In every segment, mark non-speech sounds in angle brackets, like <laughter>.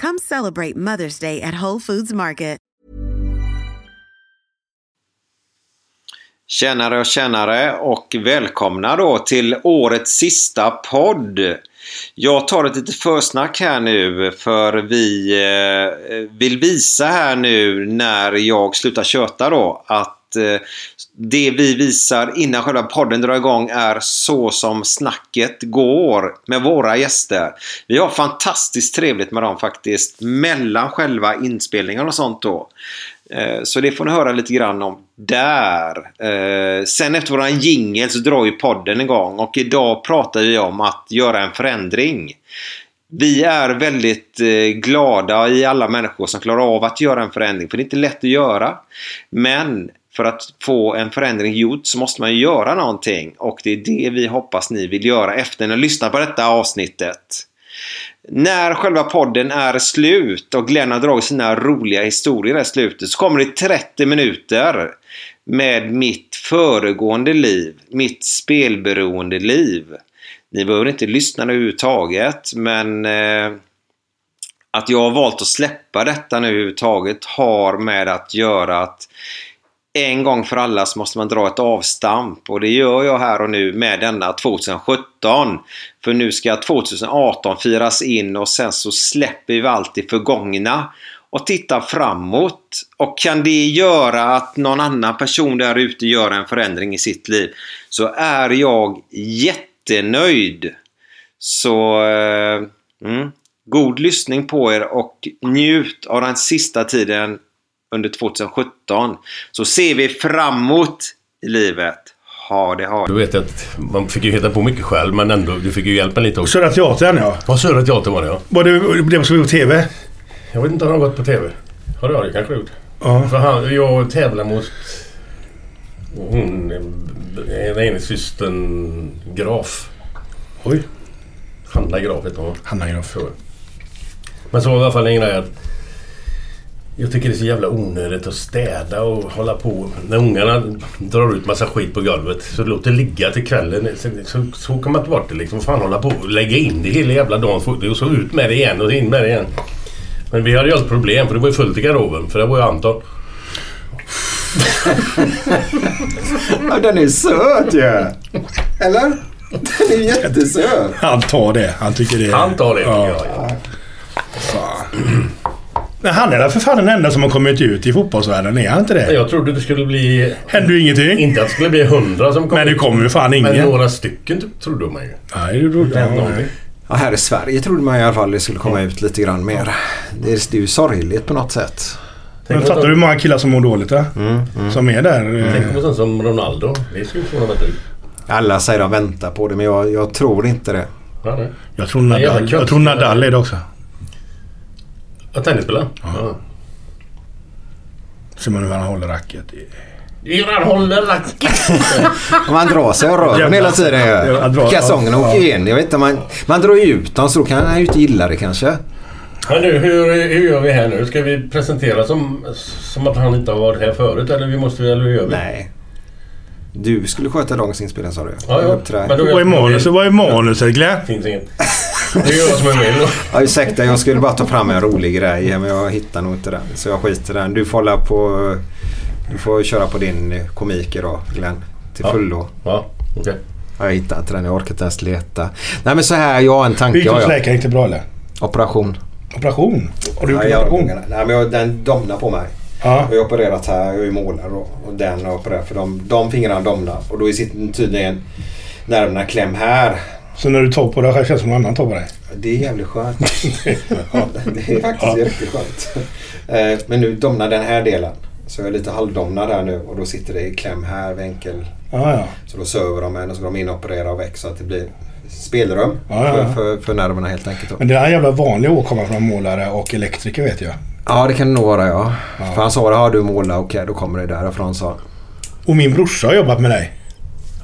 Come celebrate Mother's Day at Whole Foods Market. Tjänare och tjänare och välkomna då till årets sista podd. Jag tar ett litet försnack här nu för vi eh, vill visa här nu när jag slutar köta då att eh, det vi visar innan själva podden drar igång är så som snacket går med våra gäster. Vi har fantastiskt trevligt med dem faktiskt mellan själva inspelningarna och sånt då. Eh, så det får ni höra lite grann om där. Eh, sen efter våran jingel så drar ju podden igång och idag pratar vi om att göra en förändring. Vi är väldigt eh, glada i alla människor som klarar av att göra en förändring för det är inte lätt att göra. Men för att få en förändring gjord så måste man ju göra någonting och det är det vi hoppas ni vill göra efter att ni lyssnat på detta avsnittet. När själva podden är slut och Glenn har dragit sina roliga historier i slutet så kommer det 30 minuter med mitt föregående liv, mitt spelberoende liv. Ni behöver inte lyssna överhuvudtaget men eh, att jag har valt att släppa detta nu överhuvudtaget har med att göra att en gång för alla så måste man dra ett avstamp och det gör jag här och nu med denna 2017. För nu ska 2018 firas in och sen så släpper vi allt det förgångna och tittar framåt. Och kan det göra att någon annan person där ute gör en förändring i sitt liv så är jag jättenöjd. Så eh, mm, god lyssning på er och njut av den sista tiden under 2017 så ser vi framåt i livet. Ha det, ha Du det. vet att man fick ju hitta på mycket själv men ändå, du fick ju hjälpa lite också. Södra Teatern ja. Vad Södra Teatern var det ja. Var det det som vi på TV? Jag vet inte om han har gått på TV. Har det, det kanske gjort. Ja. För han, jag tävlar mot hon, den ena systern Graf. Oj. Hanna Graf heter hon. Hanna Graf. Men så var i alla fall en grej att jag tycker det är så jävla onödigt att städa och hålla på. När ungarna drar ut massa skit på golvet så låt det ligga till kvällen. Så, så, så kan man inte bort det liksom. Fan hålla på och lägga in det hela jävla dagen. Och så ut med det igen och in med det igen. Men vi hade ju alltid problem för det var ju fullt i garderoben. För det var ju Anton. Ja, den är söt ju! Eller? Den är jättesöt. Han tar det. Han tycker det. Han tar det. Ja. Ja. Ja, Men han är väl för fan den enda som har kommit ut i fotbollsvärlden. Är han inte det? Jag trodde det skulle bli... Händer ju ingenting. Inte att det skulle bli hundra som kom Men det ut. kommer ju fan Men ingen. några stycken typ, trodde man ju. Nej, det trodde någonting. Ja, här i Sverige trodde man i alla fall det skulle komma ut lite grann mer. Det är, det är ju sorgligt på något sätt. Men Tänk fattar du hur många killar som mår dåligt? Ja? Som är där. Tänk eh, på sånt som Ronaldo. Det skulle mig ett dugg. Alla säger att de väntar på det men jag, jag tror inte det. Ja, nej. Jag tror Nadal, jag tror. Nadal är det också. Ja, tennisspelare? Ja. Ser man hur han håller racket. Han håller racket. <laughs> Man drar sig av röven Jävlar. hela tiden. Ja, Kalsongerna ja. åker in. Jag vet inte, man, man drar ju ut dem så då kan han ju inte gilla det kanske. Men nu, hur, hur gör vi här nu? Ska vi presentera som, som att han inte har varit här förut eller vi måste eller hur gör vi? Nej. Du skulle sköta dagens inspelning sa du. Ja, ja. Men då- Vad är manuset? Vad är manuset Glenn? finns inget. Det är jag som är med då. Ja, ursäkta, jag skulle bara ta fram en rolig grej men jag hittar nog inte den. Så jag skiter i den. Du får hålla på... Du får köra på din komik idag Glenn. Till Ja. fullo. Ja, okej. Ja, Jag hittar inte den. Jag orkar inte ens leta. Nej men så här, jag har en tanke. Hur gick det hos jag. läkaren? Gick det bra eller? Operation. Operation? Har du gjort Ja, en jag, operation? nej, men jag, den domnar på mig. Ja. Jag har opererat här, jag är målare då. Och den har opererat för de, de fingrarna domnar. Och då sitter tydligen nerverna kläm här. Så när du tar på dig själv känns det som någon annan tar på dig? Det är jävligt skönt. <laughs> det är faktiskt riktigt skönt. Eh, Men nu domnar den här delen. Så jag är lite halvdomnad här nu och då sitter det i kläm här, vinkel. Ja, ja. Så då söver de en och så går de in och opererar och väck så att det blir spelrum Ja, ja, ja. För, för, för nerverna helt enkelt. Men det är en jävla vanlig åkomma från målare och elektriker vet jag. Ja det kan det nog vara ja. Ja. För han sa det, har du målat, okej då kommer det därifrån sa. Och min brorsa har jobbat med dig.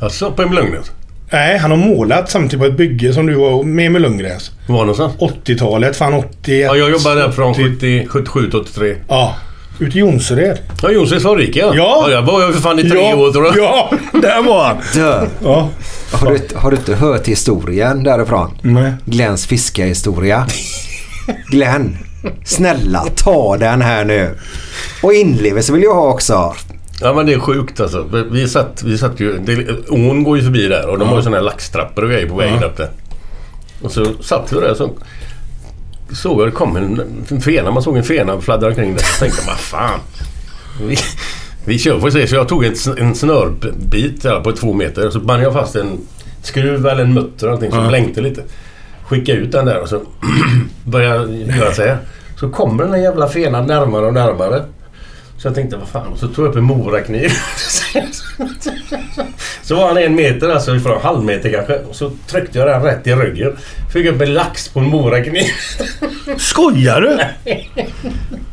Alltså på en Lundgrens? Nej, han har målat samtidigt på ett bygge som du var med med Lundgrens. Var någonstans? 80-talet, fan 81. Ja, jag jobbade där från 70, 77 till 83. Ja, ute i Jonsered. Ja, Jonssons fabrik ja. Ja. Jag var ju för fan i tre ja, år tror jag. Ja, där var han. Dö. Ja. Har du, har du inte hört historien därifrån? Nej. Glens fiskehistoria. Glenn, snälla ta den här nu. Och inlevelse vill jag ha också. Ja men det är sjukt alltså. Vi satt, vi satt ju... Det, ån går ju förbi där och de har ju sådana här laxtrappor och grejer på vägen Ja. upp där. Och så satt vi där så såg jag det kom en, en fena. Man såg en fena fladdra omkring där. Så tänkte jag, vad fan. Vi, vi kör får se. Så jag tog en, en snörbit på två meter. Så band jag fast en skruv eller en mutter eller någonting som Ja. blänkte lite. Skicka ut den där och så <clears throat> börjar jag göra så här. Så kommer den där jävla fenan närmare och närmare. Så jag tänkte, vad fan. Och så tog jag upp en morakniv. <laughs> så var han en meter, alltså ifrån halv meter kanske. Och så tryckte jag den rätt i ryggen. Fick upp en lax på en morakniv. <laughs> Skojar du?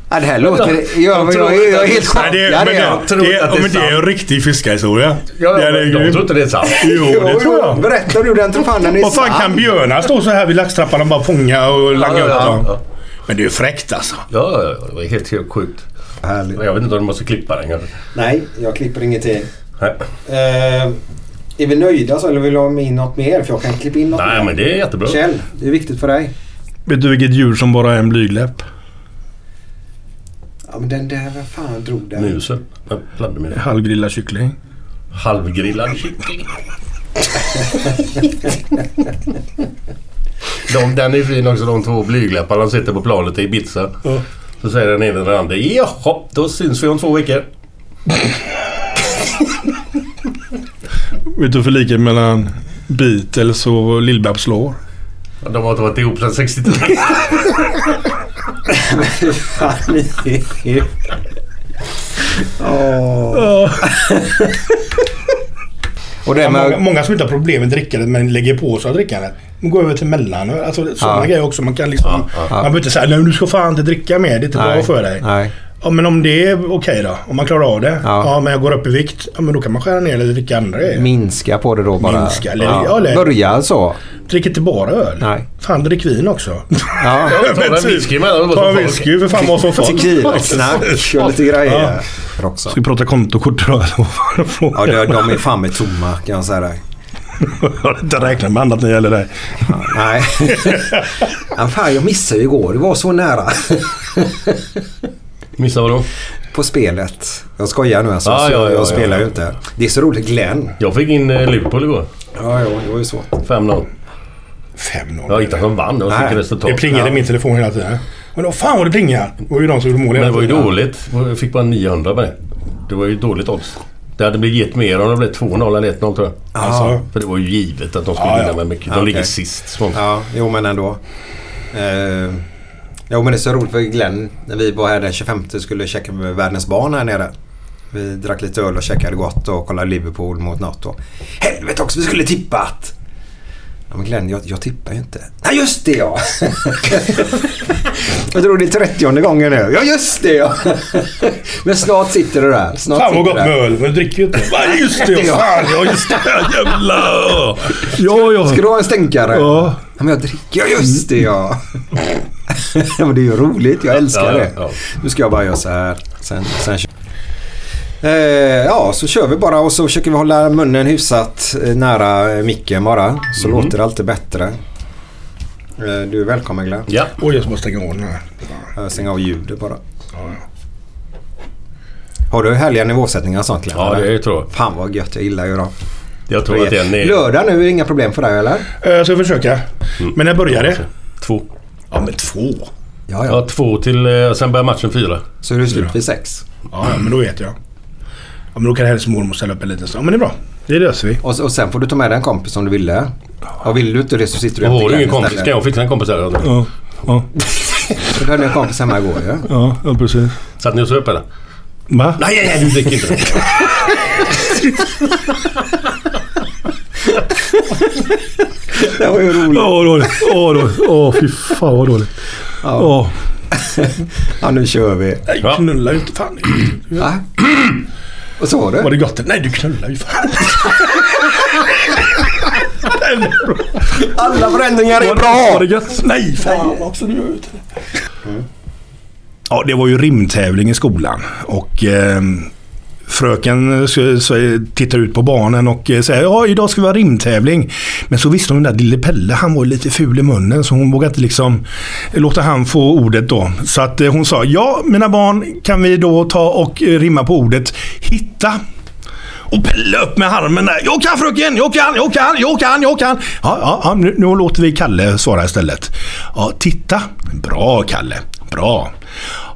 Ja, det här låter... Jag, jag, jag, jag är helt det, chockad. men är jag. det, tror det, att det är ja, men det är en riktig fiskarhistoria. Ja, är de grym. tror inte det är sant. Jo, det tror jag. Berätta du den, tror fan den är Vad fan kan björnar stå så här vid laxtrappan och bara fånga och langa Ja, upp ja, dem? ja. Men det är ju fräckt alltså. Ja, ja, ja, det var helt, helt sjukt. Härligt. Jag vet inte om du måste klippa den kanske. Nej, jag klipper ingenting. Nej, Eh, är vi nöjda så eller vill du ha in något mer? För jag kan klippa in något Nej mer. men det är jättebra. Kjell, det är viktigt för dig. Vet du vilket djur som bara är en blygläpp? Ja men den där, vem fan drog den? Musen. Halvgrillad kyckling. Halvgrillad kyckling. <laughs> de, den är fin också de två blygläpparna de sitter på planet i Ibiza. Ja. Så säger den till den andra Jaha, då syns vi om två veckor. Vet du för likheten mellan Beatles och Lill-Babs slår? Ja, De har inte varit ihop sedan 63. Och det Ja, många, som inte har problem med drickandet men lägger på sig drickandet. De går över till mellanöl. Alltså sådana Ja. grejer också. Man kan liksom... Ja, ja. Man behöver inte säga nej du ska fan inte dricka mer. Det är inte bra för dig. Nej. Ja men om det är okej då. Om man klarar av det. Ja. Ja. men jag går upp i vikt. Ja men då kan man skära ner eller dricka andra grejer. Minska på det då bara. Minska, eller- ja, eller- Börja så. Drick inte bara öl. Nej. Fan drick vin också. Ja. <laughs> Ta en whisky den. Ta en whisky för fan vad som folk. Tequila-snack <laughs> och lite grejer. Också. Ska vi prata kontokort då? <laughs> Ja, de, de är fan med tomma kan jag säga dig. Jag har inte räknat med annat när det gäller dig. Nej. ja, fan, jag missade ju igår. Det var så nära. Missade vadå? På spelet. Jag skojar nu alltså. Ja, så ja, ja, jag ja, spelar ja. ju inte. Det är så roligt. Glenn. Jag fick in eh, Liverpool igår. Ja, ja, det var ju så. 5-0. 5-0. Jag hittade som vann. Det var Nej. mycket resultat. Det plingade i min telefon hela tiden. Men då fan vad det plingar. Det var ju de som gjorde mål Men det var ju dåligt. Jag fick bara 900 på det. Det var ju dåligt odds. Det hade blivit gett mer om det blev 2-0 eller 1-0 tror jag. Alltså, För det var ju givet att de skulle vinna med mycket. De Ja, ligger sist. Svånt. Ja, jo men ändå. Eh, jo men det är så roligt för Glenn. När vi var här den 25 skulle checka med världens barn här nere. Vi drack lite öl och käkade gott och kollade Liverpool mot något. Och, Helvete också, vi skulle tippat! Ja men Glenn, jag, jag tippar ju inte. Nej just det ja! <laughs> jag tror det är 30 gången nu. Ja just det ja! men snart sitter det där. Snart fan vad gott det med där. öl. Men du dricker ju inte. <laughs> Va, just det. Ja. Fan, ja just det. Jävlar. Ja, ja. Ska du ha en stänkare? Ja. Ja, men jag dricker. Ja just det ja! <laughs> men det är ju roligt. Jag älskar Ja, det. ja. Nu ska jag bara göra så här. Sen, sen eh, ja, så kör vi bara och så försöker vi hålla munnen hyfsat eh, nära eh, micken bara. Så Mm. låter det alltid bättre. Eh, du är välkommen Glenn. Ja. Oj, jag bara stänga av den här. Jag stänger av ljudet bara. Ja, ja. Har du härliga nivåsättningar och sånt Glenn? ja, det tror jag. Fan vad gött. Jag gillar ju dem. Jag tror att det är en... Lördag nu är det inga problem för dig eller? Jag ska försöka. Men när börjar det? Två. Ja, men två. Ja, Ja, två till... Sen börjar matchen fyra. Så är du slut vid sex. Ja, ja, men då vet jag. Ja, men då kan hennes mormor ställa upp en liten stund. Ja, men det är bra. Det löser vi. Och, och sen får du ta med dig en kompis om du ville. Och vill du inte det så sitter du Och har du ingen kompis kan jag fixa en kompis där. Ja, ja, Du hade en kompis hemma igår ju. ja, ja precis. Satt ni och söp eller? Va? Nej, nej, nej, du dricker inte. Det var ju roligt. Åh, dåligt. Åh, dåligt. Åh, fy fan vad dåligt. Åh. Ja, nu kör vi. Nej, Ja. knullar ju inte. Fan. Va? Vad sa Var du? det gott? Nej, du knullar ju fan. Alla förändringar är Var bra! det gött? Nej, fan också du gör ut det. Ja, det var ju rimtävling i skolan. Och eh, fröken eh, tittar ut på barnen och eh, säger ja, idag ska vi ha rimtävling. Men så visste hon den där lille Pelle, han var lite ful i munnen så hon vågade inte liksom låta han få ordet då. Så att eh, hon sa ja, mina barn, kan vi då ta och rimma på ordet hitta? Och Pelle upp med armen där. Jag kan fröken, jag kan, jag kan, jag kan, jag kan. Ja, ja, ja nu, nu låter vi Kalle svara istället. Ja, titta. Bra Kalle, bra.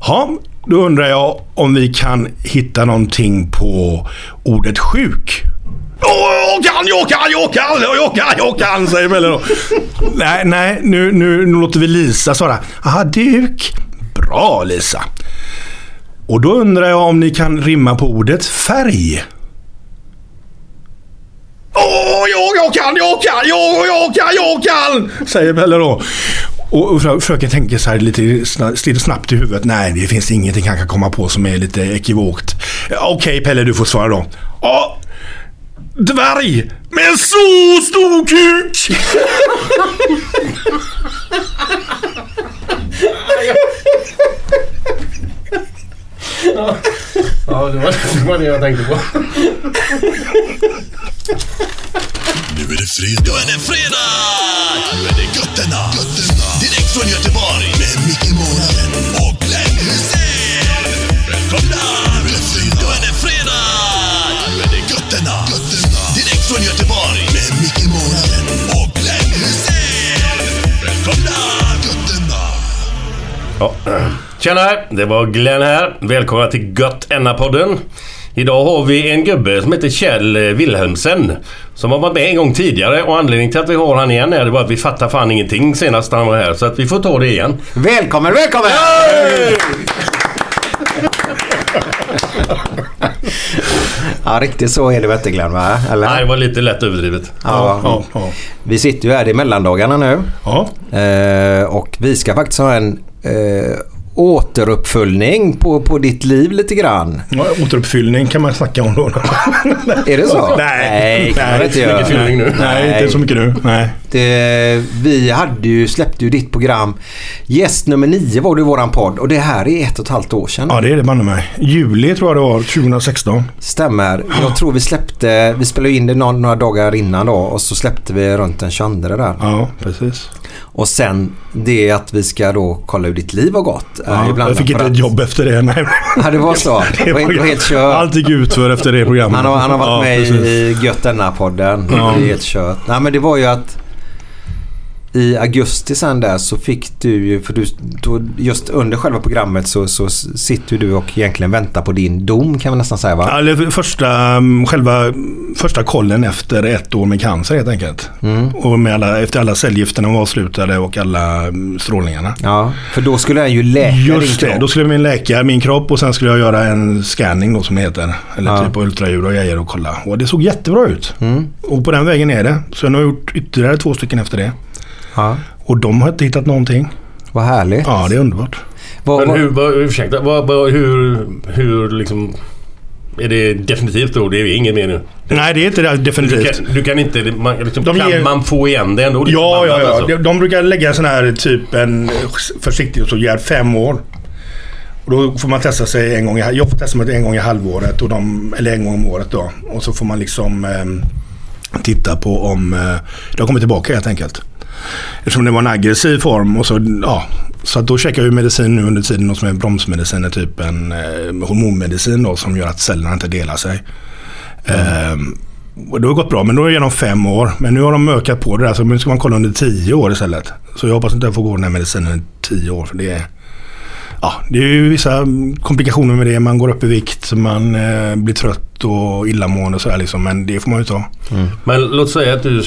Ja, då undrar jag om vi kan hitta någonting på ordet sjuk. Åh, jag kan, jag kan, jag kan, jag kan, jag kan, säger Pelle då. nej, nej, nu, nu, nu låter vi Lisa svara. Aha, duk. Bra Lisa. Och då undrar jag om ni kan rimma på ordet färg. Åh, jag, jag kan, jag kan, jag, jag kan, jag kan! Säger Pelle då. Och och frö- fröken tänker så här lite sna- lite snabbt i huvudet. Nej, det finns ingenting han kan komma på som är lite ekivokt. Ja, Okej Pelle, du får svara då. Ja, dvärg med en så stor kuk! Ja, det var, det var det jag tänkte på. Nu är det fredag. Nu är det fredag! Nu är det Götterna. Götterna. Från Göteborg. Med Micke Månaden och Glenn Hysén. Välkomna! Nu är det fredag. Nu är det fredag! Nu är det Götterna. Götterna. Direkt från Göteborg. Med Micke Månaden och Glenn Hysén. Välkomna! Götterna. Ja. Tjena, det var Glenn här. Välkomna till Gött podden Idag har vi en gubbe som heter Kjell Wilhelmsen. Som har varit med en gång tidigare och anledningen till att vi har han igen är det bara att vi fattar fan ingenting senast han var här. Så att vi får ta det igen. Välkommen, välkommen! <laughs> Ja, riktigt så är det väl inte Glenn, va? Eller? Nej, det var lite lätt överdrivet. Ja, Ja, ja. Vi sitter ju här i mellandagarna nu. ja. Eh, och vi ska faktiskt ha en eh, återuppföljning på, på ditt liv lite grann. Ja, återuppfyllning kan man snacka om då. Är det så? Nej. Nej, kan man Nej, inte göra. nu. Nej, inte så mycket nu. Nej. Det, vi hade ju, släppte ju ditt program. Gäst nummer nio var du i våran podd och det här är ett och ett halvt år sedan. Ja, det är det banne mig. Juli tror jag det var, 2016. Stämmer. Jag tror vi släppte, vi spelade in det några, några dagar innan då och så släppte vi runt den 22 där. Ja, precis. Och sen det att vi ska då kolla hur ditt liv har gått. Ja, jag fick inte ett jobb efter det. Nej. Ja, det var så. <laughs> Det var, var helt kört. Allt gick ut för efter det programmet. Han har, han har varit Ja, med precis. i Gött denna-podden. Ja. Det är helt kört. Nej men det var ju att i augusti sen där så fick du ju, för du, då, just under själva programmet så, så sitter du och egentligen väntar på din dom kan man nästan säga va? Ja, Eller första, mm, själva första kollen efter ett år med cancer helt enkelt. Mm. Och med alla, efter alla cellgifterna var avslutade och alla mm, strålningarna. Ja, för då skulle jag ju läka Just din det, kropp. då skulle min läka min kropp och sen skulle jag göra en scanning då som det heter. Eller Ja. typ ultraljud och grejer och kolla. Och det såg jättebra ut. Mm. Och på den vägen är det. Så jag har gjort ytterligare två stycken efter det. Ja, Och de har inte hittat någonting. vad härligt. Ja, det är underbart. Vad- Men hur, vad, ursäkta, vad, hur, hur liksom... är det definitivt då? Det är inget mer nu? Nej, det är inte det Du definitivt. kan, du kan inte... Man, liksom, De kan ger- man få igen det ändå? Ja, ja, ja. Alltså. De, de brukar lägga sån här typ en försiktighetsåtgärd fem år. Och då får man testa sig en gång i, Jag får testa mig en gång i halvåret. Och de, eller en gång om året då. Och så får man liksom ehm, titta på om eh, det har kommit tillbaka helt enkelt. Eftersom det var en aggressiv form. Och så, ja, så att då käkar jag ju medicin nu under tiden. Och som är bromsmedicin. Typ en eh, hormonmedicin då, som gör att cellerna inte delar sig. Ehm, och det har gått bra, men då är det genom fem år. Men nu har de ökat på det där, så nu ska man kolla under tio år istället. Så jag hoppas inte jag får gå den här medicinen i tio år. För det är, ja, det är ju vissa komplikationer med det. Man går upp i vikt, man eh, blir trött och illamående och sådär liksom. Men det får man ju ta. Mm. Men låt säga att du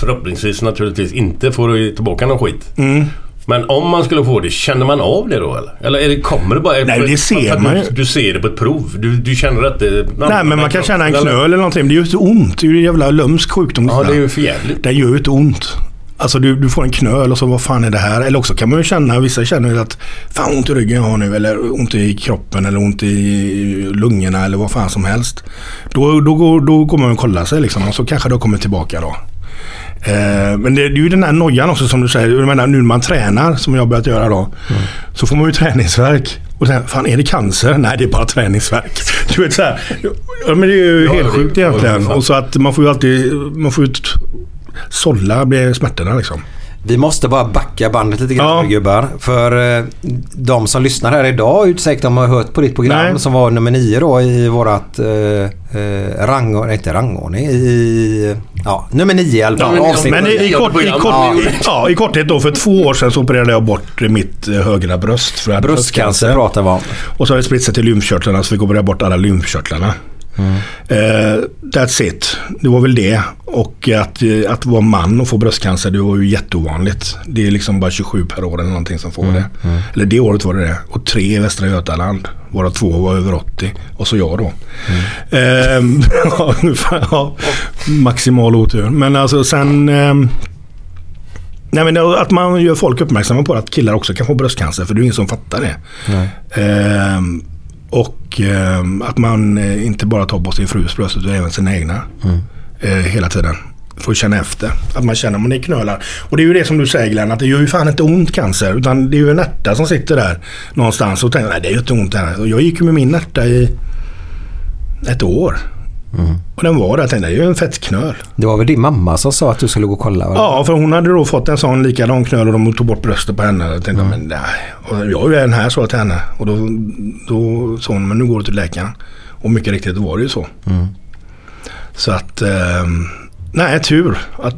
förhoppningsvis naturligtvis inte får tillbaka någon skit. Mm. Men om man skulle få det, känner man av det då eller? Eller är det, kommer det bara... Nej, det ser man ju. Du, ser det på ett prov. Du, du känner att det... Nej, men man kan känna en knöl eller någonting. Men det gör ju inte ont. Det är ju en jävla lömsk sjukdom. Ja, det är ju för jävligt. Den gör ju inte ont. Alltså du, du får en knöl och så vad fan är det här? Eller också kan man ju känna, vissa känner ju att fan ont i ryggen jag har nu eller ont i kroppen eller ont i lungorna eller vad fan som helst. Då, då, går, då går man och kollar sig liksom och så kanske det har kommit tillbaka då. Eh, men det, det är ju den här nojan också som du säger. Jag menar, nu när man tränar som jag har börjat göra då. Så får man ju träningsverk. Och sen, fan är det cancer? Nej det är bara träningsverk. Du vet så här. Ja, men det är ju Ja, helt sjukt egentligen. Och så att man får ju alltid, man får ju sålla blir smärtorna liksom. Vi måste bara backa bandet lite grann Ja. gubbar. För eh, de som lyssnar här idag är inte säkert de har hört på ditt program Nej. som var nummer nio då i vårat eh, eh, rang, inte rangordning, i ja, nummer nio i alla fall. Ja, avsnitt. Men i, i, kort, i, kort, Ja. i, ja, i korthet då, för två år sedan så opererade jag bort mitt eh, högra bröst. För Bröstcancer pratar vi om. Och så har det spritt sig till lymfkörtlarna så vi operera bort alla lymfkörtlarna. Eh, that's it. Det var väl det. Och att, eh, att vara man och få bröstcancer det var ju jätteovanligt. Det är liksom bara 27 per år eller någonting som får det. Eller det året var det det. Och tre i Västra Götaland. Våra två var över 80. Och så jag då. <laughs> Ja, ungefär, ja, maximal otur. Men alltså sen... ehm, Nej men att man gör folk uppmärksamma på att killar också kan få bröstcancer. För det är ingen som fattar det. Ehm, och ehm, att man eh, inte bara tar på sin frus bröst utan även sina egna. Eh, hela tiden. För att känna efter. Att man känner om är knölar. Och det är ju det som du säger Glenn. Att det gör ju fan inte ont cancer. Utan det är ju en ärta som sitter där någonstans. Och tänker nej det gör inte ont här. Och jag gick ju med min ärta i ett år. Och den var där. Jag tänkte det är ju en fettknöl. Det var väl din mamma som sa att du skulle gå och kolla? va? Ja, för hon hade då fått en sån likadan knöl och de tog bort bröstet på henne. Jag tänkte, men nej. Och jag är ju en här sa jag till henne. Och då, då sa hon, men nu går du till läkaren. Och mycket riktigt var det ju så. Så att, ehm, nej tur. Att,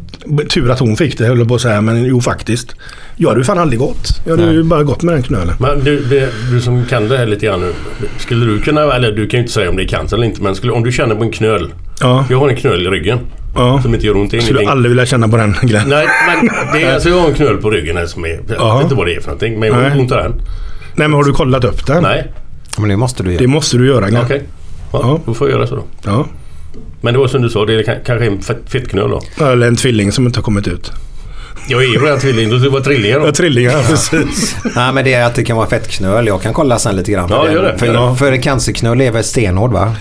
tur att hon fick det höll jag på att säga. Men jo faktiskt. Jag hade ju fan aldrig gått. Jag hade ju bara gått med den knölen. Men du, det, du som kan det här lite grann nu. Skulle du kunna, eller du kan ju inte säga om det är cancer eller inte, men skulle, om du känner på en knöl. Ja, Jag har en knöl i ryggen. ja. Som inte gör ont. Det är Skulle ingenting. aldrig vilja känna på den Glenn. Nej, men det är, alltså jag har en knöl på ryggen här som är... Jag Ja. vet inte vad det är för någonting, men jag har Nej. ont av den. Nej men har du kollat upp den? Nej, Men det måste du Det göra. måste du göra Glenn. okej. Ja, Ja. Då får jag göra så då. Ja. Men det var som du sa, det är ka- kanske en fett- fettknöl då. Eller en tvilling som inte har kommit ut. Jag är ju redan tvilling, det vara trillingar då. Ja, trillingar, precis. <laughs> Nej men det är att det kan vara fettknöl. Jag kan kolla sen lite grann. Ja, gör det. För, Ja. för en cancerknöl är väl stenhård va?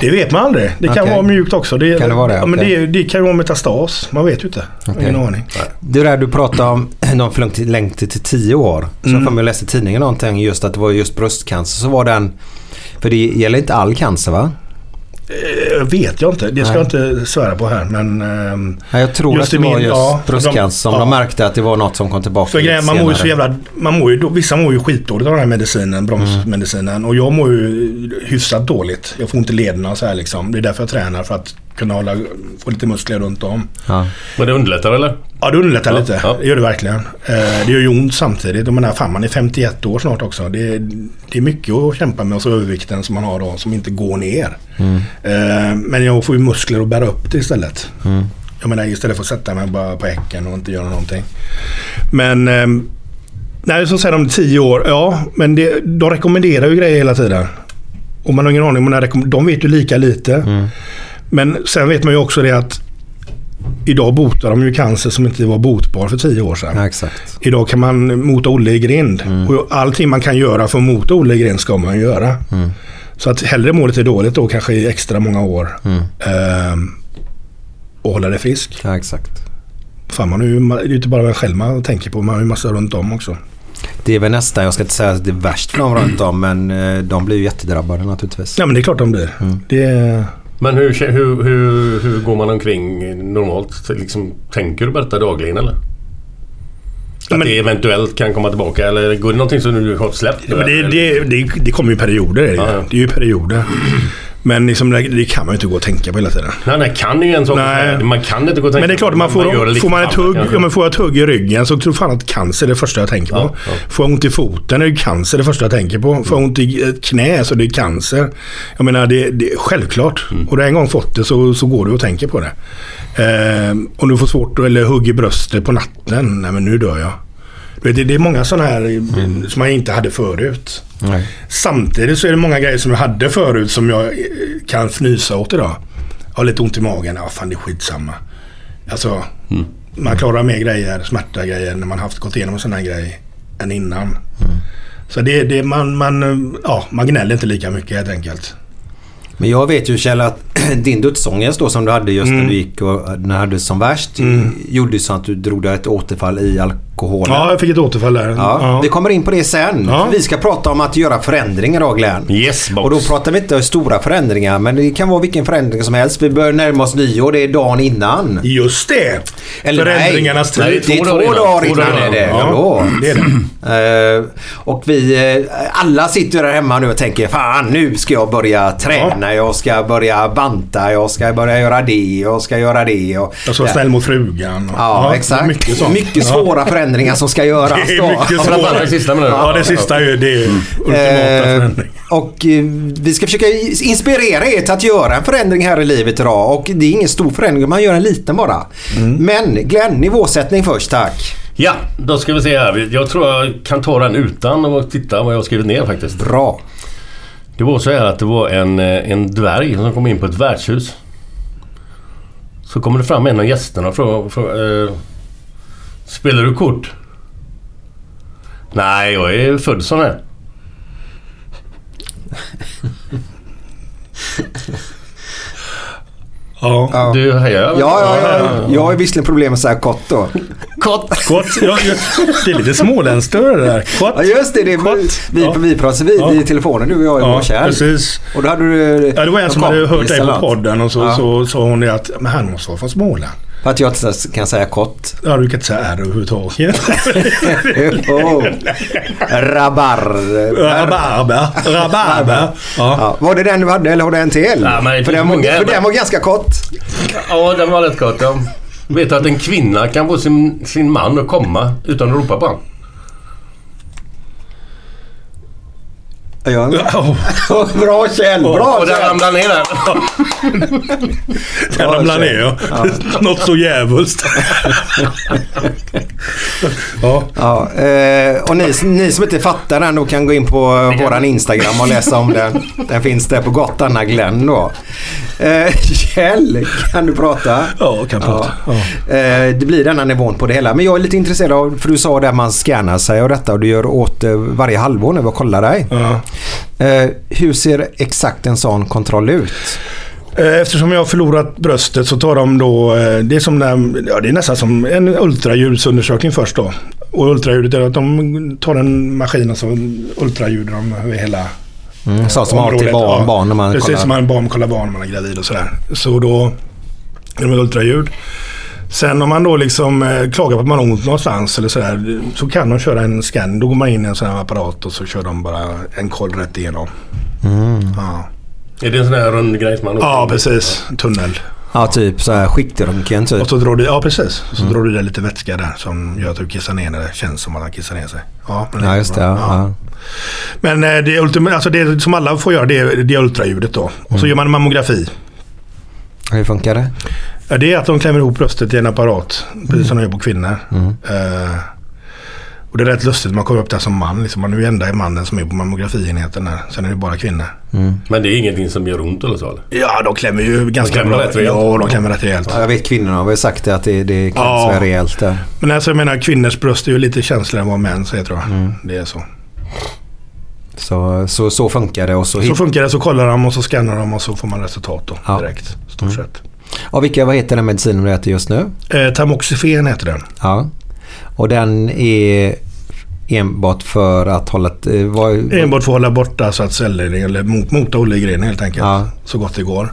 Det vet man aldrig. Det kan Okej. vara mjukt också. Det, Kan det vara det? Ja, men Okej. det, det kan ju vara metastas. Man vet ju inte. Okej. Ingen aning. Det där du pratade om, <clears throat> de förlängt till, längt till 10 år. Så Mm. jag får mig läsa i tidningen någonting just att det var just bröstcancer. Så var den, för det gäller inte all cancer va? Eh, vet jag inte. Det ska Nej. jag inte svära på här. Men, ehm, Ja, jag tror att det i var min- just ja, bröstcancer som de- de ja. märkte att det var något som kom tillbaka för grejen, man mår ju så jävla... Man mår ju, vissa mår ju skitdåligt av den här medicinen, bromsmedicinen. Och jag mår ju hyfsat dåligt. Jag får ont i lederna så här liksom. Det är därför jag tränar. För att kunna hålla, få lite muskler runt om. Ja. Men det underlättar eller? Ja, det underlättar Ja, lite. ja. Det gör det verkligen. Eh, det gör ju ont samtidigt. Jag menar, fan man är 51 år snart också. Det, det är mycket att kämpa med och så övervikten som man har då som inte går ner. Eh, men jag får ju muskler att bära upp det istället. Jag menar istället för att sätta mig bara på häcken och inte göra någonting. Men eh, nej, så säger de 10 år. Ja, men det, de rekommenderar ju grejer hela tiden. Och man har ingen aning om när de vet ju lika lite. Men sen vet man ju också det att Idag botar de ju cancer som inte var botbar för tio år sedan. ja. Idag kan man mota Olle i grind. Och allting man kan göra för att mota Olle i grind ska man göra. Så att hellre må lite dåligt då kanske i extra många år. ehm, och hålla dig frisk. Ja, exakt. Fan, man är ju, det är ju inte bara en själv man tänker på. Man har ju massa runt om också. Det är väl nästan, jag ska inte säga att det är värst för dem runt om men eh, de blir ju jättedrabbade naturligtvis. Ja men det är klart de blir. Det är, Men hur, hur, hur, hur går man omkring normalt? Liksom, tänker du på detta dagligen eller? Att men- det eventuellt kan komma tillbaka eller går det någonting som du har släppt nu? men det, det, det, det kommer ju perioder. Ja. det är ju perioder. Men liksom, det, kan man ju inte gå och tänka på hela tiden. Nej, nej, kan ju en sak. Nej. Man kan inte gå och tänka Men det är klart, på man får, det lite får man ett hugg, ja, men får ett hugg i ryggen så tror fan att cancer är det första jag tänker på. Ja, ja. Får jag ont i foten är det cancer det första jag tänker på. Får jag ont i ett knä så är det cancer. Jag menar, det, det är självklart. Mm. Och du en gång fått det så, så går du och tänker på det. Ehm, om du får svårt eller hugg i bröstet på natten, nej men nu dör jag. Det, det är många sådana här Mm. som jag inte hade förut. Nej. Samtidigt så är det många grejer som jag hade förut som jag eh, kan fnysa åt idag. Jag har lite ont i magen. Ja, fan det är skitsamma. Alltså, man klarar mer grejer, smärta grejer när man haft gått igenom en sån här grej än innan. Så det, det man, man, eh, ja, man gnäller inte lika mycket helt enkelt. Men jag vet ju Kjell att <clears throat> din dödsångest då som du hade just när du gick och när du hade som värst gjorde ju så att du drog dig ett återfall i alkoholen. Ja, jag fick ett återfall där. Ja, Vi kommer in på det sen. Ja. Vi ska prata om att göra förändringar då Glenn. Yes, boss. Och då pratar vi inte stora förändringar men det kan vara vilken förändring som helst. Vi börjar närma oss nyår, det är dagen innan. Just det! Eller Förändringarnas nej. tid. Det är två dagar innan. dagar innan dagar är det. Ja. Ja, det är det. Eh, och vi eh, alla sitter där hemma nu och tänker fan nu ska jag börja träna, jag ska börja banta, jag ska börja göra det, jag ska göra det. Och, Jag ska vara snäll mot frugan. Ja, exakt. Mycket, Mycket, sånt. svåra förändringar som ska göras Det är då. mycket svårare. det sista nu. Ja, det sista är ju det är ju ultimata Eh, förändring. och eh, vi ska försöka inspirera er till att göra en förändring här i livet idag. Och det är ingen stor förändring, man gör en liten bara. Mm. Men Glenn, nivåsättning först tack. Ja, då ska vi se här. Jag tror jag kan ta den utan att titta vad jag har skrivit ner faktiskt. Bra. Det var så här att det var en, eh, en dvärg som kom in på ett värdshus. Så kommer det fram en av gästerna och frågar... frågar, Spelar du kort? Nej, jag är född sån här. Ja. Ja. Du hejar? Ja, ja, ja. Jag har visserligen problem med att säga kott då. Kort. Kort. Ja, det är lite småländskt det där. Kort. Ja, just det. det är, Kott. vi, Ja. vi pratar vid Ja. i telefonen du och jag i Ja, morse. precis. Och då hade du... Ja, det var en som hade hört dig på podden och så Ja. så sa hon det att men han måste vara från Småland. För att jag kan säga kott. Ja, du kan inte säga R överhuvudtaget. <laughs> oh. Rabar. Rabarber. Rabarber. Ja. Ja, var det den du hade eller har du en till? Ja, men det för, den, många, för men- den var ganska kort. Ja, den var rätt kort. Jag vet att en kvinna kan få sin, sin man att komma utan att ropa på honom. Ja. Oh, <laughs> Bra Kjell! Bra Och den Kjell! ramlade ner där. <laughs> den ramlade ner ja. Något så djävulskt. <laughs> ja. Ja, eh, och ni, ni som inte fattar den då kan gå in på eh, våran Instagram och läsa om den. Den finns där på Gottarna Glenn då. Eh, Kjell, kan du prata? Ja, kan prata. Ja. Eh, det blir denna nivån på det hela. Men jag är lite intresserad av, för du sa det att man scannar sig och detta och du gör åt varje halvår när vi kollar dig. Ja. Eh, hur ser exakt en sån kontroll ut? Eh, Eftersom jag har förlorat bröstet så tar de då, eh, det är, som när, ja, det är nästan som en ultraljudsundersökning först då. Och ultraljudet är att de tar en maskin och så ultraljudar de över hela Mm, sånt som man har till barn, Ja, barn när man Precis kollar. som man barn kollar barn när man är gravid och sådär. Så då är det med ultraljud. Sen om man då liksom eh, klagar på att man har ont någonstans eller sådär så kan de köra en scan. Då går man in i en sån här apparat och så kör de bara en koll rätt igenom. Ja. Är det en sån här rund grej som man ja, precis. Tunnel. Ja, typ så här skiktröntgen typ. Och så drar du, ja precis. Så drar du där lite vätska där som gör att du kissar ner när det känns som att han kissar ner sig. Ja, men Ja, just det. Ja. Ja. Men eh, det, ultima, alltså det som alla får göra det är, det är ultraljudet då. Och så gör man mammografi. Hur funkar det? Ja, det är att de klämmer ihop bröstet i en apparat. Precis som de gör på kvinnor. Eh, och det är rätt lustigt. Man kommer upp där som man. Liksom. Man är ju enda mannen som är på mammografienheten där. Sen är det bara kvinnor. Men det är ingenting som gör ont eller så eller? Ja, de klämmer ju ganska klämmer bra. rätt rejält. Ja, de klämmer rätt rejält. Ja, jag vet kvinnorna har väl sagt det att det, det krävs Ja. rejält där. Men alltså jag menar kvinnors bröst är ju lite känsligare än vad mäns är tror jag. Det är så. Så, så, så funkar det och så, Så funkar det, så kollar de och så skannar de och så får man resultat då Ja. direkt. Stort sett. Ja, vilka, vad heter den medicinen du äter just nu? Eh, Tamoxifen heter den. Ja. Och den är enbart för att hålla... eh, Vad, Enbart för att hålla borta så att celler, eller mot, mota oljegrejen helt enkelt. Ja. Så gott det går.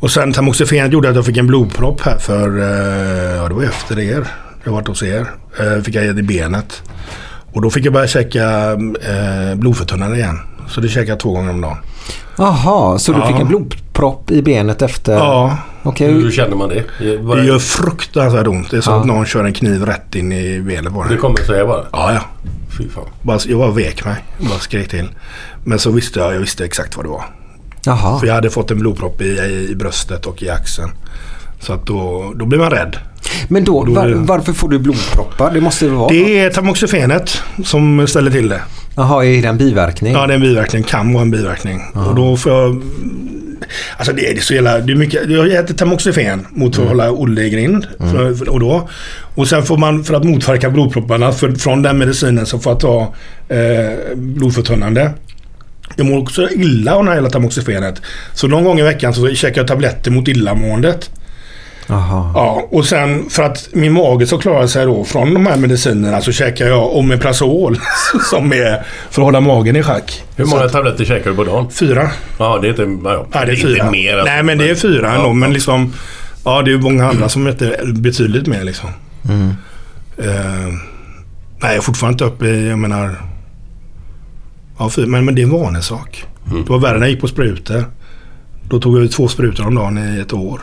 Och sen tamoxifen gjorde att jag fick en blodpropp här för, eh, ja det var efter er. Jag varit hos er. Eh, fick jag i benet. Och då fick jag börja käka eh, blodförtunnande igen. Så det käkade jag två gånger om dagen. Jaha, så du Ja. fick en blodpropp i benet efter... Ja, Okej. Hur känner man det? Det gör fruktansvärt ont. Det är som Ja. att någon kör en kniv rätt in i benet på Det kommer så här bara? Ja, ja. Fy fan. Bara, jag bara vek mig. Bara skrek till. Men så visste jag, jag visste exakt vad det var. Jaha. För jag hade fått en blodpropp i, i, i bröstet och i axeln. Så att då, då blir man rädd. Men då, var, varför får du blodproppar? Det måste ju vara... Det är tamoxifenet som ställer till det. Jaha, är det en biverkning? Ja, det är en biverkning. Kan vara en biverkning. Och då får jag... Alltså det är, så jävla... Det är mycket, jag äter tamoxifen mot att hålla Olle i grind. För, för, och, då. och sen får man för att motverka blodpropparna för, från den medicinen så får jag ta eh, blodförtunnande. Jag mår också illa av det här hela tamoxifenet. Så någon gång i veckan så käkar jag tabletter mot illamåendet. Jaha. Ja, och sen för att min mage ska klara sig då från de här medicinerna så käkar jag Omeprazol <laughs> som är för att hålla magen i schack. Hur många tabletter käkar du på dagen? Fyra. Ja, det är inte... Ja, Ja, det är fyra. Inte mer. alltså. Nej, men det är fyra Ja, ändå. ja. Men liksom... Ja, det är ju många andra som äter betydligt mer liksom. Mm. Eh, nej, jag är fortfarande inte uppe i, jag menar... Ja, fyra, men, men det är en vanesak. Mm. Det var värre när jag gick på sprutor. Då tog jag ut två sprutor om dagen i ett år.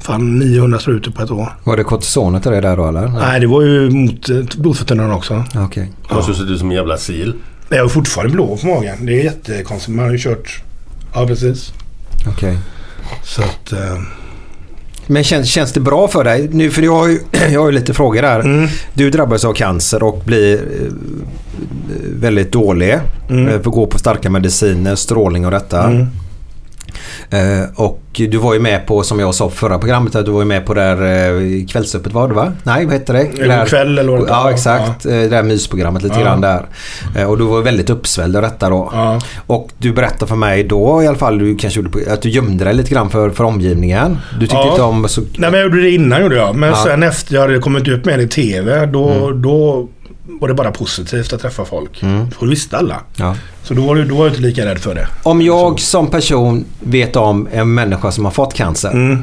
Fan, 900 sprutor på ett år. Var det kortisonet det där då eller? Nej, det var ju mot eh, blodförtunnande också. Okej. Du måste se ut som en jävla sil. Jag är fortfarande blå på magen. Det är jättekonstigt. Man har ju kört... Ja, precis. Okej. Så att... Eh, Men känns, känns det bra för dig? Nu, för jag har ju, <clears throat> jag har ju lite frågor där. mm, Du drabbas av cancer och blir eh, väldigt dålig. Mm. Eh, Får gå på starka mediciner, strålning och detta. mm. Eh, och du var ju med på, som jag sa förra programmet, att du var ju med på det där eh, kvällsöppet var det va? Nej, vad hette det? Eller Där- kväll eller vad det Ja, exakt. Eh, Det där mysprogrammet lite Ja. grann där. Och du var väldigt uppsvälld av detta då. Ja. Och du berättade för mig då i alla fall, du kanske gjorde att du gömde dig lite grann för, för omgivningen. Du tyckte Ja. inte om... Så, Nej, men jag gjorde det innan gjorde jag. Men Ja. sen efter jag hade kommit ut med det i TV, då, Mm. då var det bara positivt att träffa folk. Mm. För det visste alla. ja. Så då var, det, då var jag inte lika rädd för det. Om jag som person vet om en människa som har fått cancer. Mm.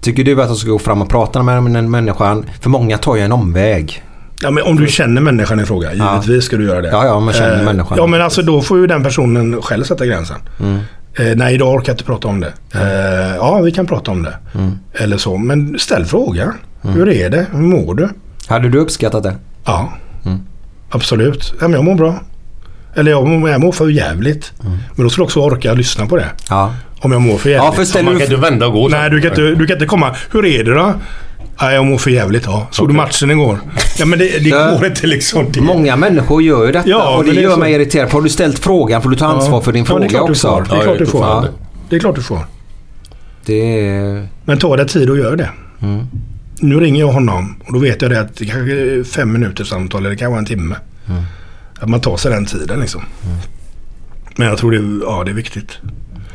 Tycker du att jag ska gå fram och prata med den människan? För många tar ju en omväg. Ja, men om du känner människan i fråga, Ja. givetvis ska du göra det. Ja, ja, man känner Eh, människan. Ja, men alltså då får ju den personen själv sätta gränsen. Mm. Eh, nej, idag orkar jag inte prata om det. Eh, ja, vi kan prata om det. Mm. Eller så. Men ställ frågan. Hur är det? Hur mår du? Hade du uppskattat det? Ja, Mm. absolut. Ja, men jag mår bra. Eller jag mår, jag mår för jävligt. Men då ska du också orka lyssna på det. Ja. Om jag mår för jävligt. Ja, för ställer Man du... kan inte vända och gå. Nej, du kan, inte, du kan inte komma. Hur är det då? Nej, jag mår för jävligt. Ja. Såg du Okej. matchen igår? Ja, men det, det Ja. går inte liksom. Det, Många människor gör ju detta Ja, och det det gör så. mig irriterad. För har du ställt frågan får du ta ansvar för din ja, det är fråga klart du också. får. Det är Ja, klart du får. Det är klart du får. Det är... Men ta dig tid och gör det. Mm. Nu ringer jag honom och då vet jag det att det kanske är fem minuter samtal eller det kan vara en timme. Mm. Att man tar sig den tiden liksom. Men jag tror det, ja, det är viktigt.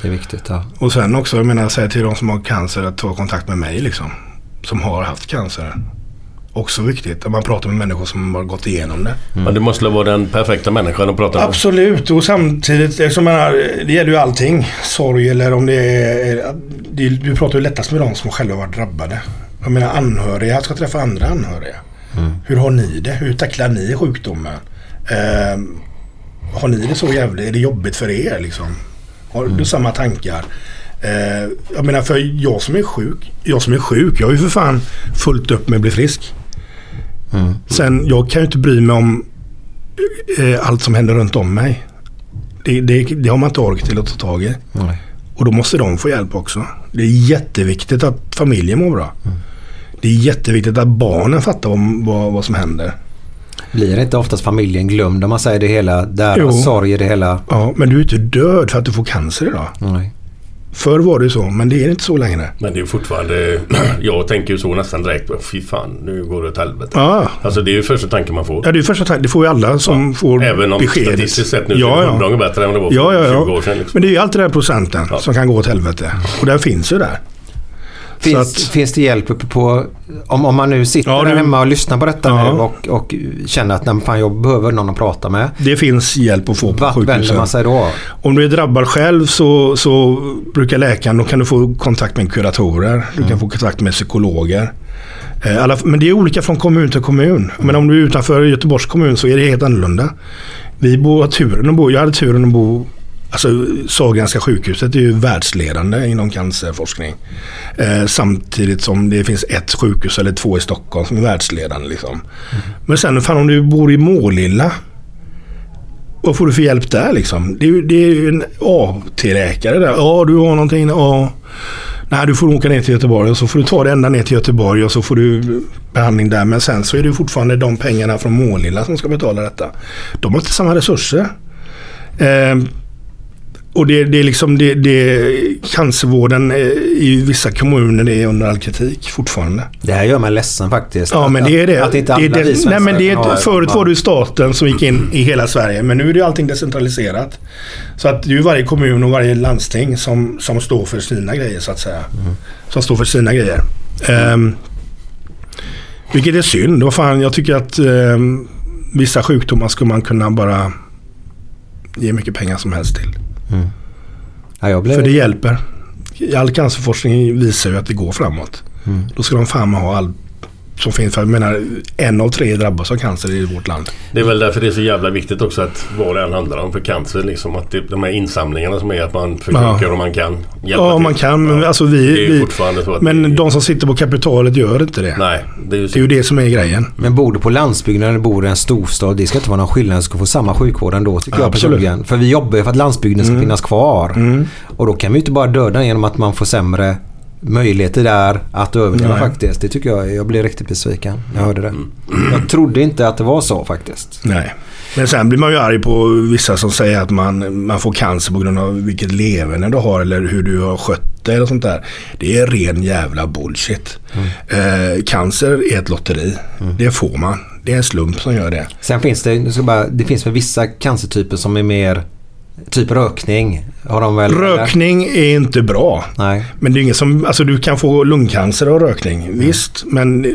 Det är viktigt. Ja. Och sen också, jag menar, säga till de som har cancer att ta kontakt med mig liksom. Som har haft cancer. Också viktigt. Att man pratar med människor som har gått igenom det. Men det måste vara den perfekta människan att prata med. Absolut. Och samtidigt, eftersom jag menar, det gäller ju allting. Sorg eller om det är... Det, du pratar ju lättast med de som själva varit drabbade. Jag menar anhöriga ska träffa andra anhöriga. Hur har ni det? Hur tacklar ni sjukdomen? Eh, har ni det så jävligt? Är det jobbigt för er liksom? Har du samma tankar? Eh, jag menar för jag som är sjuk. Jag som är sjuk. Jag har ju för fan fullt upp med att bli frisk. Mm. Sen jag kan ju inte bry mig om eh, allt som händer runt om mig. Det, det, det har man inte ork till att ta tag i. Och då måste de få hjälp också. Det är jätteviktigt att familjen mår bra. Det är jätteviktigt att barnen fattar om vad, vad som händer. Blir inte oftast familjen glömd om man säger det hela? Deras sorg i det hela? Ja, men du är inte död för att du får cancer idag. Nej. Förr var det så, men det är inte så längre. Men det är fortfarande... <clears throat> Jag tänker ju så nästan direkt. Fy fan, nu går det åt helvete. Ja, Alltså det är ju första tanken man får. ja det är första tanken. Det får ju alla som får Även om besked. statistiskt sett nu ja, är det ja. hundra gånger bättre än vad det var för Ja, ja, 20 ja. år sedan. Liksom. Men det är ju alltid den här procenten Ja. som kan gå åt helvete. Och den finns ju där. Finns, att- finns det hjälp uppe på... Om, om man nu sitter Ja, där hemma och lyssnar på detta Ja. nu och, och känner att nej, fan, jag behöver någon att prata med. Det finns hjälp att få på Vart vänder sjukhusen. man sig då? Om du är drabbad själv så, så brukar läkaren, då kan du få kontakt med kuratorer. Du kan få kontakt med psykologer. Eh, Alla, men det är olika från kommun till kommun. Men om du är utanför Göteborgs kommun så är det helt annorlunda. Vi bor, turen att bo, jag hade turen att bo Alltså Sahlgrenska sjukhuset är ju världsledande inom cancerforskning. Eh, samtidigt som det finns ett sjukhus eller två i Stockholm som är världsledande. Liksom. Men sen fan om du bor i Målilla vad får du för hjälp där liksom? Det är ju, det är ju en AT-läkare där. Ja, du har någonting. Ja. Nej, du får åka ner till Göteborg och så får du ta det ända ner till Göteborg och så får du behandling där. Men sen så är det ju fortfarande de pengarna från Målilla som ska betala detta. De har inte samma resurser. Eh, och det, det är liksom det, det, cancervården eh, i vissa kommuner är under all kritik fortfarande. Det här gör mig ledsen faktiskt. Ja, Att- men det är det. Att inte det, vi det nej, men det ha- är, förut var det staten som gick in i hela Sverige. Men nu är det allting decentraliserat. Så att det är varje kommun och varje landsting som, som står för sina grejer så att säga. Som står för sina grejer. Ehm, vilket är synd. Vad fan, jag tycker att ehm, vissa sjukdomar skulle man kunna bara ge mycket pengar som helst till. Ja, jag blev... För det hjälper. All cancerforskning visar ju att det går framåt. Mm. Då ska de fan ha allt som finns. För jag menar, en av tre drabbas av cancer i vårt land. Det är väl därför det är så jävla viktigt också att vad det än handlar om för cancer. Liksom, att det, de här insamlingarna som är att man försöker Ja. om man kan hjälpa Ja, till. man kan. Men, Ja. alltså vi, vi, men det- de som sitter på kapitalet gör inte det. Nej, det är ju Det är ju det som är grejen. Men bor du på landsbygden eller bor i en storstad, det ska inte vara någon skillnad. Du ska få samma sjukvård ändå tycker jag Absolut. personligen. För vi jobbar ju för att landsbygden ska finnas kvar. Mm. Och då kan vi ju inte bara döda genom att man får sämre möjligheter där att överleva Nej. faktiskt. Det tycker jag. Jag blev riktigt besviken när jag hörde det. Jag trodde inte att det var så faktiskt. Nej. Men sen blir man ju arg på vissa som säger att man, man får cancer på grund av vilket leverne du har eller hur du har skött dig eller sånt där. Det är ren jävla bullshit. Eh, cancer är ett lotteri. Det får man. Det är en slump som gör det. Sen finns det, bara, det finns väl vissa cancertyper som är mer typ rökning. Har de väl? eller? Rökning är inte bra. Nej. Men det är inget som, alltså du kan få lungcancer av rökning. Visst, men eh,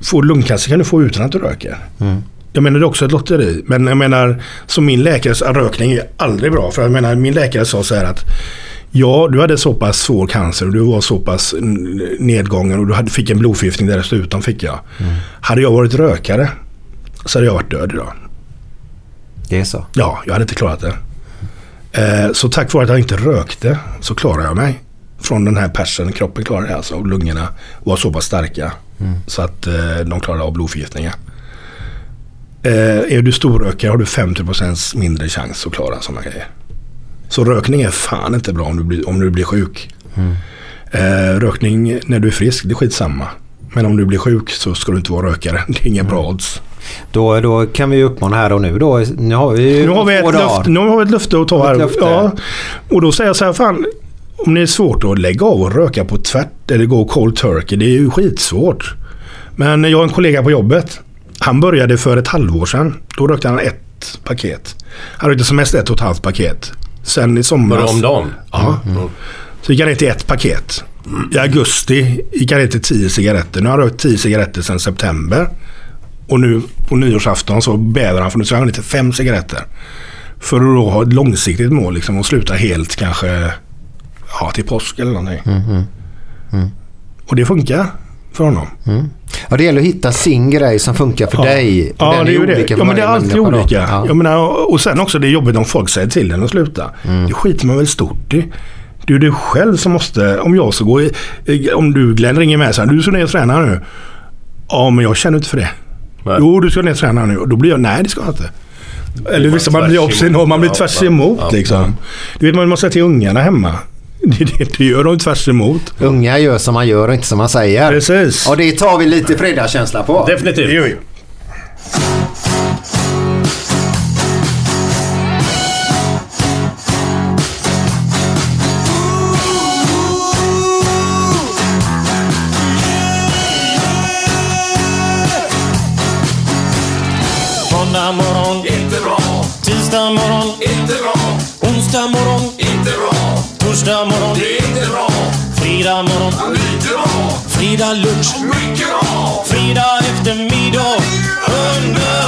få lungcancer kan du få utan att du röker. Mm. Jag menar det är också ett lotteri. Men jag menar som min läkare rökning är aldrig bra. För jag menar min läkare sa så här att Ja, du hade så pass svår cancer och du var så pass nedgången och du hade, fick en blodförgiftning där dessutom fick jag. Hade jag varit rökare så hade jag varit död idag. Det är så. Ja, jag hade inte klarat det. Eh, så tack vare att jag inte rökte så klarade jag mig. Från den här persen. Kroppen klarade det alltså. Och lungorna var så pass starka. Så att eh, de klarade av blodförgiftningar. Eh, är du storrökare har du 50% mindre chans att klara sådana grejer. Så rökning är fan inte bra om du blir, om du blir sjuk. Eh, rökning när du är frisk, det är skitsamma. Men om du blir sjuk så ska du inte vara rökare. <laughs> Det är inga bra odds. Då, då kan vi uppmana här och nu då. Nu har vi ju Nu har vi ett, löfte, nu har vi ett löfte att ta här. löfte. Ja. Och då säger jag så här, fan. Om det är svårt att lägga av och röka på tvärt eller gå cold turkey. Det är ju skitsvårt. Men jag har en kollega på jobbet. Han började för ett halvår sedan. Då rökte han ett paket. Han rökte som mest ett och ett halvt paket. Sen i somras. Bara om dagen? Ja. Mm. Så gick han ner till ett paket. I augusti gick han ner till tio cigaretter. Nu har han rökt tio cigaretter sedan september. Och nu på nyårsafton så bävar han för nu ska han till fem cigaretter. För att då ha ett långsiktigt mål liksom och sluta helt kanske ja, till påsk eller någonting. Och det funkar för honom. Ja, det gäller att hitta sin grej som funkar för dig. Ja, Den det är ju det. olika Ja, men det är alltid olika. Ja. Jag menar, och sen också det är jobbigt om folk säger till en att sluta. Det skiter man väl stort i. Det är du själv som måste, om jag ska gå i, om du Glenn ringer med så här, du ska ner och träna nu. Ja, men jag känner inte för det. Nej. Jo, du ska ner och träna nu. Och då blir jag, nej det ska jag inte. Eller man vissa man tvärs blir obstinat, emot. man blir Ja, tvärs ja, emot ja, liksom. Du vet man måste säga till ungarna hemma. <laughs> Det, det, det gör de tvärs emot. Unga gör som man gör och inte som man säger. Precis. Och det tar vi lite fredagskänsla på. Definitivt. Det gör vi. Torsdag morgon, det är inte bra, fredag morgon, lite bra, fredag lunch, mycket bra. fredag eftermiddag. Underbart!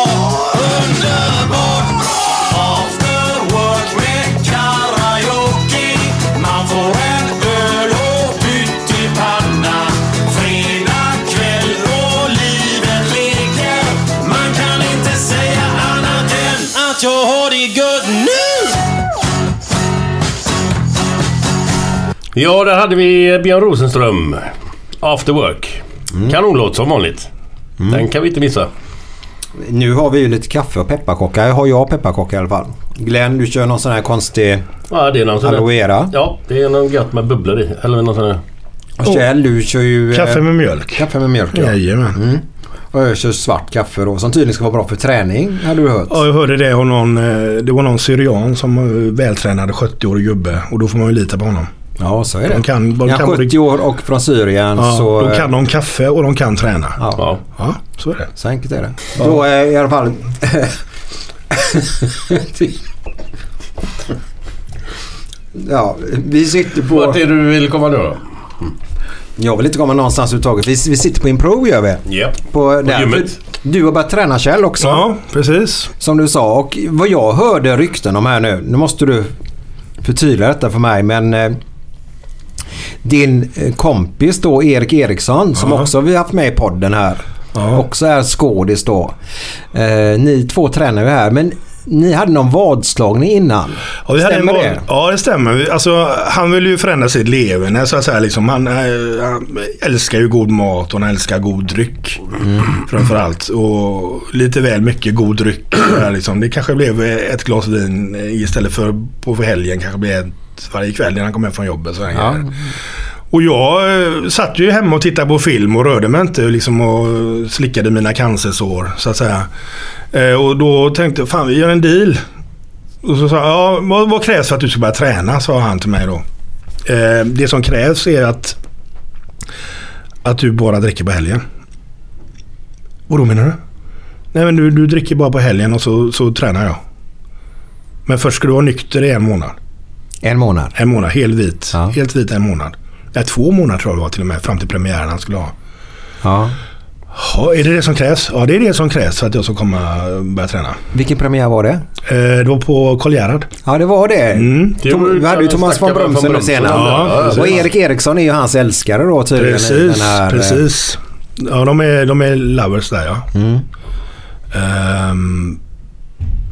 Ja, där hade vi Björn Rosenström. After Work. Kanonlåt som vanligt. Den kan vi inte missa. Nu har vi ju lite kaffe och pepparkakor. Har jag pepparkakor i alla fall. Glenn, du kör någon sån här konstig Ja, det är någon sån aloe vera. Ja, det är något gött med bubblor i. Eller någon sån där. Och Kjell, du kör ju... eh, Kaffe med mjölk. Kaffe med mjölk ja. Jajamän. Och jag kör svart kaffe då som tydligen ska vara bra för träning. Hade du hört? Ja, jag hörde det av någon, eh, det var någon syrian som var vältränad 70-årig gubbe. Och då får man ju lita på honom. Ja, så är det. De kan, de Ja, kan, 70 år och från Syrien ja, så... de kan de kaffe och de kan träna. Ja, Ja. Ja, så är det. så enkelt är det. Då är i alla fall... <laughs> ja, vi sitter på... Vart är du vill komma nu då? Jag vill inte komma någonstans överhuvudtaget. Vi, vi sitter på Improve gör vi. Ja. På, där. gymmet. Du har börjat träna Kjell också. Ja, precis. Som du sa. Och vad jag hörde rykten om här nu. Nu måste du förtydliga detta för mig. Men eh, din eh, kompis då Erik Eriksson som Ja. också vi har haft med i podden här. Ja. Också är skådis då. Eh, ni två tränar ju här. Men ni hade någon vadslagning innan. Ja, vi hade Stämmer val- det? Ja, det stämmer. Alltså, han vill ju förändra sitt leverne. Så att säga, liksom, han, eh, han älskar ju god mat och han älskar god dryck. Framförallt. Och lite väl mycket god dryck. sådär, liksom. Det kanske blev ett glas vin istället för på för helgen. kanske blev ett varje kväll när han kom hem från jobbet. Så Ja. Och jag eh, satt ju hemma och tittade på film och rörde mig inte liksom, och slickade mina cancersår så att säga. Eh, och då tänkte jag, fan vi gör en deal. Och så sa jag, ja, vad, vad krävs för att du ska börja träna? Sa han till mig då. Eh, det som krävs är att, att du bara dricker på helgen. Och då menar du? Nej men du, du dricker bara på helgen och så, så tränar jag. Men först ska du vara nykter i en månad. En månad. En månad, helt vit. Ja. Helt vit en månad. Ja, två månader tror jag det var till och med fram till premiären han skulle ha. Ja. Ja, är det det som krävs? Ja, det är det som krävs för att jag ska komma börja träna. Vilken premiär var det? Eh, det var på Karl Gerhard. Ja, det var det. Mm. Det var vi hade ju den Thomas von Brömsen nu senare. Ja, och Erik Eriksson är ju hans älskare då tydligen. Precis, den här, eh, precis. Ja, de är, de är lovers där ja. Mm. Ehm,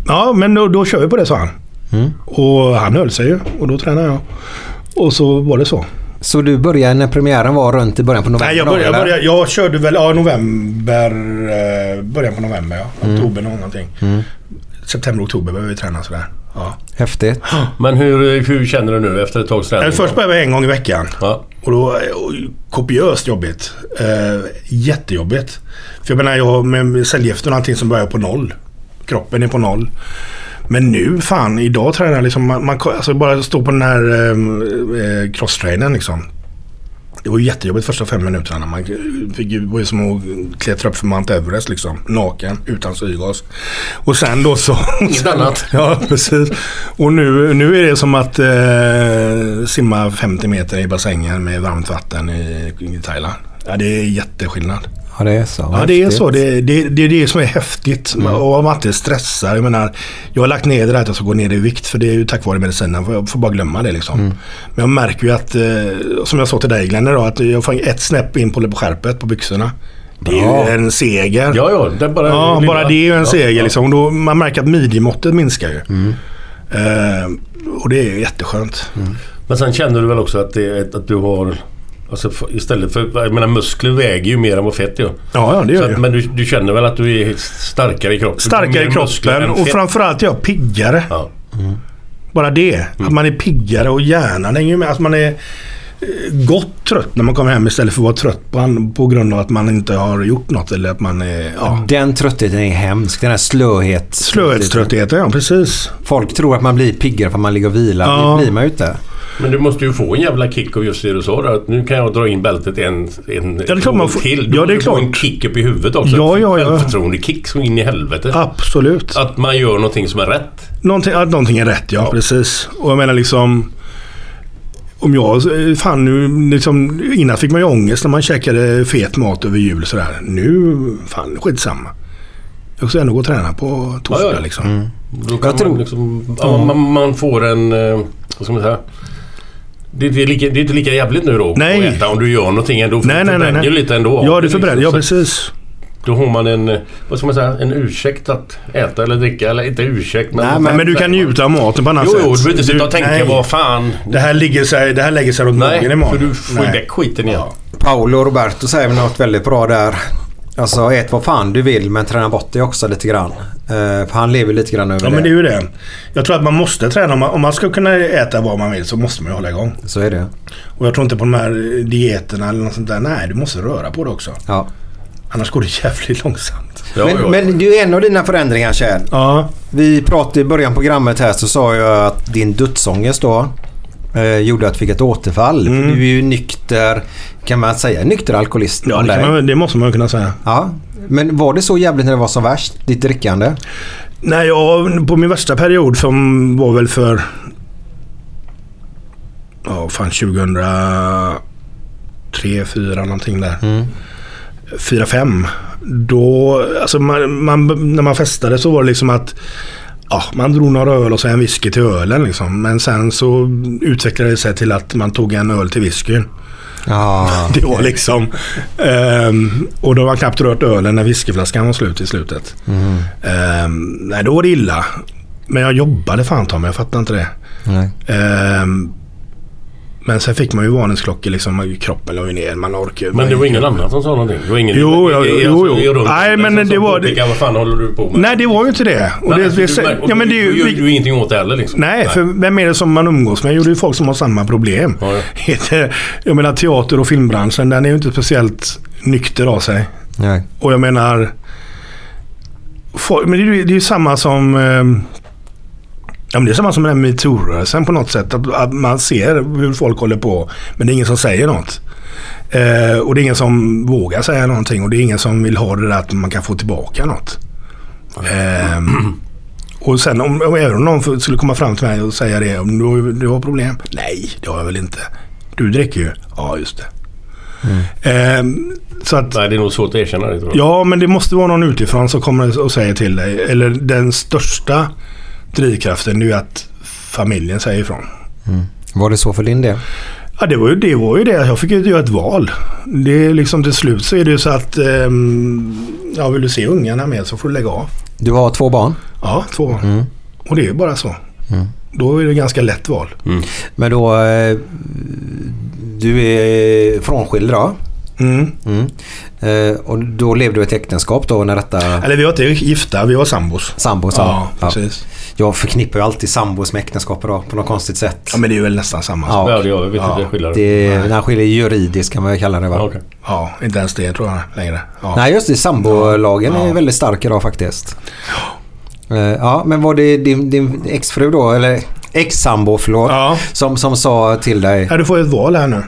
ja, men då, då kör vi på det sa han. Mm. Och han höll sig ju och då tränade jag. Och så var det så. Så du började när premiären var runt i början på november? Nej, jag, började, jag, började, jag körde väl ja, november, eh, början på november ja. Oktober någonting. Mm. September, oktober började vi träna sådär. Ja. Häftigt. Men hur, hur känner du nu efter ett tags träning? Eh, Först började vi en gång i veckan. Ja. Och då, och, kopiöst jobbigt. Eh, jättejobbigt. För jag menar, jag har med cellgiften och allting som börjar på noll. Kroppen är på noll. Men nu, fan, idag tränar jag liksom, man, man alltså bara stå på den här eh, eh, crosstrainern liksom. Det var ju jättejobbigt första fem minuterna. Man fick det var ju som att klättra upp för Mount Everest liksom. Naken, utan syrgas. Och sen då så... Inget annat. Ja, precis. Och nu, nu är det som att eh, simma 50 meter i bassängen med varmt vatten i, i Thailand. Ja, det är jätteskillnad. Ja, det är så. Ja, det är så. Det, det, det är det som är häftigt. Och om man inte stressar. Jag menar, jag har lagt ner det där att jag ska gå ner i vikt. För det är ju tack vare medicinen. Jag får bara glömma det liksom. Men jag märker ju att, eh, som jag sa till dig Glenn idag, att jag får ett snäpp in på, skärpet på byxorna. Det är Bra. ju en seger. Ja, ja. Det bara, Ja, bara det är ju en ja, seger. ja. Liksom. Då, man märker att midjemåttet minskar ju. Eh, och det är ju jätteskönt. Men sen känner du väl också att, det, att du har Alltså, istället för... Jag menar muskler väger ju mer än vad fett gör. Ja, ja det gör att, men du, du känner väl att du är starkare i kroppen? Starkare i kroppen och framförallt är jag piggare. Ja. Bara det. Att man är piggare och hjärnan hänger ju med. Att man är gott trött när man kommer hem istället för att vara trött på, på grund av att man inte har gjort något eller att man är... Ja. Den tröttheten är hemsk. Den här slöhet. Slöhetströttheten, ja precis. Folk tror att man blir piggare för att man ligger och vilar. Ja. Det blir man ju inte. Men du måste ju få en jävla kick av just det du sa att Nu kan jag dra in bältet en, en det är klart man får- till. Du ja, det är måste få klart. en kick upp i huvudet också. Ja, ja, ja. Självförtroende-kick så in i helvete. Absolut. Att man gör någonting som är rätt. Någonting, att någonting är rätt, ja, Ja. precis. Och jag menar liksom... Om jag... eh, Fan nu liksom... Innan fick man ju ångest när man käkade fet mat över jul sådär. Nu... Fan, skitsamma. Jag ska ändå gå och träna på torsdag Ja, ja. liksom. Då kan Jag tror- man, liksom, ja, man, man får en... eh, Vad ska man säga? Det är, inte lika, det är inte lika jävligt nu då Nej. att äta om du gör någonting ändå. för Nej, du nej, nej. nej. lite ändå. Ja, du liksom förbränner. Ja, precis. Då har man en, eh, vad ska man säga, en ursäkt att äta eller dricka. Eller inte ursäkt men... Nej, Men, men du kan njuta av maten på annat Jo, sätt. jo, du behöver inte sitta och tänka nej, vad fan... Det här, ligger sig, det här lägger sig runt magen Nej, för imorgon. du får ju väck skiten igen. Paolo Roberto säger något väldigt bra där. Alltså ät vad fan du vill men träna bort det också lite grann. För han lever lite grann över Ja, det. men det är ju det. Jag tror att man måste träna. Om man, om man ska kunna äta vad man vill så måste man ju hålla igång. Så är det. Och jag tror inte på de här dieterna eller något sånt där. Nej, du måste röra på det också. Ja. Annars går det jävligt långsamt. Ja, men, ja. men det är en av dina förändringar Kjell. Ja, Vi pratade i början på programmet här så sa jag att din dödsångest då eh, gjorde att du fick ett återfall. För du är ju nykter, kan man säga, nykter alkoholist. Mm. ja det, man, det måste man kunna säga. ja. Men var det så jävligt när det var som värst, ditt drickande? Nej, jag, på min värsta period som var väl för... Ja, fan 2003, 2004 någonting där. Mm. 4, 5. Då, alltså man, man, när man festade så var det liksom att Ja, man drog några öl och så en whisky till ölen liksom. Men sen så utvecklade det sig till att man tog en öl till whiskyn. Ja. <laughs> Det var liksom... ehm, och då var knappt rört ölen när whiskyflaskan var slut i slutet. Ehm, nej, då var det illa. Men jag jobbade fan ta mig, jag fattar inte det. Nej. Men sen fick man ju varningsklockor liksom. Kroppen låg ju ner. Man orkar ju- Men det var ingen annan som sa någonting? Det var ingen, Jo, ja, i- i- jo, jo. i rummet Nej, men det var- påpekade, Vad fan håller du på med? Nej, det var ju inte det. Och Nej, det, det, du, ja, men det är du, ju, gör du ingenting åt det heller liksom? Nej, för vem är det som man umgås med? Jo, det är ju folk som har samma problem. Ja, ja. <laughs> Jag menar teater och filmbranschen, den är ju inte speciellt nykter av sig. Nej. Och jag menar... folk- Men det är ju, det är ju samma som... eh, Ja, men det är samma som den metoo-rörelsen på något sätt. Att, att man ser hur folk håller på. Men det är ingen som säger något. Eh, och det är ingen som vågar säga någonting. Och det är ingen som vill ha det där att man kan få tillbaka något. Ehm, och sen om, om även om någon skulle komma fram till mig och säga det. Om du, du har problem? Nej, det har jag väl inte. Du dricker ju? Ja, just det. Ehm, så att... Nej, det är nog svårt att erkänna det. Ja, men det måste vara någon utifrån som kommer och säger till dig. Eller den största drivkraften är ju att familjen säger ifrån. Var det så för din del? Ja, det var ju det. Var ju det. Jag fick ju göra ett val. Det är liksom till slut så är det ju så att ehm, ja, vill du se ungarna med så får du lägga av. Du har två barn. Ja, två. Och det är ju bara så. Då är det ganska lätt val. Men då... Eh, du är frånskild då? Mm. Mm. Eh, och då levde du i ett äktenskap då när detta... Eller vi var inte gifta, vi var sambos. Sambos? Ja, precis. Jag förknippar ju alltid sambos med äktenskap då, på något konstigt sätt. Ja, men det är väl nästan samma Ja. sak. Ja, det gör vet Ja. Det, den här skiljer juridiskt kan man ju kalla det va? Ja, okej. Ja, inte ens det tror jag längre. Ja. Nej just det, sambolagen är Ja. väldigt stark idag faktiskt. Eh, Ja, men var det din, din exfru då, eller ex-sambo förlåt, Ja. som, som sa till dig? Ja, du får ju ett val här nu.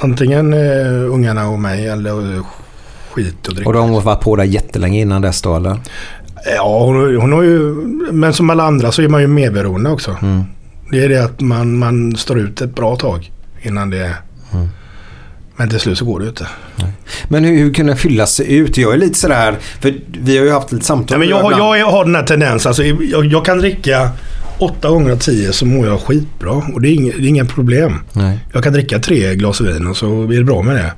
Antingen eh, ungarna och mig eller eh, skit och dricka. Och de har varit på dig jättelänge innan dess då eller? Ja, hon, hon har ju... Men som alla andra så är man ju medberoende också. Mm. Det är det att man, man står ut ett bra tag innan det... Men till slut så går det ju inte. Men hur, hur kunde fylla sig ut? Jag är lite sådär, för vi har ju haft lite samtal. Nej, men jag, har- ibland. jag har den här tendensen. Alltså, jag, jag kan dricka åtta gånger av tio så mår jag skitbra. Och det är, det är inga problem. Nej. Jag kan dricka tre glas vin och så blir det bra med det.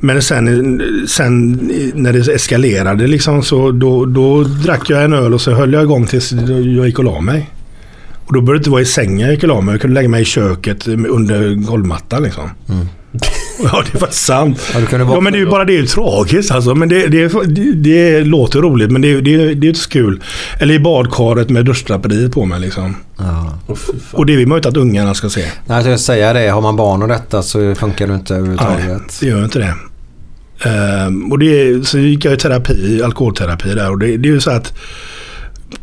Men sen, sen när det eskalerade liksom så då, då drack jag en öl och så höll jag igång tills jag gick och la mig. Och då behövde det inte vara i sängen jag gick och la mig. Jag kunde lägga mig i köket under golvmattan liksom. Mm. <laughs> Ja, det är faktiskt sant. Ja, du kunde Ja, men det är ju bara det är ju tragiskt alltså. Men det, det, det, det låter roligt, men det, det, det är inte så kul. Eller i badkaret med duschdraperiet på mig liksom. Ja. Fan. Och det vill man ju inte att ungarna ska se. Nej, jag ska säga det. Har man barn och detta så funkar det inte Nej, överhuvudtaget. det gör inte det. Ehm, och det så gick jag i terapi, alkoholterapi där. Och det, det är ju så att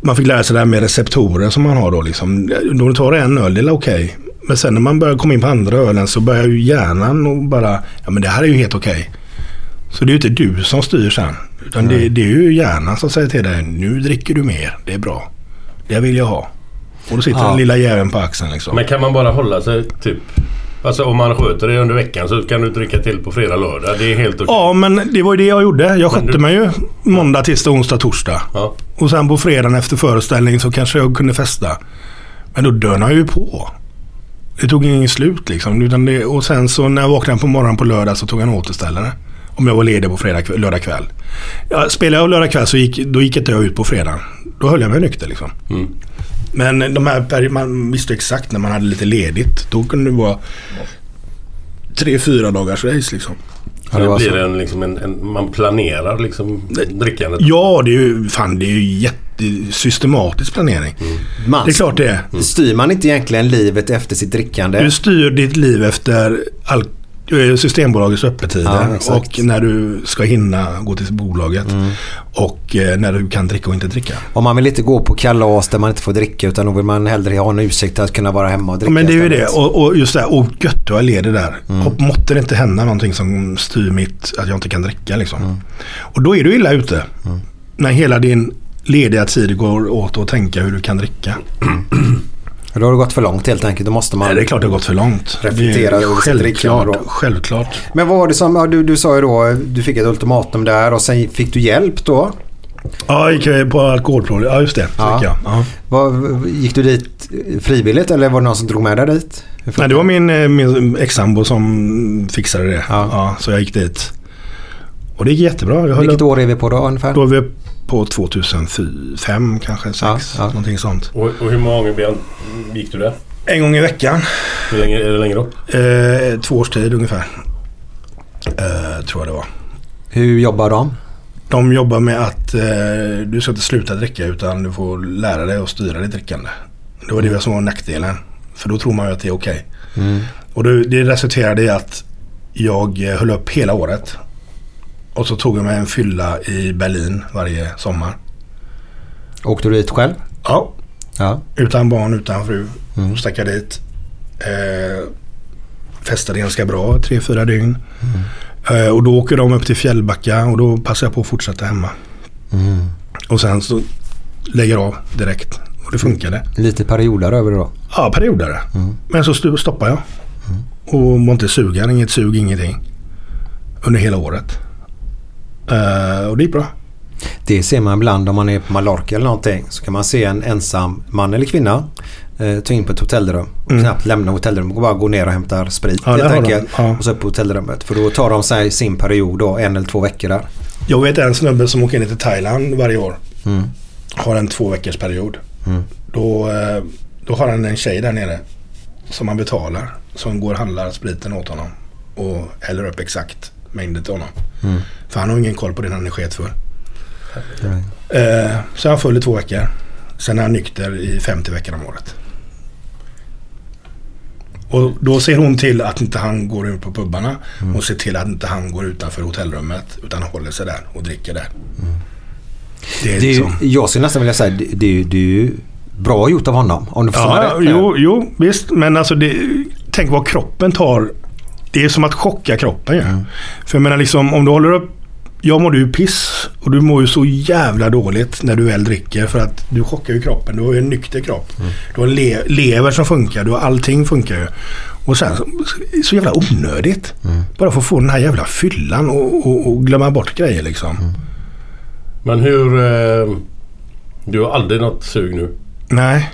man fick lära sig det här med receptorer som man har då. Liksom. Då du tar en öl, det är okej. Men sen när man börjar komma in på andra ölen så börjar ju hjärnan och bara, ja men det här är ju helt okej. Så det är ju inte du som styr sen. Utan det, det är ju hjärnan som säger till dig, nu dricker du mer, det är bra. Det vill jag ha. Och då sitter Ja. den lilla jäveln på axeln liksom. Men kan man bara hålla sig typ... Alltså om man sköter det under veckan så kan du dricka till på fredag, lördag. Det är helt okej. Ja, men det var ju det jag gjorde. Jag skötte du- mig ju måndag, tisdag, onsdag, torsdag. Ja. Och sen på fredagen efter föreställning så kanske jag kunde festa. Men då dönade jag ju på. Det tog ingen slut liksom. Utan det, och sen så när jag vaknade på morgonen på lördag så tog jag en återställare. Om jag var ledig på fredag, lördag kväll. Ja, spelade jag lördag kväll så gick, då gick inte jag ut på fredagen. Då höll jag mig nykter liksom. Mm. Men de här, man visste exakt när man hade lite ledigt. Då kunde det vara tre, fyra dagars race liksom. Så det blir en, liksom en, en, man planerar liksom drickandet. Ja, det är ju, fan, det är ju jättesystematisk planering. Man, Det är klart det är. Styr man inte egentligen livet efter sitt drickande? Du styr ditt liv efter al- eh, Systembolagets öppettider Ja, och när du ska hinna gå till bolaget. Och eh, när du kan dricka och inte dricka. Om man vill inte gå på kalas där man inte får dricka utan då vill man hellre ha en ursäkt att kunna vara hemma och dricka Ja, men det är ju det. Och, och just det här, och gött vad jag leder där. Och måtte det inte hända någonting som styr mitt, att jag inte kan dricka liksom. Och då är du illa ute. När hela din lediga tid går åt att tänka hur du kan dricka. Då har det gått för långt helt enkelt. Då måste man... Nej, det är klart det har gått för långt. Reflektera över självklart, självklart. Men vad var det som... Ja, du, du sa ju då... Du fick ett ultimatum där och sen fick du hjälp då. Ja, gick jag på alkoholprov. Ja, just det. Ja. gick jag. Ja. Vad, gick du dit frivilligt eller var det någon som drog med dig dit? Nej, det var min, eh, min ex-sambo som fixade det. Ja. Ja. så jag gick dit. Och det gick jättebra. Jag Vilket upp, år är vi på då ungefär? då är vi på 2005 kanske, 6 Ja, ja. någonting sånt. Och, och hur många gånger ben gick du där? En gång i veckan. Hur länge, är det länge då? Eh, två års tid ungefär. Eh, tror jag det var. Hur jobbar de? De jobbar med att eh, du ska inte sluta dricka utan du får lära dig att styra ditt drickande. Det var det som var nackdelen. För då tror man ju att det är okej. Och det, det resulterade i att jag eh, höll upp hela året. Och så tog jag mig en fylla i Berlin varje sommar. Åkte du dit själv? Ja, Ja. utan barn, utan fru. Mm. Stack jag dit. Eh, festade ganska bra, tre, fyra dygn. Eh, och då åker de upp till Fjällbacka och då passar jag på att fortsätta hemma. Och sen så lägger jag av direkt. Och det funkade. Lite perioder över det då? Ja, perioder. Men så stoppade jag. Och var inte sugen, inget sug, ingenting. Under hela året. Eh, och det gick bra. Det ser man ibland om man är på Mallorca eller någonting. Så kan man se en ensam man eller kvinna eh, ta in på ett hotellrum. Och knappt lämna hotellrummet och bara gå ner och hämtar sprit Ja, helt enkelt. Ja. Och så upp på hotellrummet. För då tar de sig sin period då, en eller två veckor där. Jag vet en snubbe som åker ner till Thailand varje år. Mm. Har en två veckors period. Mm. Då, eh, då har han en tjej där nere. Som han betalar. Som går och handlar spriten åt honom. Och häller upp exakt mängden till honom. Mm. För han har ingen koll på det när han är sketfull. Eh, så är han full i två veckor. Sen är han nykter i 50 veckor om året. Och då ser hon till att inte han går ut på pubbarna. Mm. Och ser till att inte han går utanför hotellrummet. Utan håller sig där och dricker där. Det är Mm. Det är ju, liksom... jag skulle nästan vilja säga det, det, är ju- det är ju bra gjort av honom. Om du förstår mig Ja, rätt. nu. jo, jo, visst. Men alltså det, tänk vad kroppen tar. Det är som att chocka kroppen ju. För jag menar liksom om du håller upp. Jag mår ju piss och du mår ju så jävla dåligt när du väl dricker för att du chockar ju kroppen. Du har ju en nykter kropp. Du har le, lever som funkar. Du har allting funkar ju. Och sen så, så jävla onödigt. Bara för att få den här jävla fyllan och, och, och glömma bort grejer liksom. Men hur... Eh, du har aldrig något sug nu? Nej.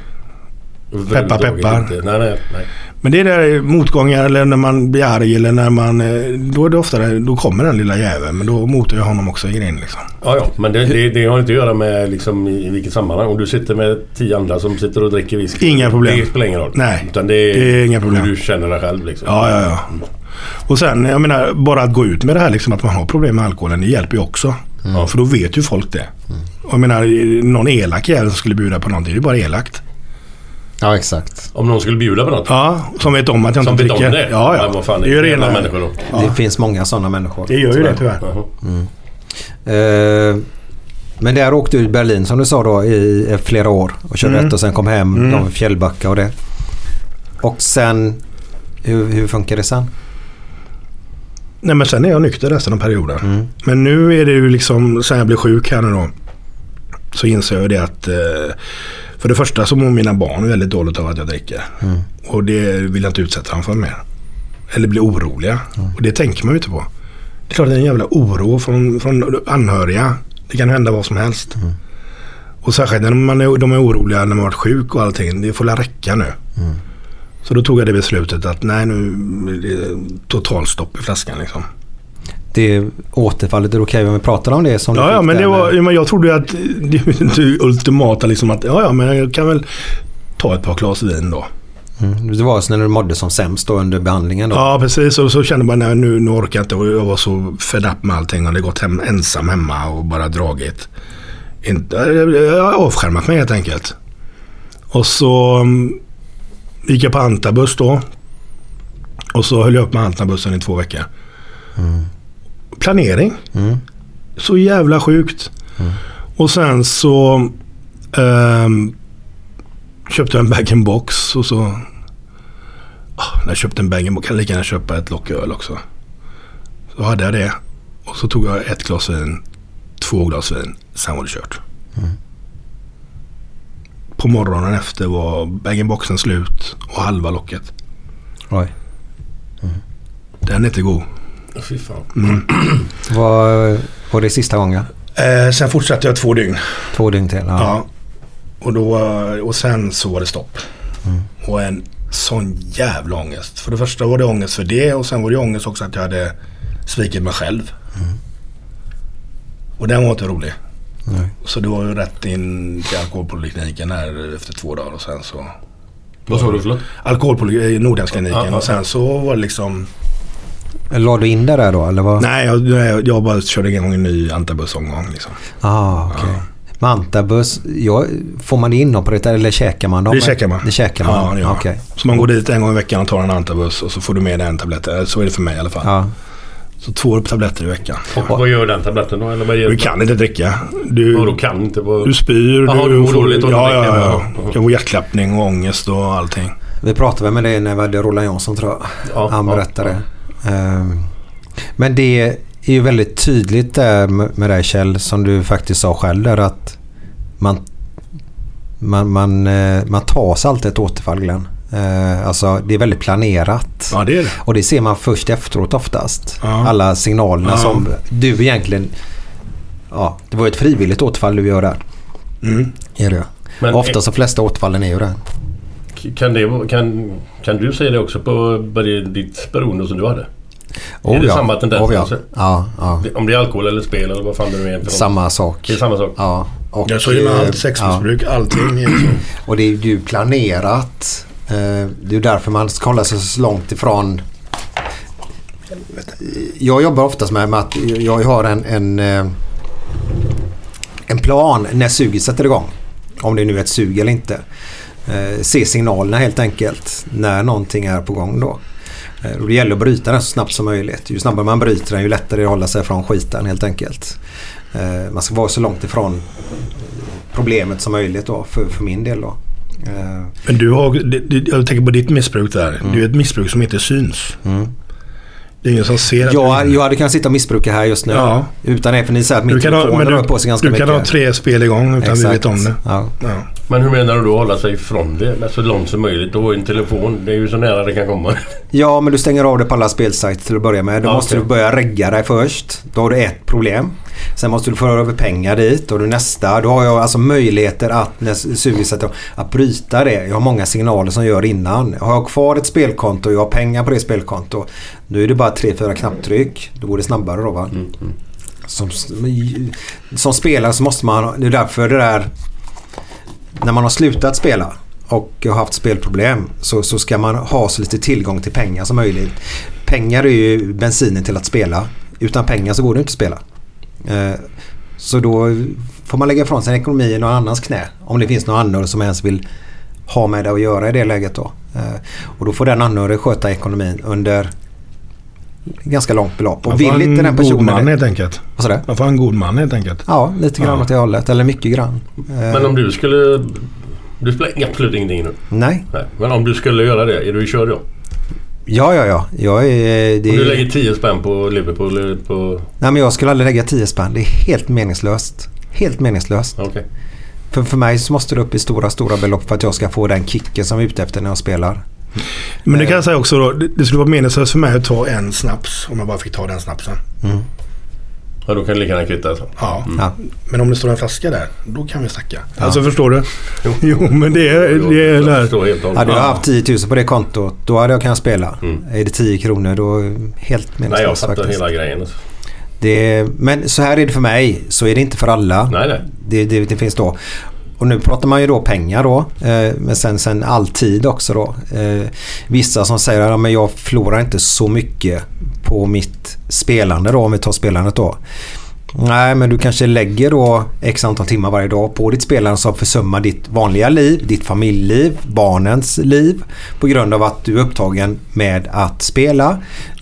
Peppar. inte. Nej, nej, nej. Men det är där motgångar eller när man blir arg eller när man... eh, Då är det oftare, då kommer den lilla jäveln. Men då motar jag honom också i grind liksom. Ja, ja. Men det, det, det har inte att göra med liksom, i, vilket sammanhang. Om du sitter med tio andra som sitter och dricker whisky. Inga problem. Det spelar ingen roll. Nej, Utan det är, det är inga problem. du känner dig själv liksom. Ja, ja, ja. Och sen, jag menar, bara att gå ut med det här liksom att man har problem med alkoholen, det hjälper ju också. För då vet ju folk det. Och jag menar, någon elak jävel som skulle bjuda på någonting, det är ju bara elakt. Ja, exakt. Om någon skulle bjuda på något. Ja, som vet om att jag Som inte vet om dricker. det? Ja, Men ja. vad fan, det är ju rena människor då. Det finns många sådana människor. Det gör ju det tyvärr. Jaha. Eh, men där åkte du i Berlin som du sa då i flera år och körde Mm. rätt och sen kom hem, Mm. mm. Fjällbacka och det. Och sen, hur, hur funkar det sen? Nej men sen är jag nykter resten av perioden. Mm. Men nu är det ju liksom, sen jag blev sjuk här nu då. Så inser jag det att eh, för det första så mår mina barn väldigt dåligt av att jag dricker. Mm. Och det vill jag inte utsätta dem för mer. Eller bli oroliga. Och det tänker man ju inte på. Det är klart det är en jävla oro från, från anhöriga. Det kan hända vad som helst. Och särskilt när man är, de är oroliga när man har varit sjuk och allting. Det får la räcka nu. Så då tog jag det beslutet att nej nu är det totalstopp i flaskan liksom. Det återfallet, är det okej om vi pratar om det? Som Ja, ja men, det var, med- jag trodde att <laughs> det ultimata liksom att ja, ja, men jag kan väl ta ett par glas vin då. Mm. Det var så när du mådde som sämst då under behandlingen då? Ja, precis. Och så kände man nej, nu, nu orkar jag inte. Och jag var så fed up med allting. Jag hade gått hem ensam hemma och bara dragit. Inte, jag avskärmat mig helt enkelt. Och så mm, gick jag på Antabus då. Och så höll jag upp med Antabussen i två veckor. Planering. Mm. Så jävla sjukt. Och sen så ehm, köpte jag en bag-in-box och så Ah, när jag köpte en bag-in-box kan jag lika gärna köpa ett lock öl också. Så hade jag det. Och så tog jag ett glas vin, två glas vin. Sen var det kört. På morgonen efter var bag-in-boxen slut och halva locket. Oj. Den är inte god. Fy fan. Var, var det sista gången? Eh, sen fortsatte jag två dygn. Två dygn till? Ja. Ja. Och, då, och sen så var det stopp. Och en sån jävla ångest. För det första var det ångest för det och sen var det ångest också att jag hade svikit mig själv. Och den var inte rolig. Nej. Så det var ju rätt in till alkoholpolikliniken här efter två dagar och sen så... Vad sa du förlåt? Alkoholpolikliniken, Nordhemskliniken Ja, ja, och sen så var det liksom... La du in det där då eller? Vad? Nej, jag, jag, jag bara körde igång en ny antabusomgång liksom. Ah, okej. Med Antabus, ja, får man det inopererat eller käkar man dem? Det käkar man. Det käkar man? Ja, det gör. Okej. Så man går dit en gång i veckan och tar en antabus och så får du med dig en tablett. Eh, Så är det för mig i alla fall. Ja. Så två tabletter i veckan. Och vad gör den tabletten då? Eller vad gör Du kan inte dricka. Du, då kan inte vara... du spyr. Jaha, du du mår dåligt och ja, ja, ja. Ja. Du kan få hjärtklappning och ångest och allting. Vi pratade med dig när vi hade Roland Jansson tror jag. Ja, Han ja, berättade. Ehm, Men det är ju väldigt tydligt där med dig Kjell som du faktiskt sa själv där att man, man, man, eh, man tar sig alltid ett återfall Glenn. Eh, Alltså det är väldigt planerat. Ja, det är det. Och det ser man först efteråt oftast. Ja. Alla signalerna Ja. som du egentligen... Ja, det var ju ett frivilligt återfall du gör där. Mm. Är det. Men Oftast de flesta återfallen är ju det. Kan, det, kan, kan du säga det också på ditt beroende som du hade? Oh, är det ja. samma tendens? Oh, ja. ja, ja. Om det är alkohol eller spel eller vad fan det nu är. för något. Samma sak. Det är samma sak. Ja. Och, Ja, så är det med eh, allt. Sexmissbruk, allting. är så. <clears throat> Och det är ju planerat. Eh, Det är därför man ska hålla sig så långt ifrån. Jag jobbar oftast med, med att jag har en, en, eh, en plan när suget sätter igång. Om det nu är ett sug eller inte. Eh, Se signalerna helt enkelt när någonting är på gång då. Eh, Och det gäller att bryta den så snabbt som möjligt. Ju snabbare man bryter den ju lättare är det att hålla sig från skiten helt enkelt. Eh, Man ska vara så långt ifrån problemet som möjligt då för, för min del då. Men du har, jag tänker på ditt missbruk där. Det är ett missbruk som inte syns. Mm. Det är ingen som ser att Jag, du... jag hade kunnat sitta och missbruka här just nu. Ja. Utan det för ni säger att min telefon rör på sig du, ganska du kan mycket. ha tre spel igång utan vi vet Exakt. om det. Ja. Ja. Men hur menar du då hålla sig ifrån det? Så långt som möjligt. Då är en telefon, det är ju så nära det kan komma. ja, men du stänger av det på alla spelsajter till att börja med. Då Ja, måste du börja regga dig först. Då har du ett problem. Sen måste du föra över pengar dit och du nästa. Då har jag alltså möjligheter att när sätter att bryta det. Jag har många signaler som gör innan. Har jag kvar ett spelkonto och jag har pengar på det spelkonto. Då är det bara tre, fyra knapptryck. Då går det snabbare då va. Som, som spelare så måste man, det är därför det där när man har slutat spela och har haft spelproblem så, så ska man ha så lite tillgång till pengar som möjligt. Pengar är ju bensinen till att spela. Utan pengar så går det inte att spela. Eh, så då får man lägga ifrån sin ekonomi i någon annans knä. Om det finns någon anhörig som ens vill ha med det att göra i det läget då. Eh, och då får den anhörig sköta ekonomin under ganska långt belopp. Och Man vill får inte en den god personen... man helt enkelt. Vad sa du? Man får en god man helt enkelt. Ja, lite grann Ja. åt det hållet. Eller mycket grann. Eh, Men om du skulle... Du spelar absolut ingenting nu. Nej. Nej. Men om du skulle göra det, är du körd då? Ja, ja, ja. Jag är... Det Om du lägger 10 spänn på Liverpool eller på... Nej, men jag skulle aldrig lägga 10 spänn. Det är helt meningslöst. Helt meningslöst. Okej. För, för mig så måste det upp i stora, stora belopp för att jag ska få den kicken som jag är ute efter när jag spelar. Men det kan jag säga också då. Det det skulle vara meningslöst för mig att ta en snaps. Om jag bara fick ta den snapsen. Ja, då kan det lika gärna kvitta alltså. Ja. Ja. Men om det står en flaska där, då kan vi snacka. Alltså förstår du? Jo, <laughs> men det är, Jo, det är där. Hade jag haft 10 000 på det kontot, då hade jag kunnat spela. Mm. Är det 10 kronor, då är helt Nej, jag meningslöst fattar hela grejen. Alltså. Det, men så här är det för mig. Så är det inte för alla. Nej, nej. Det, det, det finns då. Och nu pratar man ju då pengar då. Eh, men sen, sen all tid också då. Eh, vissa som säger att ja, men jag förlorar inte så mycket på mitt spelande då. Om vi tar spelandet då. Nej, men du kanske lägger då x antal timmar varje dag på ditt spelande som försummar ditt vanliga liv, ditt familjeliv, barnens liv på grund av att du är upptagen med att spela,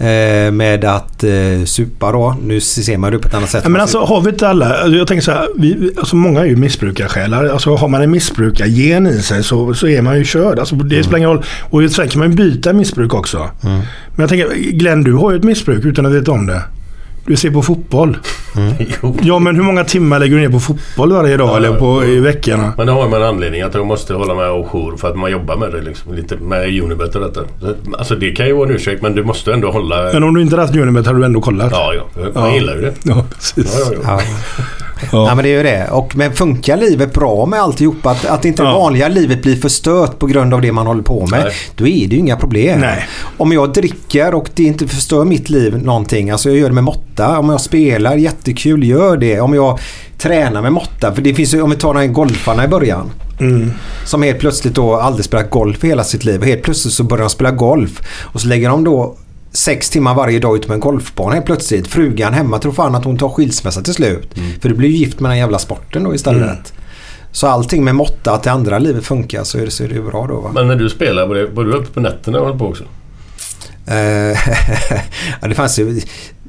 eh, med att eh, supa då. Nu ser man det på ett annat sätt. Ja, men alltså har vi inte alla, alltså, jag tänker så här, vi, alltså många är ju missbrukarsjälar. Alltså har man en missbrukargen i sig så, så är man ju körd. Alltså, det spelar ingen roll. Och sen kan man ju byta missbruk också. Men jag tänker, Glenn du har ju ett missbruk utan att veta om det. Du ser på fotboll. <laughs> Jo. Ja men hur många timmar lägger du ner på fotboll varje dag Ja, eller på, ja. i veckorna? Men det har man en anledning att jag måste hålla med och jour för att man jobbar med det liksom. Lite med Unibet och detta. Så, Alltså det kan ju vara en ursäkt men du måste ändå hålla... Men om du inte haft Unibet hade du ändå kollat? Ja, ja. Man Ja. gillar ju det. Ja, precis. Ja, ja, <laughs> ja. Ja men det är ju det. Och, men funkar livet bra med alltihopa? Att, att inte det Ja. vanliga livet blir förstört på grund av det man håller på med. Nej. Då är det ju inga problem. Nej. Om jag dricker och det inte förstör mitt liv någonting. Alltså jag gör det med måtta. Om jag spelar, jättekul, gör det. Om jag tränar med måtta. För det finns ju, om vi tar den golfarna i början. Mm. Som helt plötsligt då aldrig spelat golf i hela sitt liv. Och helt plötsligt så börjar de spela golf. Och så lägger de då sex timmar varje dag ut på en golfbana helt plötsligt. Frugan hemma tror fan att hon tar skilsmässa till slut. För du blir ju gift med den jävla sporten då istället. Så allting med måtta, att det andra livet funkar så är det, så är det ju bra då va. Men när du spelar, var, det, var du uppe på nätterna och på också? Eh, <laughs> ja, det fanns ju...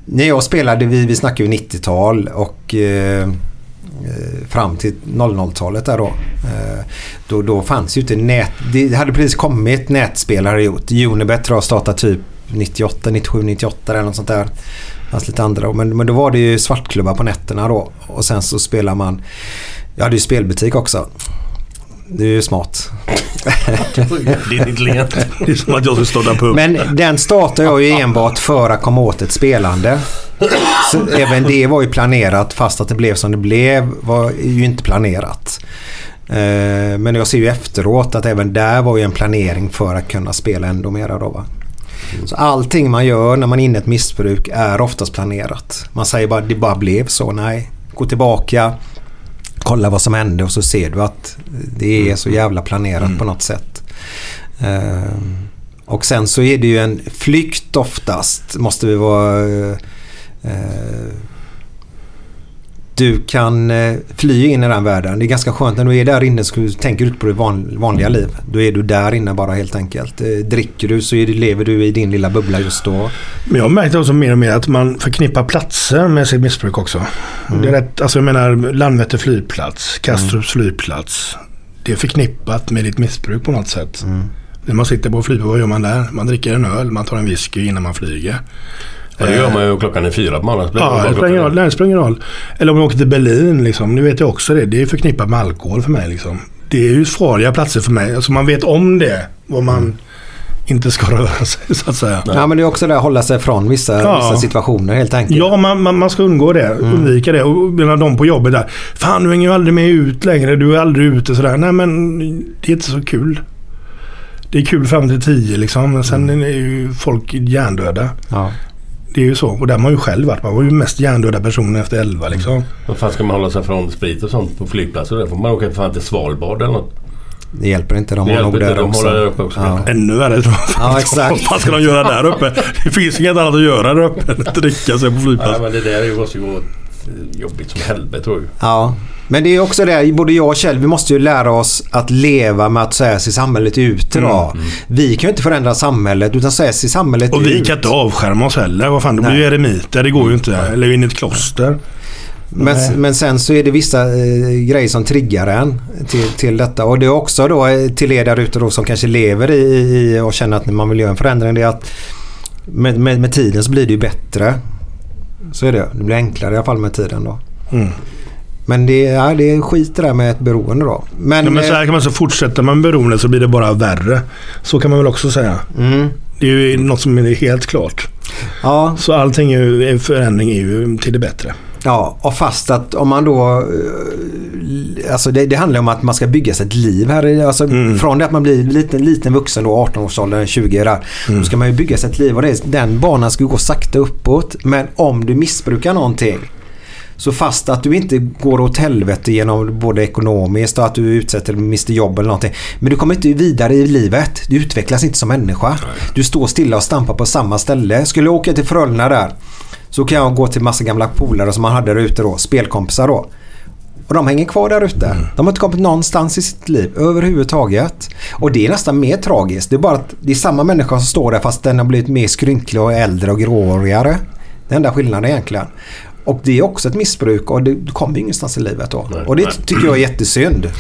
När jag spelade, vi, vi snackar ju 90-tal och eh, eh, fram till 00-talet där då. Eh, då. Då fanns ju inte nät... Det hade precis kommit nätspelare gjort. Unibet tror jag startade typ 98, 97, 98 eller något sånt där. Fanns lite andra. Men, men då var det ju svartklubbar på nätterna då. Och sen så spelar man... Jag hade ju spelbutik också. Det är ju smart. Det är intelligent. Det är som att jag skulle starta pub. Men den startade jag ju enbart för att komma åt ett spelande. Så även det var ju planerat fast att det blev som det blev var ju inte planerat. Eh, Men jag ser ju efteråt att även där var ju en planering för att kunna spela ändå mera då va. Så allting man gör när man är inne i ett missbruk är oftast planerat. Man säger bara det bara blev så. Nej, gå tillbaka. Kolla vad som hände och så ser du att det är så jävla planerat på något sätt. Ehm, och sen så är det ju en flykt oftast. Måste vi vara... du kan eh, fly in i den världen. Det är ganska skönt när du är där inne så tänker du inte på van, vanliga liv. Då är du där inne bara helt enkelt. Eh, dricker du så det, lever du i din lilla bubbla just då. Men jag har märkt också mer och mer att man förknippar platser med sitt missbruk också. Mm. Det är rätt, alltså jag menar Landvetter flygplats, Kastrups flygplats. Det är förknippat med ditt missbruk på något sätt. Mm. När man sitter på flygplan, vad gör man där? Man dricker en öl, man tar en whisky innan man flyger. Ja, det gör man ju klockan är fyra på morgonen. Ja, det spelar ingen roll. Nej, det spelar ingen roll. Eller om jag åker till Berlin, liksom. nu vet jag också det. Det är förknippat med alkohol för mig. Liksom. Det är ju farliga platser för mig. Alltså man vet om det, vad man inte ska röra sig så att säga. Ja men det är också det att hålla sig från vissa, Ja. vissa situationer helt enkelt. Ja, man, man, man ska undgå det. Undvika det. Och menar de på jobbet där. Fan, du hänger ju aldrig med ut längre. Du är aldrig ute sådär. Nej, men det är inte så kul. Det är kul fram till tio liksom. Men sen är ju folk hjärndöda. Ja. Det är ju så. Och där har man ju själv varit. Man var ju mest hjärndöda personen efter elva liksom. Vad fan ska man hålla sig från sprit och sånt på flygplatser? Där får man åka för fan till Svalbard eller något. Det hjälper inte. De Det har nog där de också. håller där uppe också. Ja. Ännu värre tror jag. Ja, exakt. Vad fan ska de göra där uppe? Det finns inget annat att göra där uppe än att dricka sig på flygplatsen. men det där är ju- måste ju gå jobbigt som helvete tror jag. Ja, men det är också det, både jag och Kjell, vi måste ju lära oss att leva med att så här ser samhället ut idag. Vi kan ju inte förändra samhället utan så här ser samhället Och ut. vi kan inte avskärma oss heller. Vad fan, det blir ju eremiter. Det går ju inte. Eller in i ett kloster. Men, Nej. men sen så är det vissa eh, grejer som triggar en till, till detta. Och det är också då eh, till er där ute då som kanske lever i, i och känner att man vill göra en förändring. Det är att med, med, med tiden så blir det ju bättre. Så är det. Det blir enklare i alla fall med tiden då. Mm. Men det, ja, det är skit det där med ett beroende då. Men, Ja, men så eh, här kan man så fortsätter man beroende så blir det bara värre. Så kan man väl också säga. mm, Det är ju något som är helt klart. ja, Så allting är ju, en förändring är ju till det bättre. Ja, och fast att om man då... eh, Alltså det, det handlar om att man ska bygga sig ett liv här. Alltså Mm. Från det att man blir liten, liten vuxen då, 18-årsåldern, 20 där. Mm. Då ska man ju bygga sig ett liv och det, den banan ska gå sakta uppåt. Men om du missbrukar någonting så fast att du inte går åt helvete genom både ekonomiskt och att du utsätter mister jobb eller någonting. Men du kommer inte vidare i livet. Du utvecklas inte som människa. Du står stilla och stampar på samma ställe. Skulle jag åka till Frölunda där så kan jag gå till massa gamla polare som man hade där ute då. Spelkompisar då. Och de hänger kvar där ute. De har inte kommit någonstans i sitt liv överhuvudtaget. Och det är nästan mer tragiskt. Det är bara att det är samma människa som står där fast den har blivit mer skrynklig och äldre och gråhårigare. Är enda skillnaden egentligen. Och det är också ett missbruk och du kommer ju ingenstans i livet då. Nej, och det nej. tycker jag är jättesynd.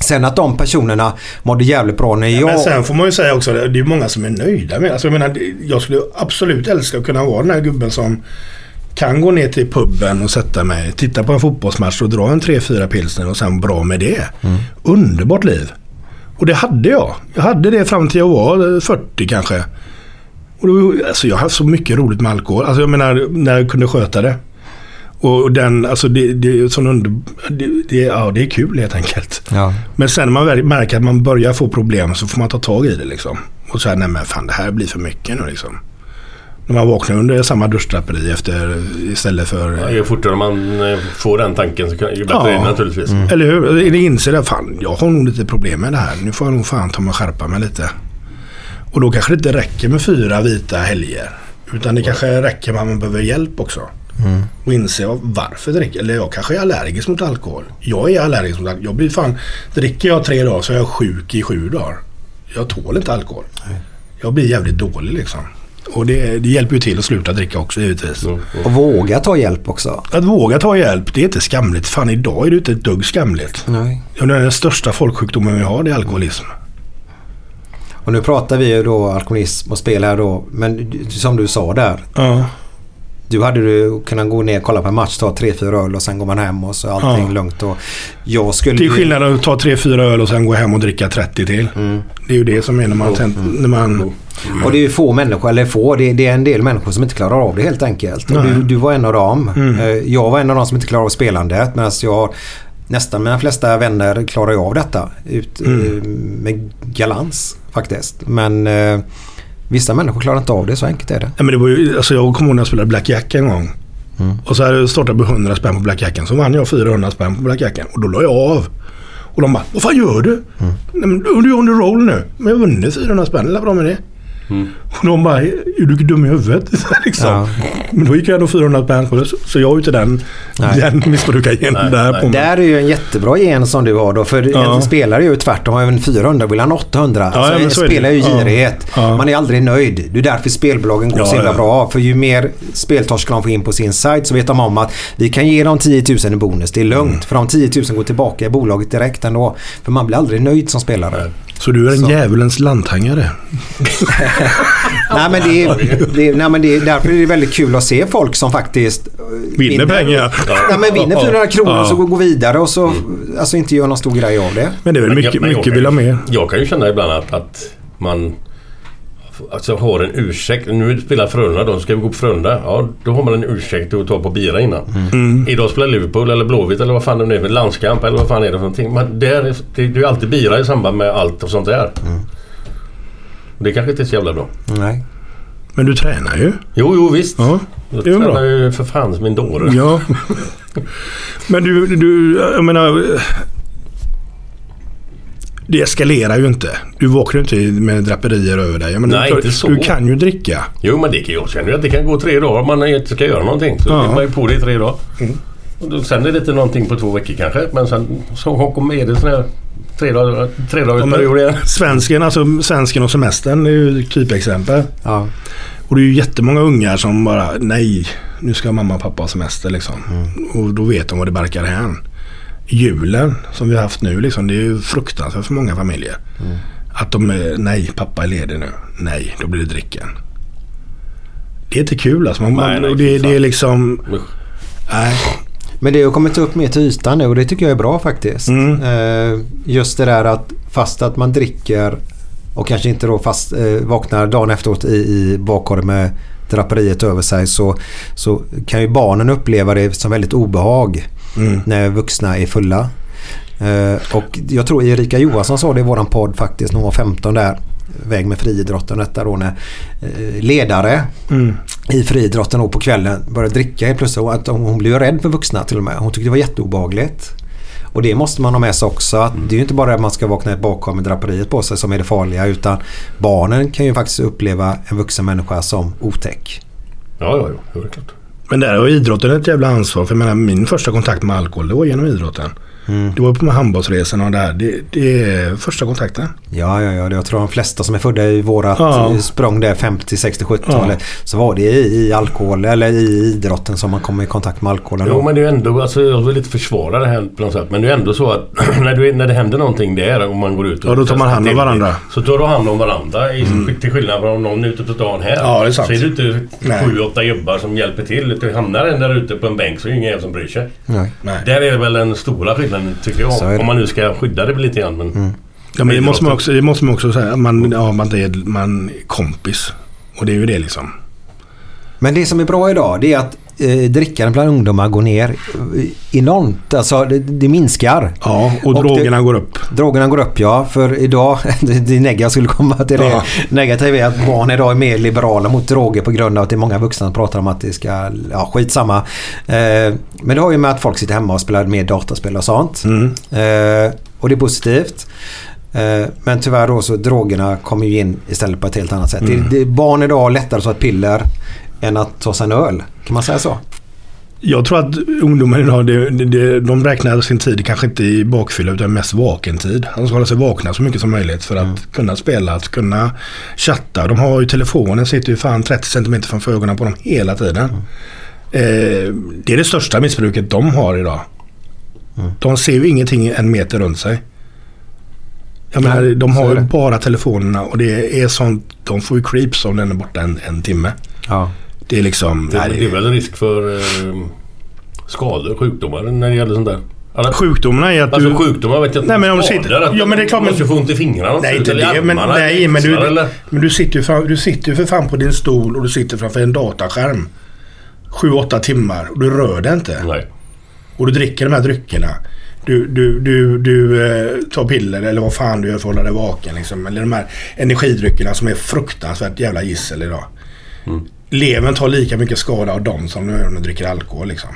Sen att de personerna mådde jävligt bra när jag... Men sen får man ju säga också, det är många som är nöjda med Alltså jag menar, jag skulle absolut älska att kunna vara den här gubben som kan gå ner till puben och sätta mig, titta på en fotbollsmatch och dra en 3-4 pilsner och sen bra med det. Underbart liv. Och det hade jag. Jag hade det fram till jag var eh, 40 kanske. Och då, alltså jag har haft så mycket roligt med alkohol. Alltså jag menar när jag kunde sköta det. Och den, alltså det, det är sån under... Det, det, ja, det är kul helt enkelt. Ja. Men sen när man märker att man börjar få problem så får man ta tag i det liksom. Och säga nej men fan det här blir för mycket nu liksom. När man vaknar under samma duschdraperi efter istället för... Ja, ju fortare man eh, får den tanken så kan, ju bättre Ja. är det naturligtvis. Eller hur? Eller inser att fan jag har nog lite problem med det här. Nu får jag nog fan ta mig och skärpa mig lite. Och då kanske det inte räcker med fyra vita helger. Utan det kanske räcker med att man behöver hjälp också. Och inse varför dricker Eller jag kanske är allergisk mot alkohol. Jag är allergisk mot alkohol. Jag blir fan... Dricker jag tre dagar så är jag sjuk i sju dagar. Jag tål inte alkohol. Jag blir jävligt dålig liksom. Och det, det hjälper ju till att sluta dricka också givetvis. Mm. Och våga ta hjälp också. Att våga ta hjälp, det är inte skamligt. Fan idag är det inte ett dugg skamligt. Nej. Ja, det är den största folksjukdomen vi har, det är alkoholism. Och nu pratar vi ju då alkoholism och spel här då. Men som du sa där. Ja. Du hade du kunnat gå ner och kolla på en match, ta tre, fyra öl och sen går man hem och så är allting Ja. lugnt. Och jag skulle Det är att ta tre fyra öl och sen gå hem och dricka 30 till. Mm. Det är ju det som är när man... När man Och det är ju få människor, eller få, det, det är en del människor som inte klarar av det helt enkelt. Du, du var en av dem. Mm. Eh, Jag var en av dem som inte klarar av spelandet medan jag nästan mina flesta vänner klarar ju av detta ut, Mm. eh, med galans faktiskt. Men eh, vissa människor klarar inte av det, så enkelt är det. Ja, men det var ju, alltså jag kommer ihåg när jag spelade Black Jack en gång. Mm. Och så hade jag startat på 100 spänn på Black Jacken. Så vann jag 400 spänn på Black Jacken. Och då la jag av. Och de bara, vad fan gör du? Mm. Nej, men du är the roll nu. Men jag har vunnit 400 spänn, det är bra med det. Och de bara, är du dum i huvudet? <laughs> liksom. Ja. Men då gick jag ändå 400 spänn på det. Så, jag är ju inte den, Nej. den <laughs> missbrukargenen där nej. på mig. Där är ju en jättebra gen som du har då. För Ja. en spelare är ju tvärtom. Har även 400 vill han 800. Ja, alltså, ja, en så är ju girighet. Ja. Man är aldrig nöjd. Det är därför spelbolagen går Ja, så himla ja. bra. För ju mer speltorskar de får in på sin sajt så vet de om att vi kan ge dem 10 000 i bonus. Det är lugnt. Mm. För de 10 000 går tillbaka i bolaget direkt ändå. För man blir aldrig nöjd som spelare. Så du är en Så. djävulens lanthangare. <laughs> Nej, men det är, det är, nej men det är, därför är det väldigt kul att se folk som faktiskt eh, Vinner pengar. Nej, men vinner 400 kronor Ja. och så går går vidare och så alltså inte gör någon stor grej av det. Men det är väl mycket, jag- men jag mycket kan vill ha mer. Jag kan ju känna ibland att, att man alltså, har en ursäkt. Nu spelar Frölunda då, ska vi gå på Frölunda? Ja, då har man en ursäkt att ta på bira innan. Mm. Idag spelar Liverpool eller Blåvitt eller vad fan det nu är, med landskamp eller vad fan är det för någonting. Men där, är- det, det är ju alltid bira i samband med allt och sånt där. Det kanske inte är så jävla bra. Nej. Men du tränar ju. Jo, jo visst. Ja, Jag det är bra. tränar ju för fan som en dåre. Ja. <laughs> Men du, du, jag menar... det eskalerar ju inte. Du vaknar ju inte med draperier över dig. Men Nej, du, inte så. du kan ju dricka. Jo men det kan jag känner ju att det kan gå tre dagar om man inte ska göra någonting. Så Ja. Mm. man ju på det i tre dagar. Och då, sen är det inte någonting på två veckor kanske. Men sen så kommer det sån här tre, dagar, tre dagars Ja, period igen. Svensken, alltså svensken och semestern är ju typexempel. Ja. Och det är ju jättemånga ungar som bara nej, nu ska mamma och pappa ha semester liksom. Och då vet de vad det barkar hän. Julen som vi har haft nu liksom, det är ju fruktansvärt för många familjer. Att de är, nej pappa är ledig nu. Nej, då blir det dricken. Det är inte kul alltså. Man, Nej, nej, och det, det är liksom, nej. Men det har kommit upp mer till ytan nu och det tycker jag är bra faktiskt. Mm. Eh, just det där att fast att man dricker och kanske inte då fast eh, vaknar dagen efteråt i, i bakgården med draperiet över sig så, så kan ju barnen uppleva det som väldigt obehag Mm. när vuxna är fulla. Eh, och jag tror Erika Johansson sa det i våran podd faktiskt när hon var 15 där. Väg med friidrotten detta då när eh, ledare Mm. i friidrotten då på kvällen började dricka helt plötsligt. Att hon blev rädd för vuxna till och med. Hon tyckte det var jätteobehagligt. Och det måste man ha med sig också. Att Det är ju inte bara att man ska vakna bakom med draperiet på sig som är det farliga. Utan barnen kan ju faktiskt uppleva en vuxen människa som otäck. Ja, ja, ja. Det är klart. Men där har idrotten ett jävla ansvar. För jag menar, min första kontakt med alkohol det var genom idrotten. Det var på här handbollsresorna och det här. Det, det är första kontakten. Ja, ja, ja. Jag tror de flesta som är födda i vårat Ja. språng där 50, 60, 70-talet. Så var det i, i alkohol eller i idrotten som man kom i kontakt med alkoholen. Jo då. men det är ändå, alltså, jag vill inte försvara det här på något sätt. Men det är ändå så att <clears throat> när, du, när det händer någonting där och man går ut och Ja, då tar man hand om varandra. Så tar du hand om varandra. I, Till skillnad från om någon är ute på stan här. Ja, det är sant. Så är det inte sju, åtta gubbar som hjälper till. Utan hamnar en där ute på en bänk så är det ingen jävel som bryr sig. Nej. Nej. Där är det väl den stora skillnaden tycker Så är jag. Om man nu ska skydda det lite grann. Men Ja, men det måste man också, det måste man också säga. Man, ja, man, är, man är kompis. Och det är ju det liksom. Men det som är bra idag det är att eh, drickandet bland ungdomar går ner eh, enormt. Alltså det, det minskar. Ja, och, Och drogerna det- går upp. Drogerna går upp ja. För idag, <laughs> det, negativa skulle komma till det. Ja. Negativa är att barn idag är mer liberala mot droger på grund av att det är många vuxna som pratar om att det ska, ja skitsamma. Eh, men det har ju med att folk sitter hemma och spelar mer dataspel och sånt. Mm. Eh, och det är positivt. Eh, men tyvärr då så drogerna kommer ju in istället på ett helt annat sätt. Mm. Det, det, barn idag har lättare att ta ett piller än att ta sig en öl. Kan man säga så? Jag tror att ungdomar idag, det, det, de räknar sin tid kanske inte i bakfylla utan mest vaken tid. De ska hålla sig vakna så mycket som möjligt för att kunna spela, att kunna chatta. De har ju telefonen, sitter ju fan 30 cm framför ögonen på dem hela tiden. Eh, det är det största missbruket de har idag. De ser ju ingenting en meter runt sig. Jag menar, Nej, de har ju bara telefonerna och det är sånt, de får ju creeps om den är borta en, en timme. Ja. Det är liksom... det, nej, det är väl en risk för eh, skador, sjukdomar när det gäller sånt där. Alla, Sjukdomarna är att alltså du... sjukdomar vet jag inte. Nej, men om du sitter- ja, men det är klart, Man måste men- få ont i fingrarna. Nej, inte det. Men, armarna, nej, men, du, eller? men du sitter ju fram, du sitter för fan på din stol och du sitter framför en dataskärm. Sju, åtta timmar och du rör dig inte. Nej. Och du dricker de här dryckerna. Du, du, du, du eh, tar piller eller vad fan du gör för att hålla dig vaken. Liksom. Eller de här energidryckerna som är fruktansvärt jävla gissel idag. Levern tar lika mycket skada av dem som när de dricker alkohol. Liksom.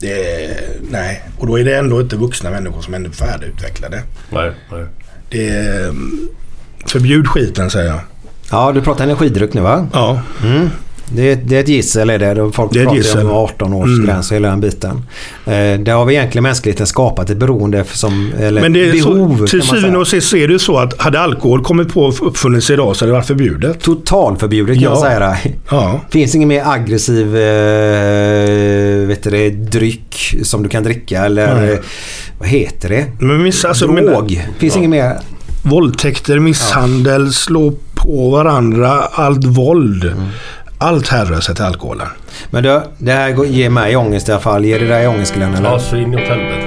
Det är, nej, och då är det ändå inte vuxna människor som är färdigutvecklade. Nej, nej. Det är... mm, Förbjud skiten säger jag. ja, du pratar energidryck nu va? Ja. Det är, det är ett gissel är det. Folk Det pratar ju om 18 års Mm. gräns och hela den biten. Eh, där har vi egentligen mänskligheten skapat ett beroende som, eller Men det är behov så, till syvende och sist är det så att hade alkohol kommit på och uppfunnits idag så hade det varit förbjudet. Totalförbjudet kan Ja. man säga. det. Ja. Finns ingen mer aggressiv eh, vet du det, dryck som du kan dricka eller Nej. vad heter det? Men miss, alltså, Drog. men, Finns ingen mer? våldtäkter, misshandel, slå på varandra, allt våld. Mm. Allt härrör sig till alkoholen. Men du, det här ger mig ångest i alla fall. Ger det dig ångest Glenn? Eller? Ja, så in i helvete.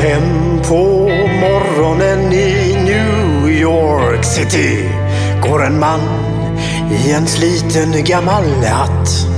Fem på morgonen i New York City går en man i en sliten gammal hatt.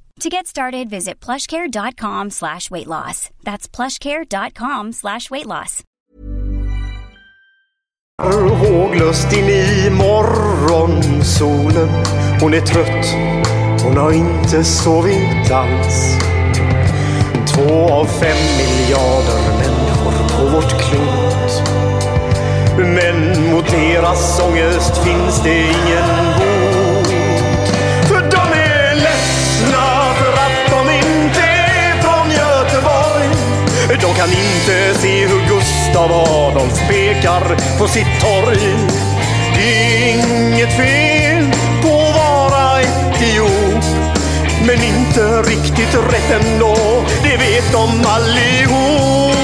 To get started, visit plushcare.com slash weight loss. That's plushcare.com slash weight loss. håglöst in i morgonsolen. Hon är trött, hon har inte sovit alls. Två av fem miljarder människor på vårt klot. Men mot deras ångest finns det ingen bot. De kan inte se hur Gustav Adolf pekar på sitt torg. Det är inget fel på att vara etiop. Men inte riktigt rätt ändå, det vet de allihop.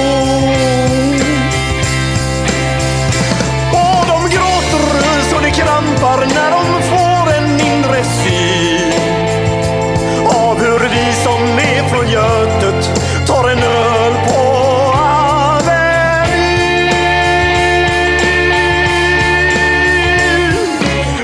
Och de gråter så det krampar när de får en mindre syn av hur vi som är från Götet tar en öl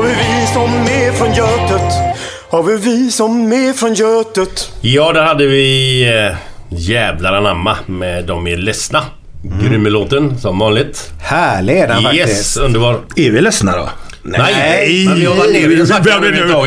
Av vi som är från Götet, av vi som är från Götet. Ja, där hade vi eh, Jävlar anamma med De är ledsna. Grym i låten som vanligt. Härlig är den Yes, faktiskt. underbar. Är vi ledsna då? Nej, men vi har varit nere i den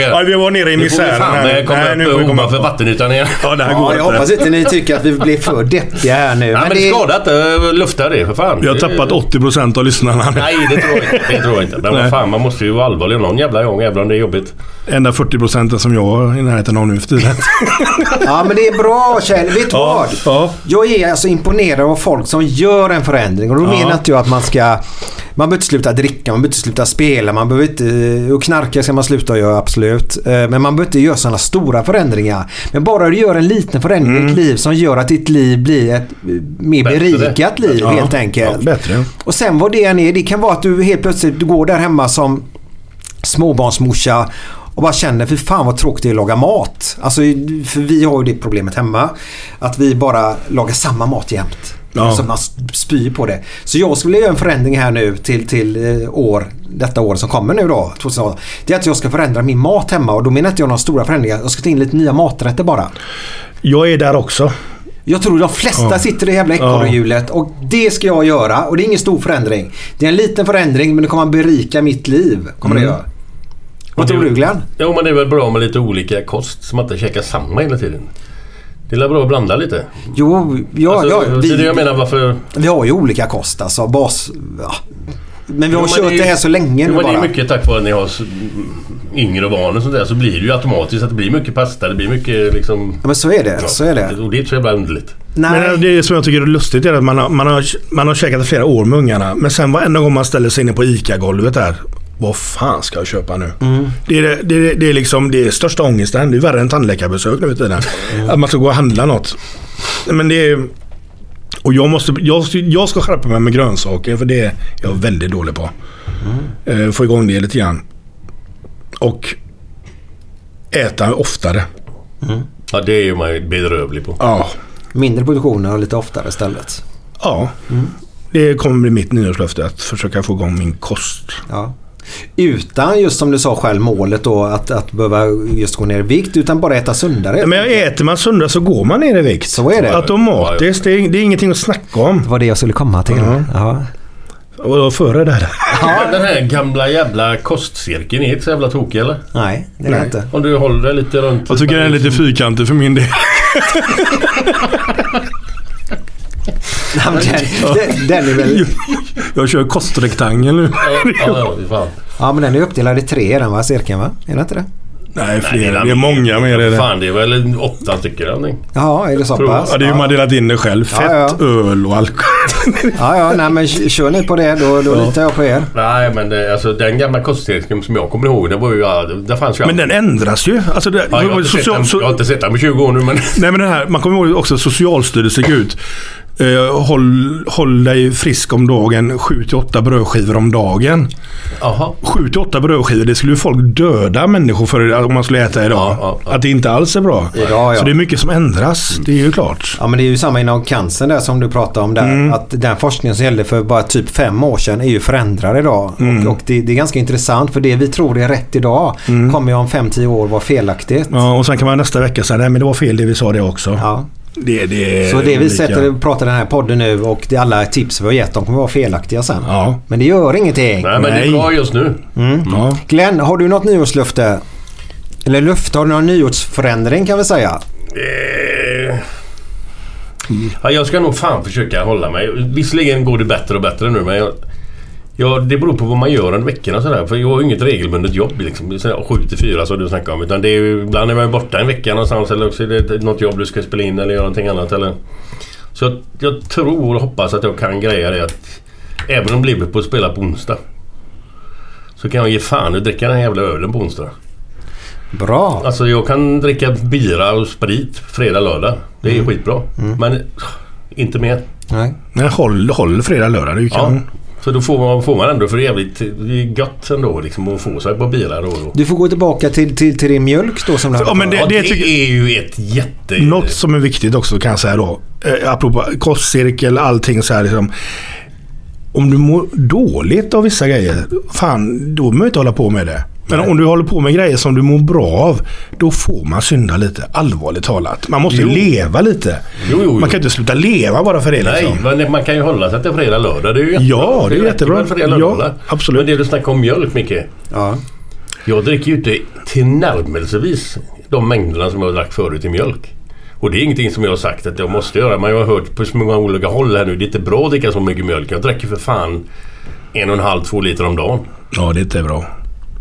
ja, vi var nere i Nu får vi misären. fan eh, komma Nej, nu upp ovanför upp. vattenytan igen. Ja, det här Ja, går jag hoppas inte ni tycker att vi blir för deppiga här nu. Ja, men det skadar inte att lufta det för fan. Vi har tappat 80% av lyssnarna. Nej, det tror jag inte. Det tror jag inte. Men Nej. vad fan, man måste ju vara allvarlig någon jävla gång även om det är jobbigt. Enda 40% som jag är i närheten av nu för tiden. <laughs> Ja, men det är bra Kjell. Vet du Ja, vad? ja. Jag är alltså imponerad av folk som gör en förändring. Och då Ja. menar inte jag att man ska Man behöver inte sluta dricka, man behöver inte sluta spela, man behöver inte... Och knarka ska man sluta göra, absolut. Eh, Men man behöver inte göra sådana stora förändringar. Men bara du gör en liten förändring i ditt liv som gör att ditt liv blir ett eh, mer Bättre. berikat liv Ja. helt enkelt. Ja, bättre. Och sen vad det än är, det kan vara att du helt plötsligt du går där hemma som småbarnsmorsa och bara känner för fan vad tråkigt det är att laga mat. Alltså, för vi har ju det problemet hemma. Att vi bara lagar samma mat jämt. Ja. Alltså man spyr på det. Så jag skulle göra en förändring här nu till, till eh, år, detta år som kommer nu då, 2018. Det är att jag ska förändra min mat hemma och då menar inte jag några stora förändringar. Jag ska ta in lite nya maträtter bara. Jag är där också. Jag tror de flesta Ja. sitter i det jävla ekorrhjulet och det ska jag göra och det är ingen stor förändring. Det är en liten förändring men det kommer att berika mitt liv. Kommer Mm. det göra. Vad tror du Glenn? Jo men det är väl bra med lite olika kost. Så man inte käkar samma hela tiden. Det är bra att blanda lite. Jo, ja, Alltså, ja, det är det vi, jag menar varför... vi har ju olika kost alltså. Bas, ja. Men vi har Jo, men kört är det, ju- här så länge Jo, nu men det är bara. mycket tack vare att ni har yngre barn och sånt där så blir det ju automatiskt att det blir mycket pasta. Det blir mycket liksom... Ja, men så är det. Så är det. Och det är så jävla underligt. Men Nej. det som jag tycker är lustigt är att man har, man har, man har käkat i flera år med ungarna. Men sen varenda gång man ställer sig inne på ICA-golvet där. Vad fan ska jag köpa nu? Det, är, det, är- det är liksom det är största ångesten. Det är värre än tandläkarbesök nu för tiden. Att man ska gå och handla något. Men det är... Och jag, måste, jag, jag ska skärpa mig med grönsaker för det är jag väldigt dålig på. Eh, få igång det lite grann. Och äta oftare. Ja det är ju man bedrövlig på. Ja. Mindre produktioner och lite oftare istället. Ja. Det kommer bli mitt nyårslöfte att försöka få igång min kost. Ja. Utan just som du sa själv målet då att, att behöva just gå ner i vikt utan bara äta sundare. Ja, Men äter man sundare så går man ner i vikt. Så är det. Automatiskt. Det är, det är ingenting att snacka om. Det var det jag skulle komma till. Ja. Ja. Och före där. <laughs> Den här gamla jävla kostcirkeln är inte så jävla tokig eller? Nej, det är Nej. inte. Om du håller dig lite runt... Jag tycker den är lite fyrkantig för min del. <laughs> <laughs> Nej, den, den, den är väl... Jag kör kostrektangel nu. Ja, ja, ja. Ja men den är uppdelad i tre den va, cirkeln va? Är det inte det? Nej, fler. Det är många mer. Är det. Fan det är väl åtta stycken eller någonting. Ja, är det så pass? Ja, det är ju man delat in det själv. Fett, Ja, ja. öl och alkohol. <laughs> Ja, ja, nej men kör ni på det då, då litar jag på er. Nej men det, alltså den gamla kostcirkeln som jag kommer ihåg det var ju... Ja, det fanns ju Men den ändras ju. Alltså det, Ja, jag, har social, den, jag har inte sett den på 20 år nu men... nej men den här, man kommer ihåg också Socialstyrelsen gick ut. Eh, håll, håll dig frisk om dagen. 7-8 brödskivor om dagen. Jaha. 7-8 brödskivor, det skulle ju folk döda människor för om man skulle äta idag. Ja, ja, ja. Att det inte alls är bra. Idag. Så det är mycket som ändras. Det är ju klart. Ja men det är ju samma inom cancern där som du pratade om där. Mm. Att den forskningen som gällde för bara typ fem år sedan är ju förändrad idag. Mm. Och, och det, det är ganska intressant för det vi tror är rätt idag kommer ju om 5-10 år vara felaktigt. Mm. Ja, och sen kan man nästa vecka säga nej men det var fel det vi sa det också. Det, det Så det vi sätter, pratar i den här podden nu och det alla tips vi har gett de kommer vara felaktiga sen. Ja. Men det gör ingenting. Nej men det är Nej. bra just nu. Ja. Glenn, har du något nyårslöfte? Eller löfte, har du någon nyårsförändring kan vi säga? Eh, Ja, jag ska nog fan försöka hålla mig. Visserligen går det bättre och bättre nu men jag, ja, det beror på vad man gör under veckorna och sådär. För jag har ju inget regelbundet jobb liksom. 7 till 4 som du snackade om. Utan det är ju, ibland är man borta en vecka någonstans eller också är det något jobb du ska spela in eller göra någonting annat. Eller. Så jag, jag tror och hoppas att jag kan greja det att även om Liverpool spelar på onsdag så kan jag ge fan och dricka den här jävla ölen på onsdag. Bra. Alltså jag kan dricka bira och sprit fredag, lördag. Det är Mm. skitbra. Men inte mer. Nej. Nej, håll, håll fredag, lördag. Är ju Ja. Så då får man, får man ändå för det är jävligt det är gött ändå liksom att få sig på bira då och då. Du får gå tillbaka till, till, till din mjölk då som du hade Ja, men. Ja, det det, tycker- är ju ett jätte... Något som är viktigt också kan jag säga då. Eh, apropå kostcirkel, allting så här liksom. Om du mår dåligt av vissa grejer, fan då behöver man inte hålla på med det. Men om du håller på med grejer som du mår bra av, då får man synda lite. Allvarligt talat. Man måste Jo. leva lite. Jo, jo, jo. Man kan inte sluta leva bara för det. Nej, Liksom. men man kan ju hålla sig till fredag, lördag. Det är ju jättebra. Ja, det är jättebra. Fredag, Ja, absolut. Men det du snackar om mjölk, Micke. Ja. Jag dricker ju inte tillnärmelsevis de mängderna som jag drack förut i mjölk. Och det är ingenting som jag har sagt att jag måste göra. Men jag har hört på så många olika håll här nu. Det är inte bra att dricka så mycket mjölk. Jag dricker för fan en och en halv, två liter om dagen. Ja, det är inte bra.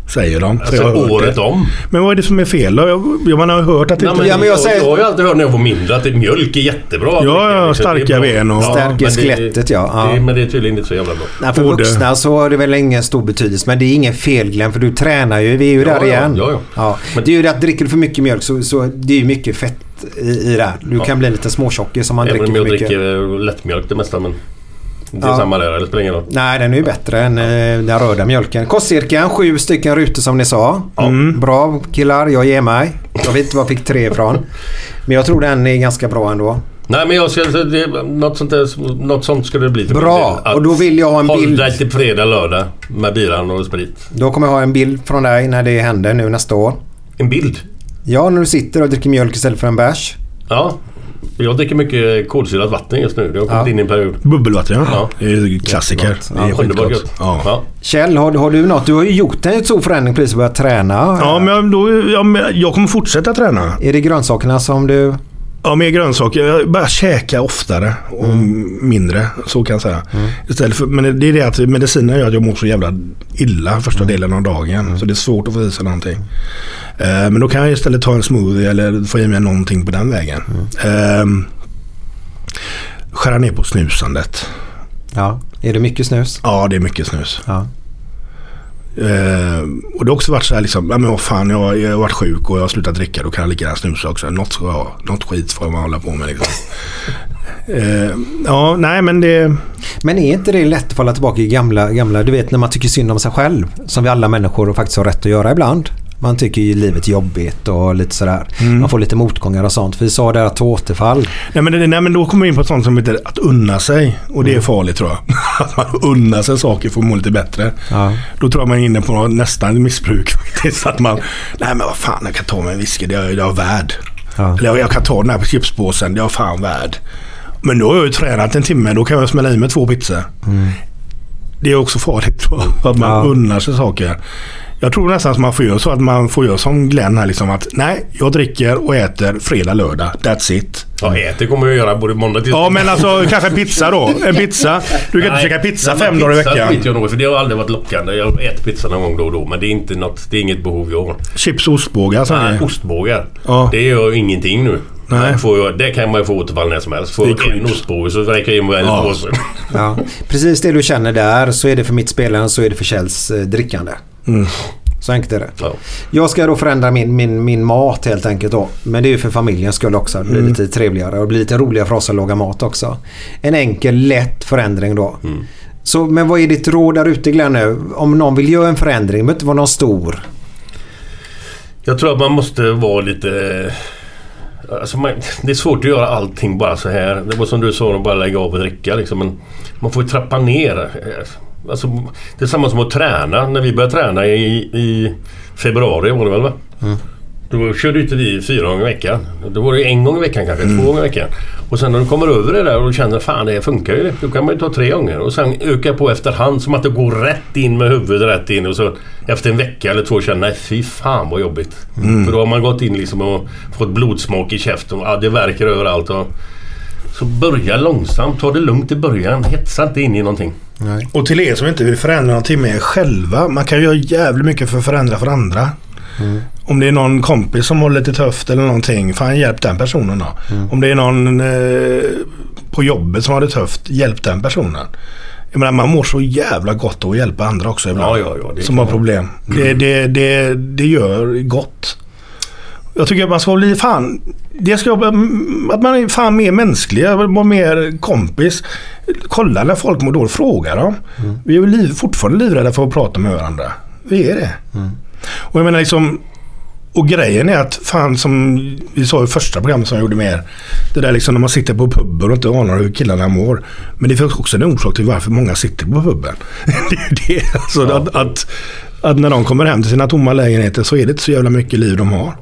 Säger de. Så Alltså jag året om. Men vad är det som är fel då? Jag, jag, man har hört att det Nej, inte... men Ja, men jag jag, säger- jag har ju alltid hört när jag var mindre att mjölk är jättebra. Ja, ja, starka ben och- Stärker skelettet, ja. Ja. Det, men det är tydligen inte så jävla bra. Nej, för Både- vuxna så har det väl ingen stor betydelse. Men det är ingen fel Glenn, för du tränar ju. Vi är ju Ja, där ja, igen. ja, ja. Men det är ju det att dricker du för mycket mjölk så, så det är ju mycket fett i, i det. här. Du Ja. kan bli lite småtjockig som man Även om dricker jag för mycket. dricker lättmjölk det mesta men... Det är Ja. samma där, eller spelar ingen roll. Nej, den är ju bättre än eh, den röda mjölken. Kostcirkeln, sju stycken rutor som ni sa. Mm. Bra killar, jag ger mig. Jag vet inte var jag fick tre ifrån. Men jag tror den är ganska bra ändå. Nej men jag ska, det, något, sånt där, något sånt ska det bli Bra, och då vill jag ha en Håll bild. dig till fredag, lördag med biran och sprit. Då kommer jag ha en bild från dig när det händer nu nästa år. En bild? Ja, när du sitter och dricker mjölk istället för en bärs. Ja. Jag dricker mycket kolsyrat vatten just nu. Det har kommit Ja. in i en period. Bubbelvatten ja. Ja. Det är ju klassiker. Det är Underbart. Ja. Ja. Kjell, har, har du något? Du har ju gjort en stor förändring precis börjat träna. Ja, men jag- då, ja, men jag kommer fortsätta träna. Är det grönsakerna som du... Ja, mer grönsaker. Jag börjar käka oftare och mindre. Så kan jag säga. Istället för, men det är det att medicinen gör att jag mår så jävla illa första delen av dagen. Så det är svårt att få i sig någonting. Eh, men då kan jag istället ta en smoothie eller få i mig någonting på den vägen. Eh, skära ner på snusandet. Ja. Är det mycket snus? Ja, det är mycket snus. Ja. Eh, och det har också varit så här liksom, ja men vad fan jag, jag har varit sjuk och jag har slutat dricka. Då kan jag lika gärna snusa också. Något, ha. något skit får man hålla på med liksom. <laughs> eh, ja, nej men det... Men är inte det lätt att falla tillbaka i gamla, gamla... Du vet när man tycker synd om sig själv. Som vi alla människor faktiskt har rätt att göra ibland. Man tycker ju livet är jobbigt och lite sådär. Man får lite motgångar och sånt. Vi sa det att återfall. Nej men, nej men då kommer vi in på sånt som heter att unna sig. Och det är farligt tror jag. <laughs> Att man unnar sig saker för att må lite bättre. Ja. Då tror jag man är inne på nästan missbruk <laughs> faktiskt. Att man, nej men vad fan jag kan ta mig en whisky, det är jag, jag är värd. Ja. Eller jag, kan ta den här chipspåsen, det är jag fan värd. Men då har jag ju tränat en timme, då kan jag smälla i mig två pizzor. Det är också farligt tror jag. <laughs> Att man Ja. unnar sig saker. Jag tror nästan att man får göra så att man får göra som Glenn här liksom att nej, jag dricker och äter fredag, lördag. That's it. Ja, äter kommer jag göra både måndag till Ja men alltså kanske en pizza då. En pizza. Du kan inte Nej, käka pizza nej, fem dagar i pizza veckan. skiter jag nog för det har aldrig varit lockande. Jag äter pizza någon gång då och då men det är, inte något, det är inget behov jag har. Chips och ostbågar så Nej, är ostbågar. Ja. Det gör ju ingenting nu. Nej. Får jag, det kan man ju få återfall när som helst. Får Det jag en ostbåge så räcker jag in med en Ja. påse. Ja. Precis det du känner där så är det för mitt spelande så är det för Kjells eh, drickande. Mm. Så enkelt är det. Ja. Jag ska då förändra min, min, min mat helt enkelt då. Men det är ju för familjens skull också. Det blir Mm. lite trevligare och det blir lite roligare för oss att laga mat också. En enkel, lätt förändring då. Mm. Så, men vad är ditt råd där ute Glenn nu? Om någon vill göra en förändring, det behöver inte vara någon stor. Jag tror att man måste vara lite... Alltså man, det är svårt att göra allting bara så här. Det var som du sa, att bara lägga av och dricka liksom. Men man får trappa ner. Alltså, det är samma som att träna. När vi började träna i, i februari var det väl va? Då körde inte vi fyra gånger i veckan. Då var det en gång i veckan kanske, två gånger i veckan. Och sen när du kommer över det där och känner fan det funkar ju. Då kan man ju ta tre gånger. Och sen öka på efterhand som att det går rätt in med huvudet rätt in. Och så efter en vecka eller två känner nej fy fan vad jobbigt. För då har man gått in liksom och fått blodsmak i käften. Och, ja, det verkar överallt. Och, så börja långsamt. Ta det lugnt i början. Hetsa inte in i någonting. Nej. Och till er som inte vill förändra någonting med er själva. Man kan göra jävligt mycket för att förändra för andra. Om det är någon kompis som har lite tufft eller någonting. Fan hjälp den personen då. Om det är någon eh, på jobbet som har det tufft. Hjälp den personen. Jag menar, man mår så jävla gott av att hjälpa andra också ibland. Ja, ja, ja, som har problem. Det, det, det, det gör gott. Jag tycker att man ska bli fan... Det ska, att man är fan mer mänsklig. Vara mer kompis. Kolla när folk mår dåligt. Fråga dem. Vi är ju liv, fortfarande livrädda för att prata med varandra. Vi är det. Och jag menar liksom... Och grejen är att fan som vi sa i första programmet som jag gjorde med er. Det där liksom när man sitter på puben och inte anar hur killarna mår. Men det finns också en orsak till varför många sitter på puben. <laughs> det är ju det. Alltså att, att, att när de kommer hem till sina tomma lägenheter så är det inte så jävla mycket liv de har.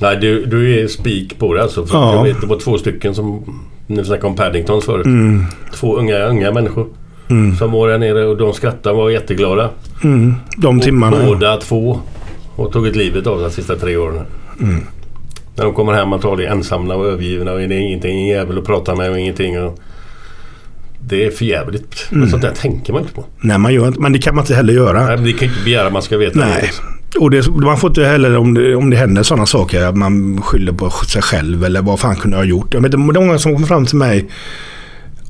Nej, du, du är spik på det alltså. För Ja. Jag vet det var två stycken som... Ni snackade om Paddingtons förut. Mm. Två unga, unga människor. Som var där nere och de skrattade och var jätteglada. Mm. De timmarna. Och båda två har tagit livet av sig de sista tre åren. Mm. När de kommer hem antagligen ensamma och övergivna och det är ingenting, ingen jävel att prata med och ingenting. Och Det är för jävligt. Mm. Men sånt där tänker man inte på. Nej, man gör inte. Men det kan man inte heller göra. Nej, men det kan inte begära att man ska veta Nej. Och det, man får inte heller, om det, om det händer sådana saker, att man skyller på sig själv eller vad fan kunde jag ha gjort. Jag vet, det är många som kommer fram till mig.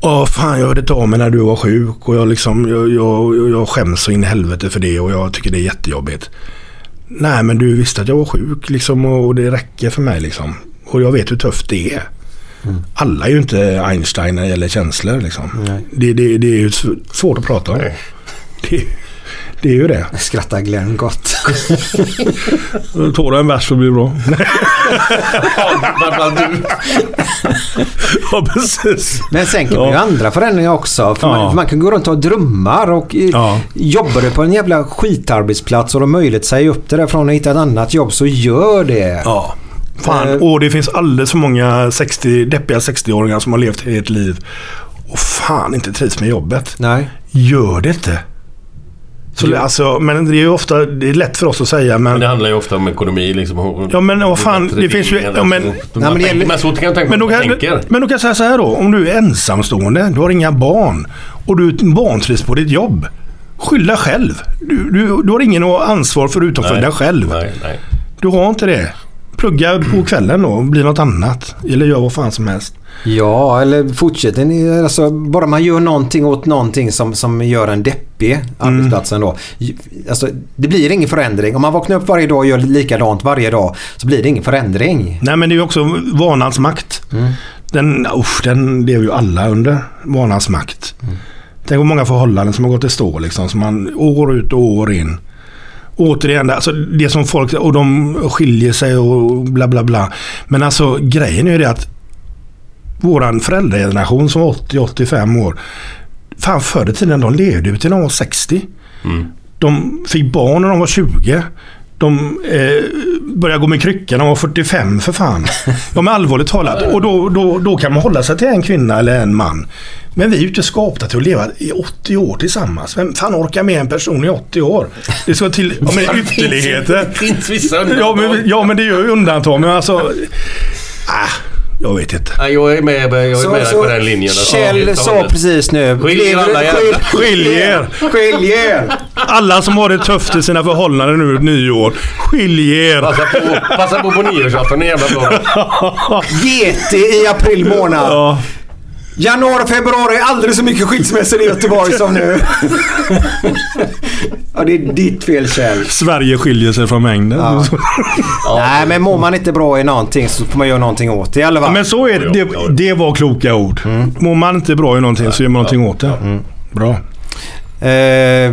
Åh fan, jag hörde inte av mig när du var sjuk och jag, liksom, jag, jag, jag skäms så in i helvete för det och jag tycker det är jättejobbigt. Nej, men du visste att jag var sjuk liksom och det räcker för mig liksom. Och jag vet hur tufft det är. Alla är ju inte Einstein när det gäller känslor liksom. Det, det, det är ju sv- svårt att prata om. Det, det är ju det. Skrattar Glenn gott. <laughs> Tar du en vers så blir det bra. Du. <laughs> ja, precis. Men sen kan man ju Ja. andra förändringar också. För Ja. man, för man kan gå runt och drömmar och eh, Ja. jobbar du på en jävla skitarbetsplats och har möjlighet att säga upp det därifrån och hitta ett annat jobb så gör det. Ja. Fan, Eh. och det finns alldeles för många 60, deppiga 60-åringar som har levt ett liv och fan inte trivs med jobbet. Nej. Gör det inte. Så, alltså, men det är ju ofta, det är lätt för oss att säga men... Men det handlar ju ofta om ekonomi liksom. Ja, men vad fan, det finns ju- ja, men-. Nej, men det gäller- men så kan jag tänka Men då, kan, tänker. men då kan jag säga så här då. Om du är ensamstående, du har inga barn och du vantrivs på ditt jobb. Skyll dig själv. Du, du, du har ingen ansvar förutom för dig själv. Nej, nej. Du har inte det. Plugga på kvällen då och bli något annat. Eller gör vad fan som helst. Ja, eller fortsätter alltså bara man gör någonting åt någonting som, som gör en deppig arbetsplatsen då. Alltså, det blir ingen förändring. Om man vaknar upp varje dag och gör likadant varje dag så blir det ingen förändring. Nej men det är ju också vanans makt. Den, usch, den lever ju alla under. Vanans makt. Tänk hur många förhållanden som har gått i stå liksom. Som man år ut och år in. Återigen, alltså det som folk, och de skiljer sig och bla bla bla. Men alltså grejen är ju det att våran föräldrageneration som var 80-85 år. Fan förr i tiden de levde ju till de var 60. De fick barn när de var 20. De eh, började gå med krycka när de var 45 för fan. <laughs> Ja men allvarligt talat. Och då, då, då kan man hålla sig till en kvinna eller en man. Men vi är ju inte skapta till att leva i 80 år tillsammans. Vem fan orkar med en person i 80 år? Det ska till ja, men <laughs> ytterligheter. Det finns vissa Ja undantag. men, ja men det gör ju undantag. Men alltså... Ah, jag vet inte. Nej, jag är med, jag är med på den linjen. Kjell sa precis nu. Skilj alla jävla- Skilj er! Skilj er! Alla som har det tufft i sina förhållanden nu nyår. Skilj er! Passa på, passa på på nyårsafton, det är jävla bra. GT i april månad. Ja. Januari, februari, aldrig så mycket skilsmässor i Göteborg som nu. Ja, det är ditt fel Kjell. Sverige skiljer sig från mängden. <laughs> Ja. Nej, men mår man inte bra i någonting så får man göra någonting åt det i alla Ja, fall. men så är det. det. Det var kloka ord. Mår man inte bra i någonting så gör man någonting åt det. Bra. Eh,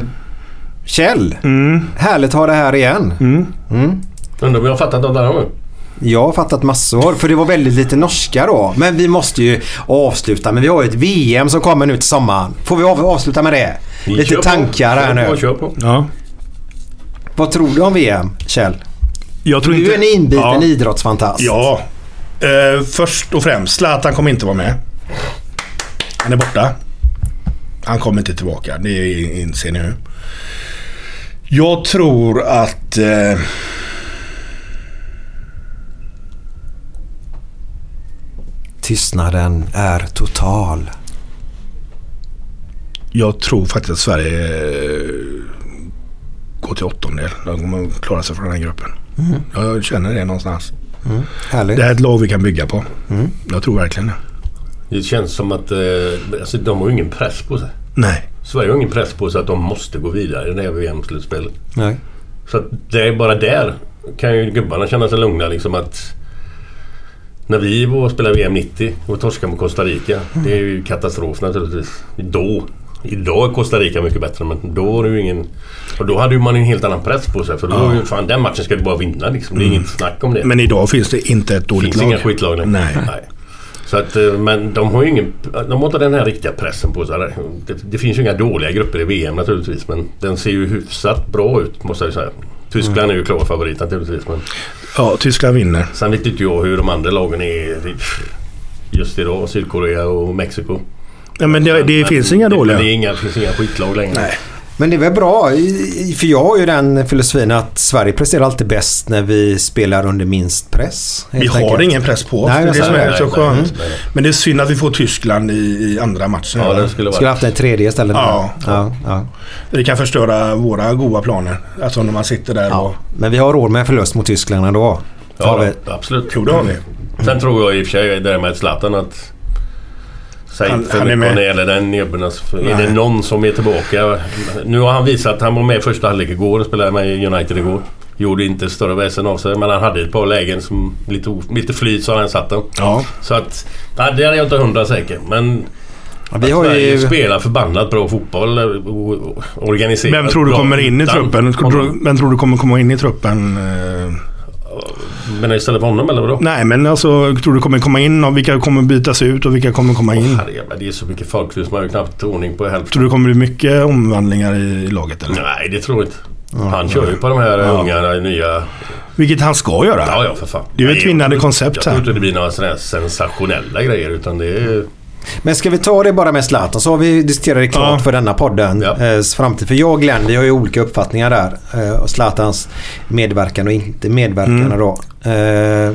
Kjell, Mm. härligt att ha det här igen. Undrar om jag har fattat något där nu. Jag har fattat massor, för det var väldigt lite norska då. Men vi måste ju avsluta. Men vi har ju ett VM som kommer nu till sommaren. Får vi av- avsluta med det? Vi Lite kör på. tankar här Kör på, nu. Kör på. Ja. Vad tror du om VM, Kjell? Jag tror Du inte... är en inbiten ja. idrottsfantast. Ja. Eh, först och främst, Zlatan kommer inte vara med. Han är borta. Han kommer inte tillbaka. Det inser ni nu. Jag tror att... Eh, Tystnaden är total. jag tror faktiskt att Sverige eh, går till åttondel. De kommer att klara sig från den här gruppen. Jag känner det någonstans. Härligt. Det här är ett lag vi kan bygga på. Jag tror verkligen det. Det känns som att eh, alltså, de har ju ingen press på sig. Nej. Sverige har ingen press på sig att de måste gå vidare i det här VM-slutspelet. Nej. Så att det är bara där kan ju gubbarna känna sig lugna liksom att när vi var och spelade VM 90 och torskade mot Costa Rica. Det är ju katastrof naturligtvis. Då. Idag är Costa Rica mycket bättre men då var det ju ingen... Och då hade man en helt annan press på sig för då ju fan den matchen ska du bara vinna liksom. Det är inget snack om det. Men idag finns det inte ett det dåligt finns lag. inga skitlag längre. Nej. Så att, eh, men de har ju ingen... De har inte den här riktiga pressen på sig. Det, det finns ju inga dåliga grupper i VM naturligtvis men den ser ju hyfsat bra ut måste jag säga. Tyskland är ju klar favorit naturligtvis men Ja, Tyskland vinner. sen vet inte jag hur de andra lagen är just idag. Sydkorea och Mexiko. Ja, men det, det Men finns inga det, dåliga. Det, är inga, finns inga skitlag längre. Nej. Men det är väl bra, för jag har ju den filosofin att Sverige presterar alltid bäst när vi spelar under minst press. Vi helt har enkelt. ingen press på oss. Nej, det är det som är så skönt. nej, nej. Men det är synd att vi får Tyskland i, i andra matchen. Ja, det skulle Skulle vara... haft en tredje istället. Ja. ja, ja. Det kan förstöra våra goda planer. Alltså när man sitter där ja. och... Men vi har råd med en förlust mot Tyskland ändå. Ja, Har vi. absolut. Jo, det har vi. Sen tror jag i och för sig det där med Zlatan att... Säg Han- inte för han mycket när det gäller den gubben. alltså, Är det någon som är tillbaka? Nu har han visat att han var med i första halvlek igår och spelade med United igår. Gjorde inte större väsen av sig men han hade ett par lägen som lite, lite flyt så han satt den. Ja. Så att... Nej, det är jag inte hundra säker. Men Ja, vi har ju... spelar förbannat bra fotboll. eh, Organiserat Vem tror du kommer in i truppen? Vem tror du kommer komma in i truppen? Eh? Men istället för honom eller vadå? Nej, men alltså tror du kommer komma in och vilka kommer bytas ut och vilka kommer komma in? Herrejävlar, det är så mycket folk så man har knappt ordning på hälften. Tror du det kommer bli mycket omvandlingar i laget eller? Nej, det tror jag inte. Han kör ju på de här Ja. unga nya... Vilket han ska göra. Ja, ja för fan. Det är ju ett vinnande jag- koncept Jag tror här. inte det blir några sådana här sensationella grejer utan det är... Men ska vi ta det bara med Zlatan så har vi diskuterat det klart Ja. för denna podden. Ja. Eh, framtid. För jag och Glenn vi har ju olika uppfattningar där. Eh, och Zlatans medverkan och inte medverkan Mm. då. Eh,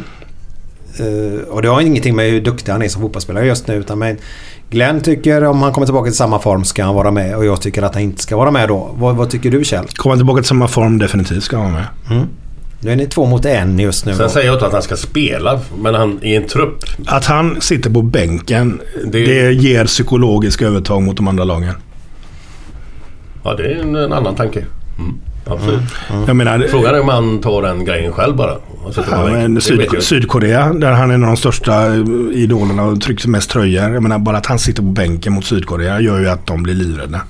eh, och det har ingenting med hur duktig han är som fotbollsspelare just nu. Utan med Glenn tycker om han kommer tillbaka till samma form ska han vara med. Och jag tycker att han inte ska vara med då. Vad, vad tycker du Kjell? Kommer han tillbaka till samma form definitivt ska han vara med. Nu är ni två mot en just nu. Sen säger jag inte att han ska spela, men han i en trupp. Att han sitter på bänken, det, Det- ger psykologisk övertag mot de andra lagen. Ja, det är en, en annan tanke. Mm, absolut. Jag menar, Frågan är om han tar den grejen själv bara. Ja, men Det Syd. Sydkorea, där han är en av de största eh, idolerna och trycker mest tröjor. Jag menar bara att han sitter på bänken mot Sydkorea gör ju att de blir livrädda.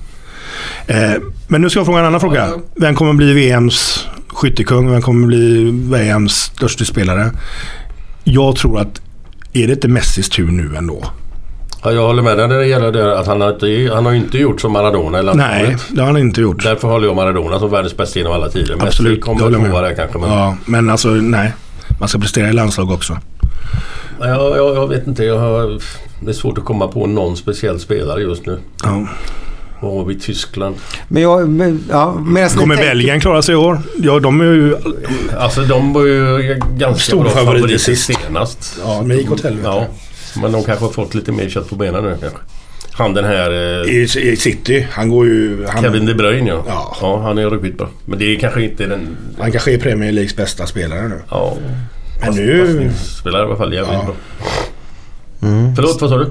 Eh, men nu ska jag fråga en annan fråga. Vem kommer bli VMs skyttekung? Vem kommer bli VMs största spelare? Jag tror att är det inte Messis tur nu ändå? Ja, jag håller med dig när det gäller det att han har inte, han har inte gjort som Maradona eller Nej, det har han inte gjort. Därför håller jag Maradona som världens bästa genom alla tider. Messi Absolut, det kommer håller jag med där kanske. Men... Ja, men alltså nej. Man ska prestera i landslag också. Ja, jag, jag vet inte. Jag har, det är svårt att komma på någon speciell spelare just nu. Ja. Vad har vi i Tyskland? Men jag... Men, ja, Kommer tänker- Belgien klara sig i år? Ja, de är ju... Alltså de var ju ganska Stor bra favorit favoriter senast. Ja, men det gick åt helvete. Ja, men de kanske har fått lite mer kött på benen nu kanske. Han den här eh, I, I City. Han går ju... Han, Kevin De Bruyne ja. Ja. ja. han är ruggigt bra. Men det är kanske inte den... han kanske är Premier Leagues bästa spelare nu. Ja. Men nu... Spelar i alla fall jävligt Ja. bra. Mm. Förlåt, vad sa du?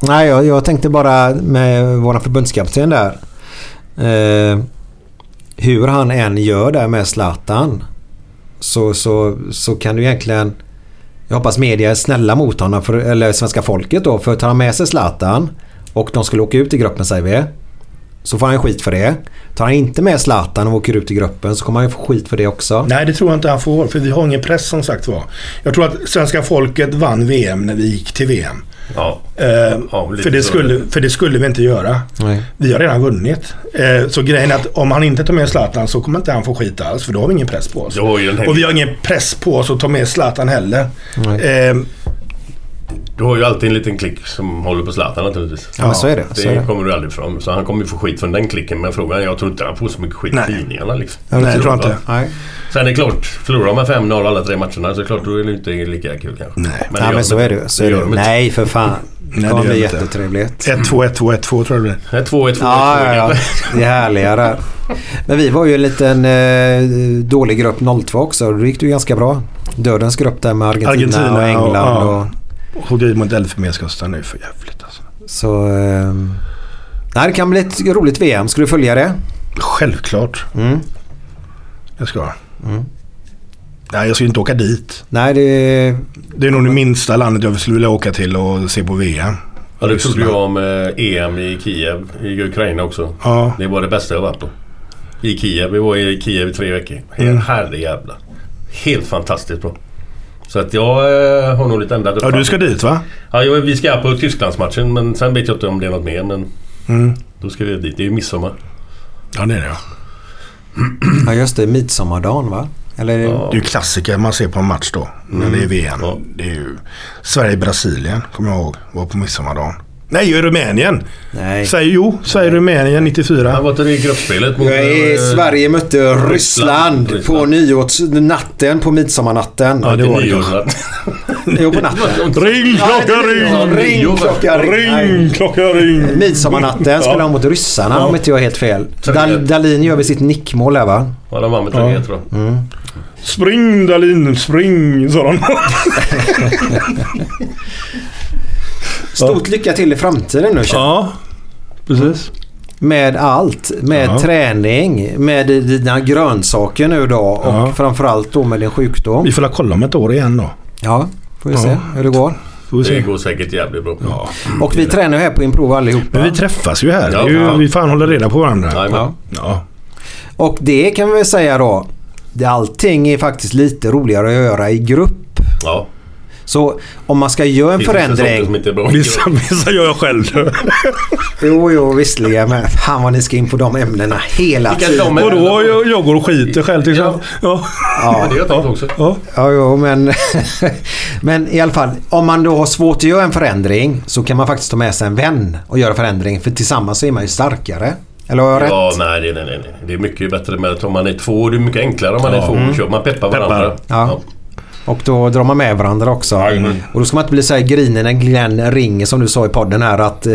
Nej, jag, jag tänkte bara med vår förbundskapten där. Eh, hur han än gör där med Zlatan så, så, så kan du egentligen... Jag hoppas media är snälla mot honom, för, eller svenska folket då. För tar han med sig Zlatan och de skulle åka ut i gruppen säger vi. Så får han skit för det. Tar han inte med Zlatan och åker ut i gruppen så kommer han ju få skit för det också. Nej, det tror jag inte han får. För vi har ingen press som sagt var. Jag tror att svenska folket vann VM när vi gick till VM. Ja. Eh, Ja, för, det skulle, för det skulle vi inte göra. Nej. Vi har redan vunnit. Eh, så grejen är att om han inte tar med Zlatan så kommer inte han få skit alls. För då har vi ingen press på oss. Och vi har ingen press på oss att ta med Zlatan heller. Nej. Eh, du har ju alltid en liten klick som håller på Zlatan naturligtvis. Ja, men så är det. Det, Så är det. kommer du aldrig ifrån. Så han kommer ju få skit från den klicken. Men frågan är, jag tror inte han får så mycket skit i tidningarna liksom. Ja, nej, det tror jag inte. Nej. Sen är det klart, förlorar de med 5-0 alla tre matcherna så är det klart då är det inte lika kul kanske. Nej. det Nej, gör men så är det. Så är det. de inte. Nej, för fan. Nej, Det kommer det bli det jättetrevligt. 1-2, 1-2, 1-2 tror jag det blir. Det är 2-1, 2-1, Ja, ja, ja. Det är härliga där. Men vi var ju en liten eh, dålig grupp 02 också. Då gick det ju ganska bra. Dödens grupp där med Argentina, Argentina och England. ja. Och, Och det mot Elfenbenskusten är för jävligt alltså. så... Eh, nej, det kan bli ett roligt VM. Ska du följa det? Självklart. Mm. Jag ska. Mm. Nej, jag ska ju inte åka dit. Nej, det... Det är nog det minsta landet jag skulle vilja åka till och se på VM. Ja, det trodde jag om eh, EM i Kiev i Ukraina också. Ja. Det var det bästa jag varit på. I Kiev. Vi var i Kiev i tre veckor. Mm. härlig jävla. Helt fantastiskt bra. Så att jag eh, har nog lite ändrat Ja, du ska dit va? Ja, vi ska på Tysklandsmatchen men sen vet jag inte om det är något mer. Men Mm. då ska vi dit. Det är ju midsommar. Ja, det är det ja. <clears throat> Ja, just det. Midsommardagen, va? Eller... Ja. Det är ju klassiker man ser på en match då. När det är VM. Ja. Det är ju Sverige-Brasilien, kommer jag ihåg. Var på midsommardagen. Nej, i Rumänien. Nej. Säg, jo, Sverige-Rumänien 94. Han var inte det i gruppspelet mot... Är, eh, Sverige mötte Ryssland, på Ryssland. nyårsnatten på midsommarnatten. Ja, det var det. <laughs> Jo, på natten. <laughs> Ring klocka ring! Ring klocka ring! Ring klocka ring! Midsommarnatten spelade de mot ryssarna om inte jag är helt fel. Dal, Dalin gör väl sitt nickmål där va? Ja, de vann med 3 tror jag. Spring Dalin, spring, sa de. <laughs> Stort lycka till i framtiden nu Kjell. Ja, precis. Med allt. Med Ja. träning, med dina grönsaker nu då och Ja. framförallt då med din sjukdom. Vi får la kolla om ett år igen då. Ja, får vi Ja. se hur det går. Det går säkert jävligt bra. Ja. Och vi tränar ju här på Improv allihopa. Men vi träffas ju här. Ja, ju, vi fan håller reda på varandra. Jajamän. Ja. Och det kan vi väl säga då. det- Allting är faktiskt lite roligare att göra i grupp. Ja. Så om man ska göra en Det finns vissa saker som förändring. inte är bra. Vissa, vissa gör jag själv. <laughs> Jo, jo, visserligen. Men fan vad ni ska in på de ämnena hela tiden. Och då jag, jag går och skiter själv till exempel. Ja. Ja, det har jag tänkt också. Ja. Ja, jo, men, <laughs> men i alla fall. Om man då har svårt att göra en förändring så kan man faktiskt ta med sig en vän och göra förändring. För tillsammans är man ju starkare. Eller har jag rätt? Ja, nej, nej, nej, nej. Det är mycket bättre med att om man är två. Det är mycket enklare om man är två. Kör man peppar varandra. Ja. Och då drar man med varandra också. Jajamän. Och då ska man inte bli så här grinig när Glenn ringer som du sa i podden här att eh,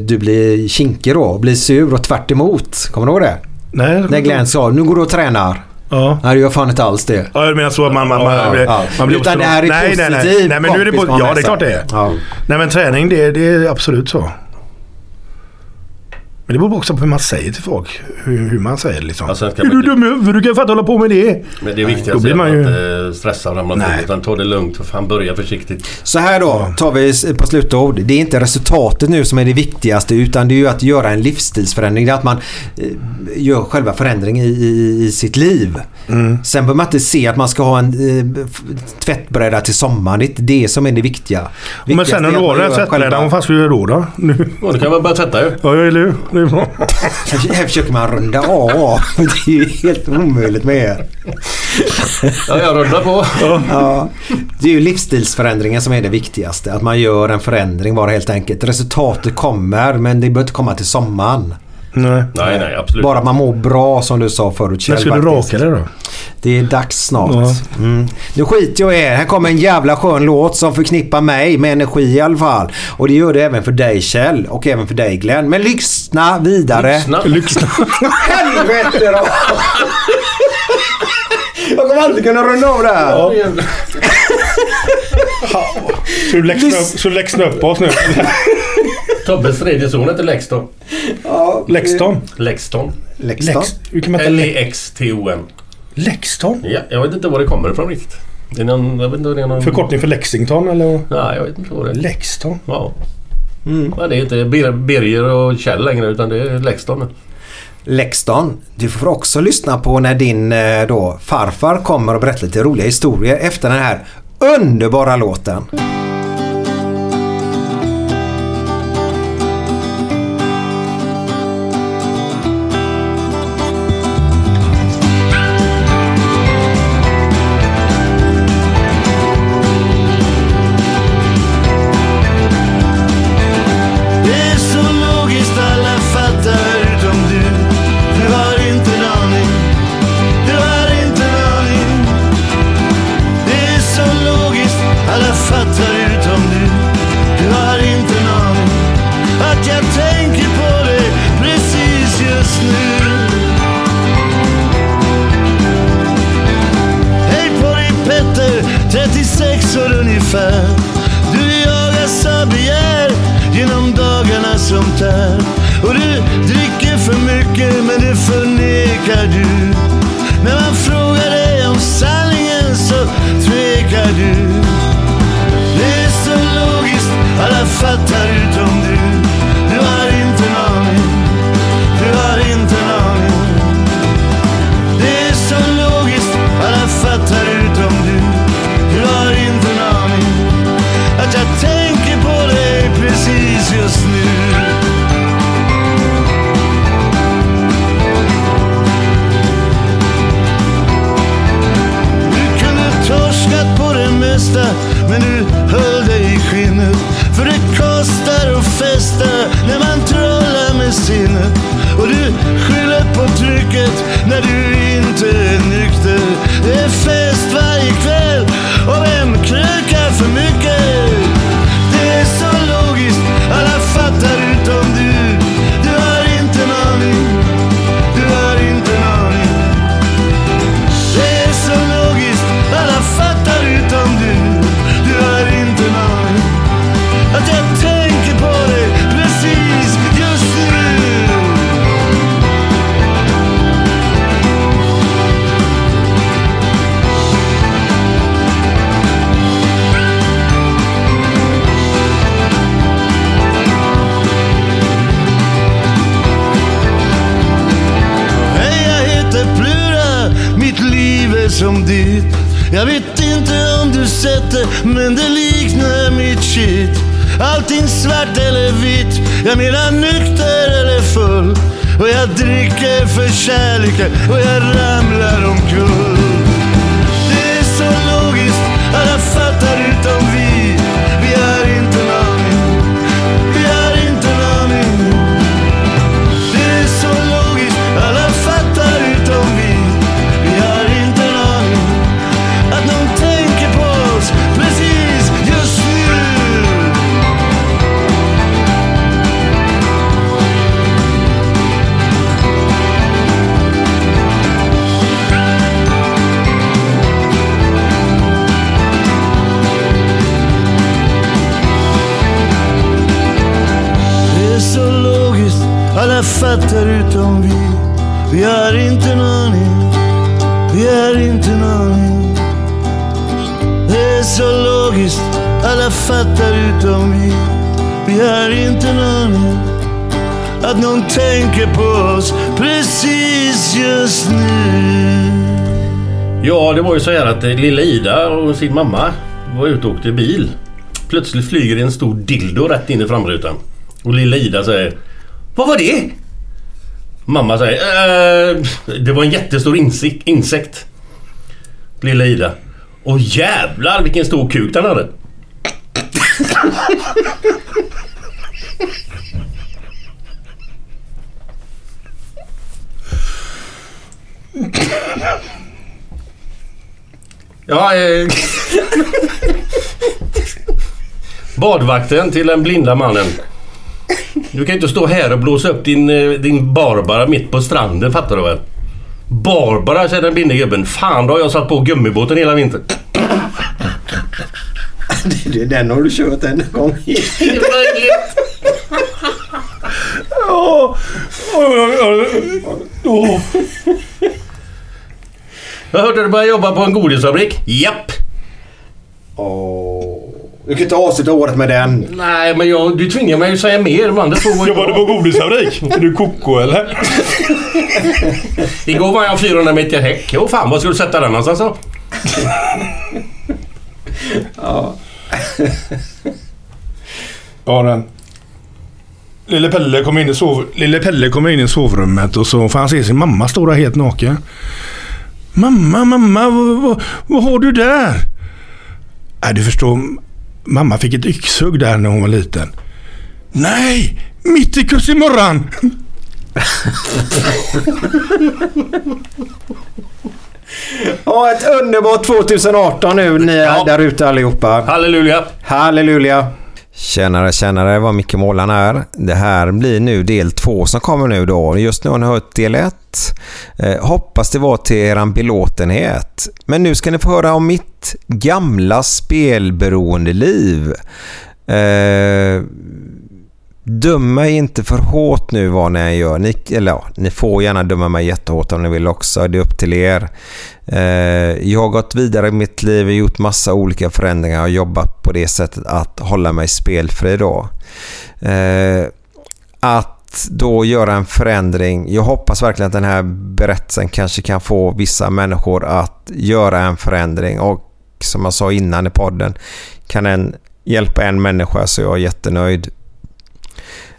du blir kinkig då. Blir sur och tvärt emot. Kommer du ihåg det? Nej, När Glenn sa nu går du och tränar. Ja. Nej, det gör fan inte alls det. Ja, jag menar så att man, man, man, Ja, ja. man blir Utan det här är nej, nej, nej. positiv nej, men nu är det Ja, det är klart det är. Ja. Nej, men träning det, det är absolut så. Men det beror också på hur man säger till folk. Hur, hur man säger liksom. Ska är du dum i huvudet? Du kan fatta hålla på med det. Men det är viktigt att man ju- inte stressa och ramla Nej. till. Utan ta det lugnt. För fan, börja försiktigt. Så här då tar vi s- på slutord. Det är inte resultatet nu som är det viktigaste utan det är ju att göra en livsstilsförändring. Det är att man eh, gör själva förändringen i, i, i sitt liv. Mm. Sen behöver man inte se att man ska ha en eh, tvättbräda till sommaren. Det är inte det som är det viktiga. Men sen är när du har man den tvättbrädan, vad fan ska du göra då? då? Nu. Ja, då kan man börja tvätta ju. Ja, eller hur? Bra. <laughs> Här försöker man runda av. Det är ju helt omöjligt med er. Ja, jag rundar på. Ja, det är ju livsstilsförändringen som är det viktigaste. Att man gör en förändring bara helt enkelt. Resultatet kommer men det behöver inte komma till sommaren. Nej. Nej, nej, absolut. Bara man mår bra som du sa förut När Kjell, ska du raka dig då? Det är dags snart. Ja. Mm. Nu skiter jag i er. Här kommer en jävla skön låt som förknippar mig med energi i alla fall. Och det gör det även för dig Kjell och även för dig Glenn. Men lyssna vidare. Lyssna. Lyssna. <laughs> Helvete då! Jag kommer aldrig kunna runda av det här. <laughs> Så du läxna upp, upp oss nu? <laughs> Tobbes tredje son heter Lexton. Ja, Lexton? Lexton. Lexton. Inte... L-E-X-T-O-N. Lexton? Ja, jag vet inte var det kommer ifrån riktigt. Det är någon... Jag vet inte det är någon... Förkortning för Lexington eller? Nej, jag vet inte vad det är. Lexton? Ja. Mm. Men det är inte Bir- Birger och Kjell längre utan det är Lexton nu. Lexton. Du får också lyssna på när din eh, då, farfar kommer och berättar lite roliga historier efter den här underbara låten. Eh, lilla Ida och sin mamma var ute och åkte bil. Plötsligt flyger en stor dildo rätt in i framrutan. Och lilla Ida säger Vad var det? Mamma säger eh, Det var en jättestor insek- insekt. Lilla Ida. Åh jävlar vilken stor kuk den hade. Ja, eh, Badvakten till den blinda mannen. Du kan inte stå här och blåsa upp din, eh, din Barbara mitt på stranden, fattar du väl? Barbara, säger den blinde gubben. Fan, då har jag satt på gummibåten hela vintern. Den har du kört en gång. Det är möjligt. Ja. Jag hörde du började jobba på en godisfabrik. Japp! Åh. Du kan inte avsluta året med den. Nej, men jag, du tvingar mig att säga mer. De andra två var ju Jobbar du bra. på godisfabrik? Är du koko eller? <laughs> Igår var jag 400 meter häck. Åh fan, var ska du sätta den någonstans då? <laughs> Ja, <laughs> den. Lille Pelle kom in i, sov... Lille Pelle kom in i sovrummet och så får han se sin mamma stå där helt naken. Mamma, mamma, vad, vad, vad har du där? Nej, du förstår. Mamma fick ett yxhugg där när hon var liten. Nej! Mitt i kussimorran! <laughs> Ja, ett underbart 2018 nu ni Ja. där ute allihopa. Halleluja! Halleluja! Tjenare, tjenare. vad Micke Målan är. Det här blir nu del två som kommer nu då. Just nu har ni hört del ett. Eh, hoppas det var till eran belåtenhet. Men nu ska ni få höra om mitt gamla spelberoende liv. Eh, Döm mig inte för hårt nu vad ni än gör. Ni, eller ja, ni får gärna döma mig jättehårt om ni vill också. Det är upp till er. Eh, jag har gått vidare i mitt liv och gjort massa olika förändringar och jobbat på det sättet att hålla mig spelfri då. Eh, att då göra en förändring. Jag hoppas verkligen att den här berättelsen kanske kan få vissa människor att göra en förändring och som jag sa innan i podden kan den hjälpa en människa så jag är jättenöjd.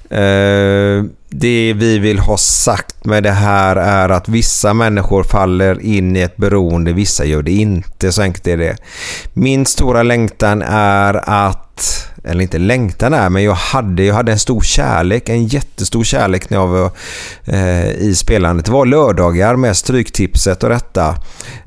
Eh, det vi vill ha sagt med det här är att vissa människor faller in i ett beroende, vissa gör det inte. Så enkelt är det. Min stora längtan är att, eller inte längtan är, men jag hade, jag hade en stor kärlek, en jättestor kärlek när jag var eh, i spelandet. Det var lördagar med Stryktipset och detta.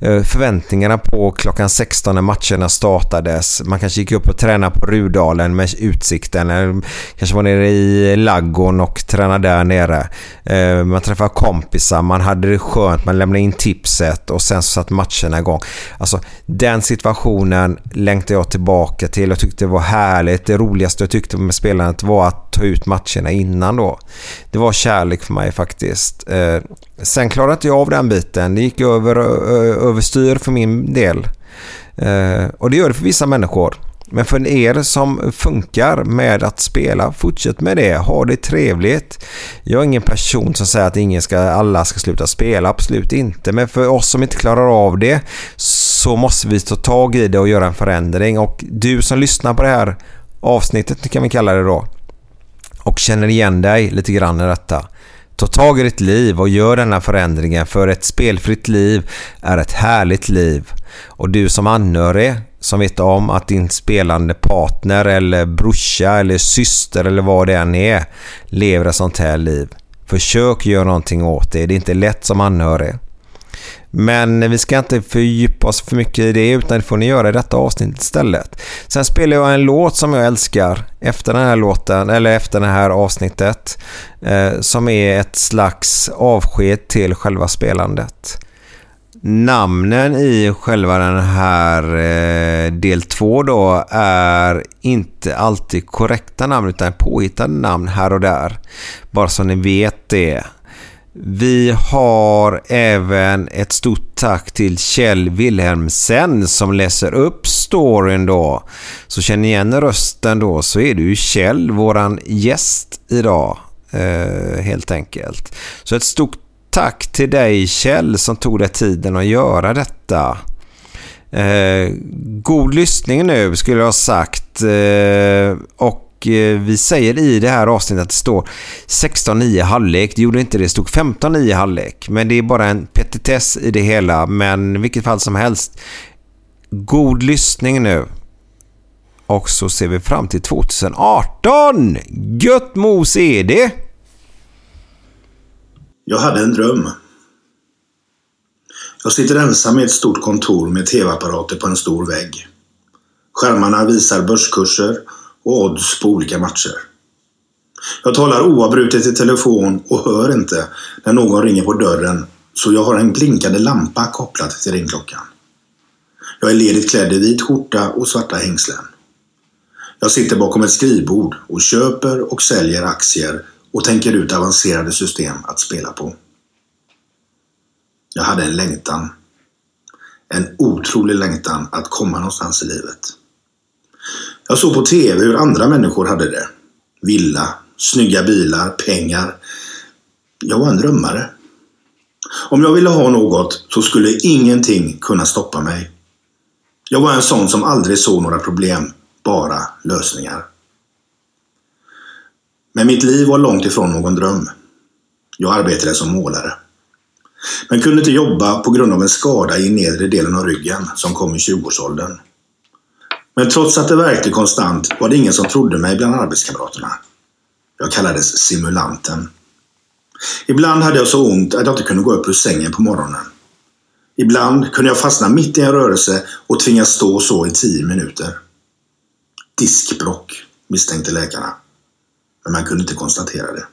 Eh, förväntningarna på klockan 16 när matcherna startades. Man kanske gick upp och tränade på Rudalen med utsikten. Eller kanske var nere i Laggon och tränade där nere. Eh, man träffade kompisar, man hade det skönt, man lämnade in tipset och sen så satt matcherna igång. Alltså den situationen längtade jag tillbaka till. Jag tyckte det var härligt. Det roligaste jag tyckte med spelandet var att ta ut matcherna innan då. Det var kärlek för mig faktiskt. Eh, sen klarade inte jag av den biten. Det gick över, ö- överstyr för min del. Eh, och det gör det för vissa människor. Men för er som funkar med att spela, fortsätt med det. Ha det trevligt. Jag är ingen person som säger att ingen ska, alla ska sluta spela, absolut inte. Men för oss som inte klarar av det så måste vi ta tag i det och göra en förändring. Och du som lyssnar på det här avsnittet, kan vi kalla det då, och känner igen dig lite grann i detta. Ta tag i ditt liv och gör denna förändringen för ett spelfritt liv är ett härligt liv. Och du som anhörig som vet om att din spelande partner eller brorsa eller syster eller vad det än är lever ett sånt här liv. Försök göra någonting åt det. Det är inte lätt som anhörig. Men vi ska inte fördjupa oss för mycket i det utan det får ni göra i detta avsnitt istället. Sen spelar jag en låt som jag älskar efter den här låten, eller efter det här avsnittet. Eh, som är ett slags avsked till själva spelandet. Namnen i själva den här eh, del två då är inte alltid korrekta namn utan påhittade namn här och där. Bara så ni vet det. Vi har även ett stort tack till Kjell Wilhelmsen som läser upp storyn då. Så känner ni igen rösten då så är det ju Kjell, våran gäst idag. Eh, helt enkelt. Så ett stort tack till dig Kjell som tog dig tiden att göra detta. Eh, god lyssning nu skulle jag ha sagt. Eh, och Eh, vi säger i det här avsnittet att det står 16-9 halvlek. Det gjorde inte det. Det stod 15-9 halvlek. Men det är bara en petitess i det hela. Men i vilket fall som helst. God lyssning nu. Och så ser vi fram till 2018. Gött mos är det! Jag hade en dröm. Jag sitter ensam i ett stort kontor med tv-apparater på en stor vägg. Skärmarna visar börskurser och odds på olika matcher. Jag talar oavbrutet i telefon och hör inte när någon ringer på dörren så jag har en blinkande lampa kopplad till ringklockan. Jag är ledigt klädd i vit skjorta och svarta hängslen. Jag sitter bakom ett skrivbord och köper och säljer aktier och tänker ut avancerade system att spela på. Jag hade en längtan. En otrolig längtan att komma någonstans i livet. Jag såg på TV hur andra människor hade det. Villa, snygga bilar, pengar. Jag var en drömmare. Om jag ville ha något så skulle ingenting kunna stoppa mig. Jag var en sån som aldrig såg några problem, bara lösningar. Men mitt liv var långt ifrån någon dröm. Jag arbetade som målare. Men kunde inte jobba på grund av en skada i nedre delen av ryggen som kom i 20-årsåldern. Men trots att det verkade konstant var det ingen som trodde mig bland arbetskamraterna. Jag kallades simulanten. Ibland hade jag så ont att jag inte kunde gå upp ur sängen på morgonen. Ibland kunde jag fastna mitt i en rörelse och tvingas stå så i tio minuter. Diskbrock, misstänkte läkarna. Men man kunde inte konstatera det.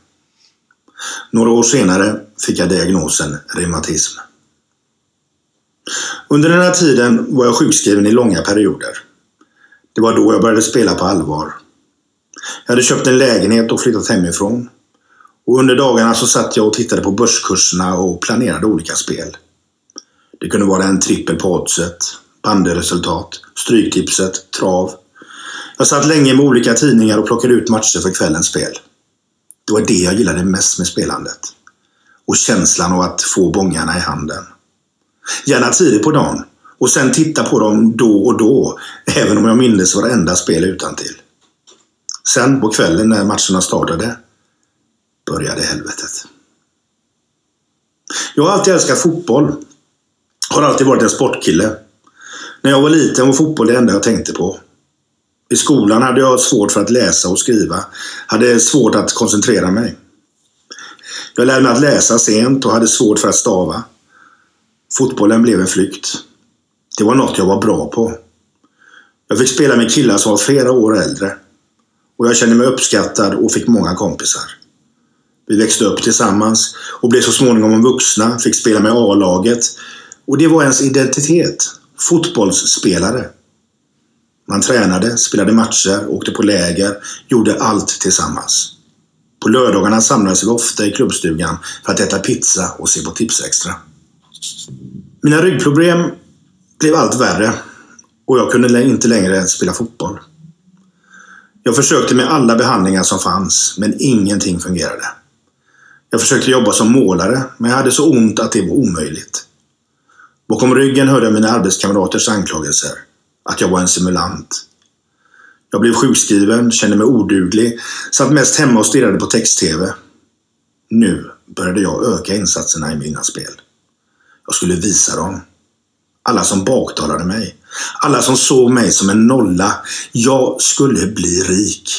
Några år senare fick jag diagnosen reumatism. Under den här tiden var jag sjukskriven i långa perioder. Det var då jag började spela på allvar. Jag hade köpt en lägenhet och flyttat hemifrån. Och under dagarna så satt jag och tittade på börskurserna och planerade olika spel. Det kunde vara en trippel på oddset, banderesultat, stryktipset, trav. Jag satt länge med olika tidningar och plockade ut matcher för kvällens spel. Det var det jag gillade mest med spelandet. Och känslan av att få bångarna i handen. Gärna tidigt på dagen och sen titta på dem då och då, även om jag mindes varenda spel utan till. Sen på kvällen när matcherna startade började helvetet. Jag har alltid älskat fotboll. Har alltid varit en sportkille. När jag var liten var fotboll det enda jag tänkte på. I skolan hade jag svårt för att läsa och skriva. Hade svårt att koncentrera mig. Jag lärde mig att läsa sent och hade svårt för att stava. Fotbollen blev en flykt. Det var något jag var bra på. Jag fick spela med killar som var flera år äldre. Och jag kände mig uppskattad och fick många kompisar. Vi växte upp tillsammans och blev så småningom vuxna, fick spela med A-laget. Och det var ens identitet. Fotbollsspelare. Man tränade, spelade matcher, åkte på läger, gjorde allt tillsammans. På lördagarna samlades vi ofta i klubbstugan för att äta pizza och se på Tipsextra. Mina ryggproblem blev allt värre Och jag kunde inte längre spela fotboll. Jag försökte med alla behandlingar som fanns, men ingenting fungerade. Jag försökte jobba som målare, men jag hade så ont att det var omöjligt. Bakom ryggen hörde jag mina arbetskamraters anklagelser. Att jag var en simulant. Jag blev sjukskriven, kände mig oduglig, satt mest hemma och stirrade på text-tv. Nu började jag öka insatserna i mina spel. Jag skulle visa dem. Alla som baktalade mig. Alla som såg mig som en nolla. Jag skulle bli rik.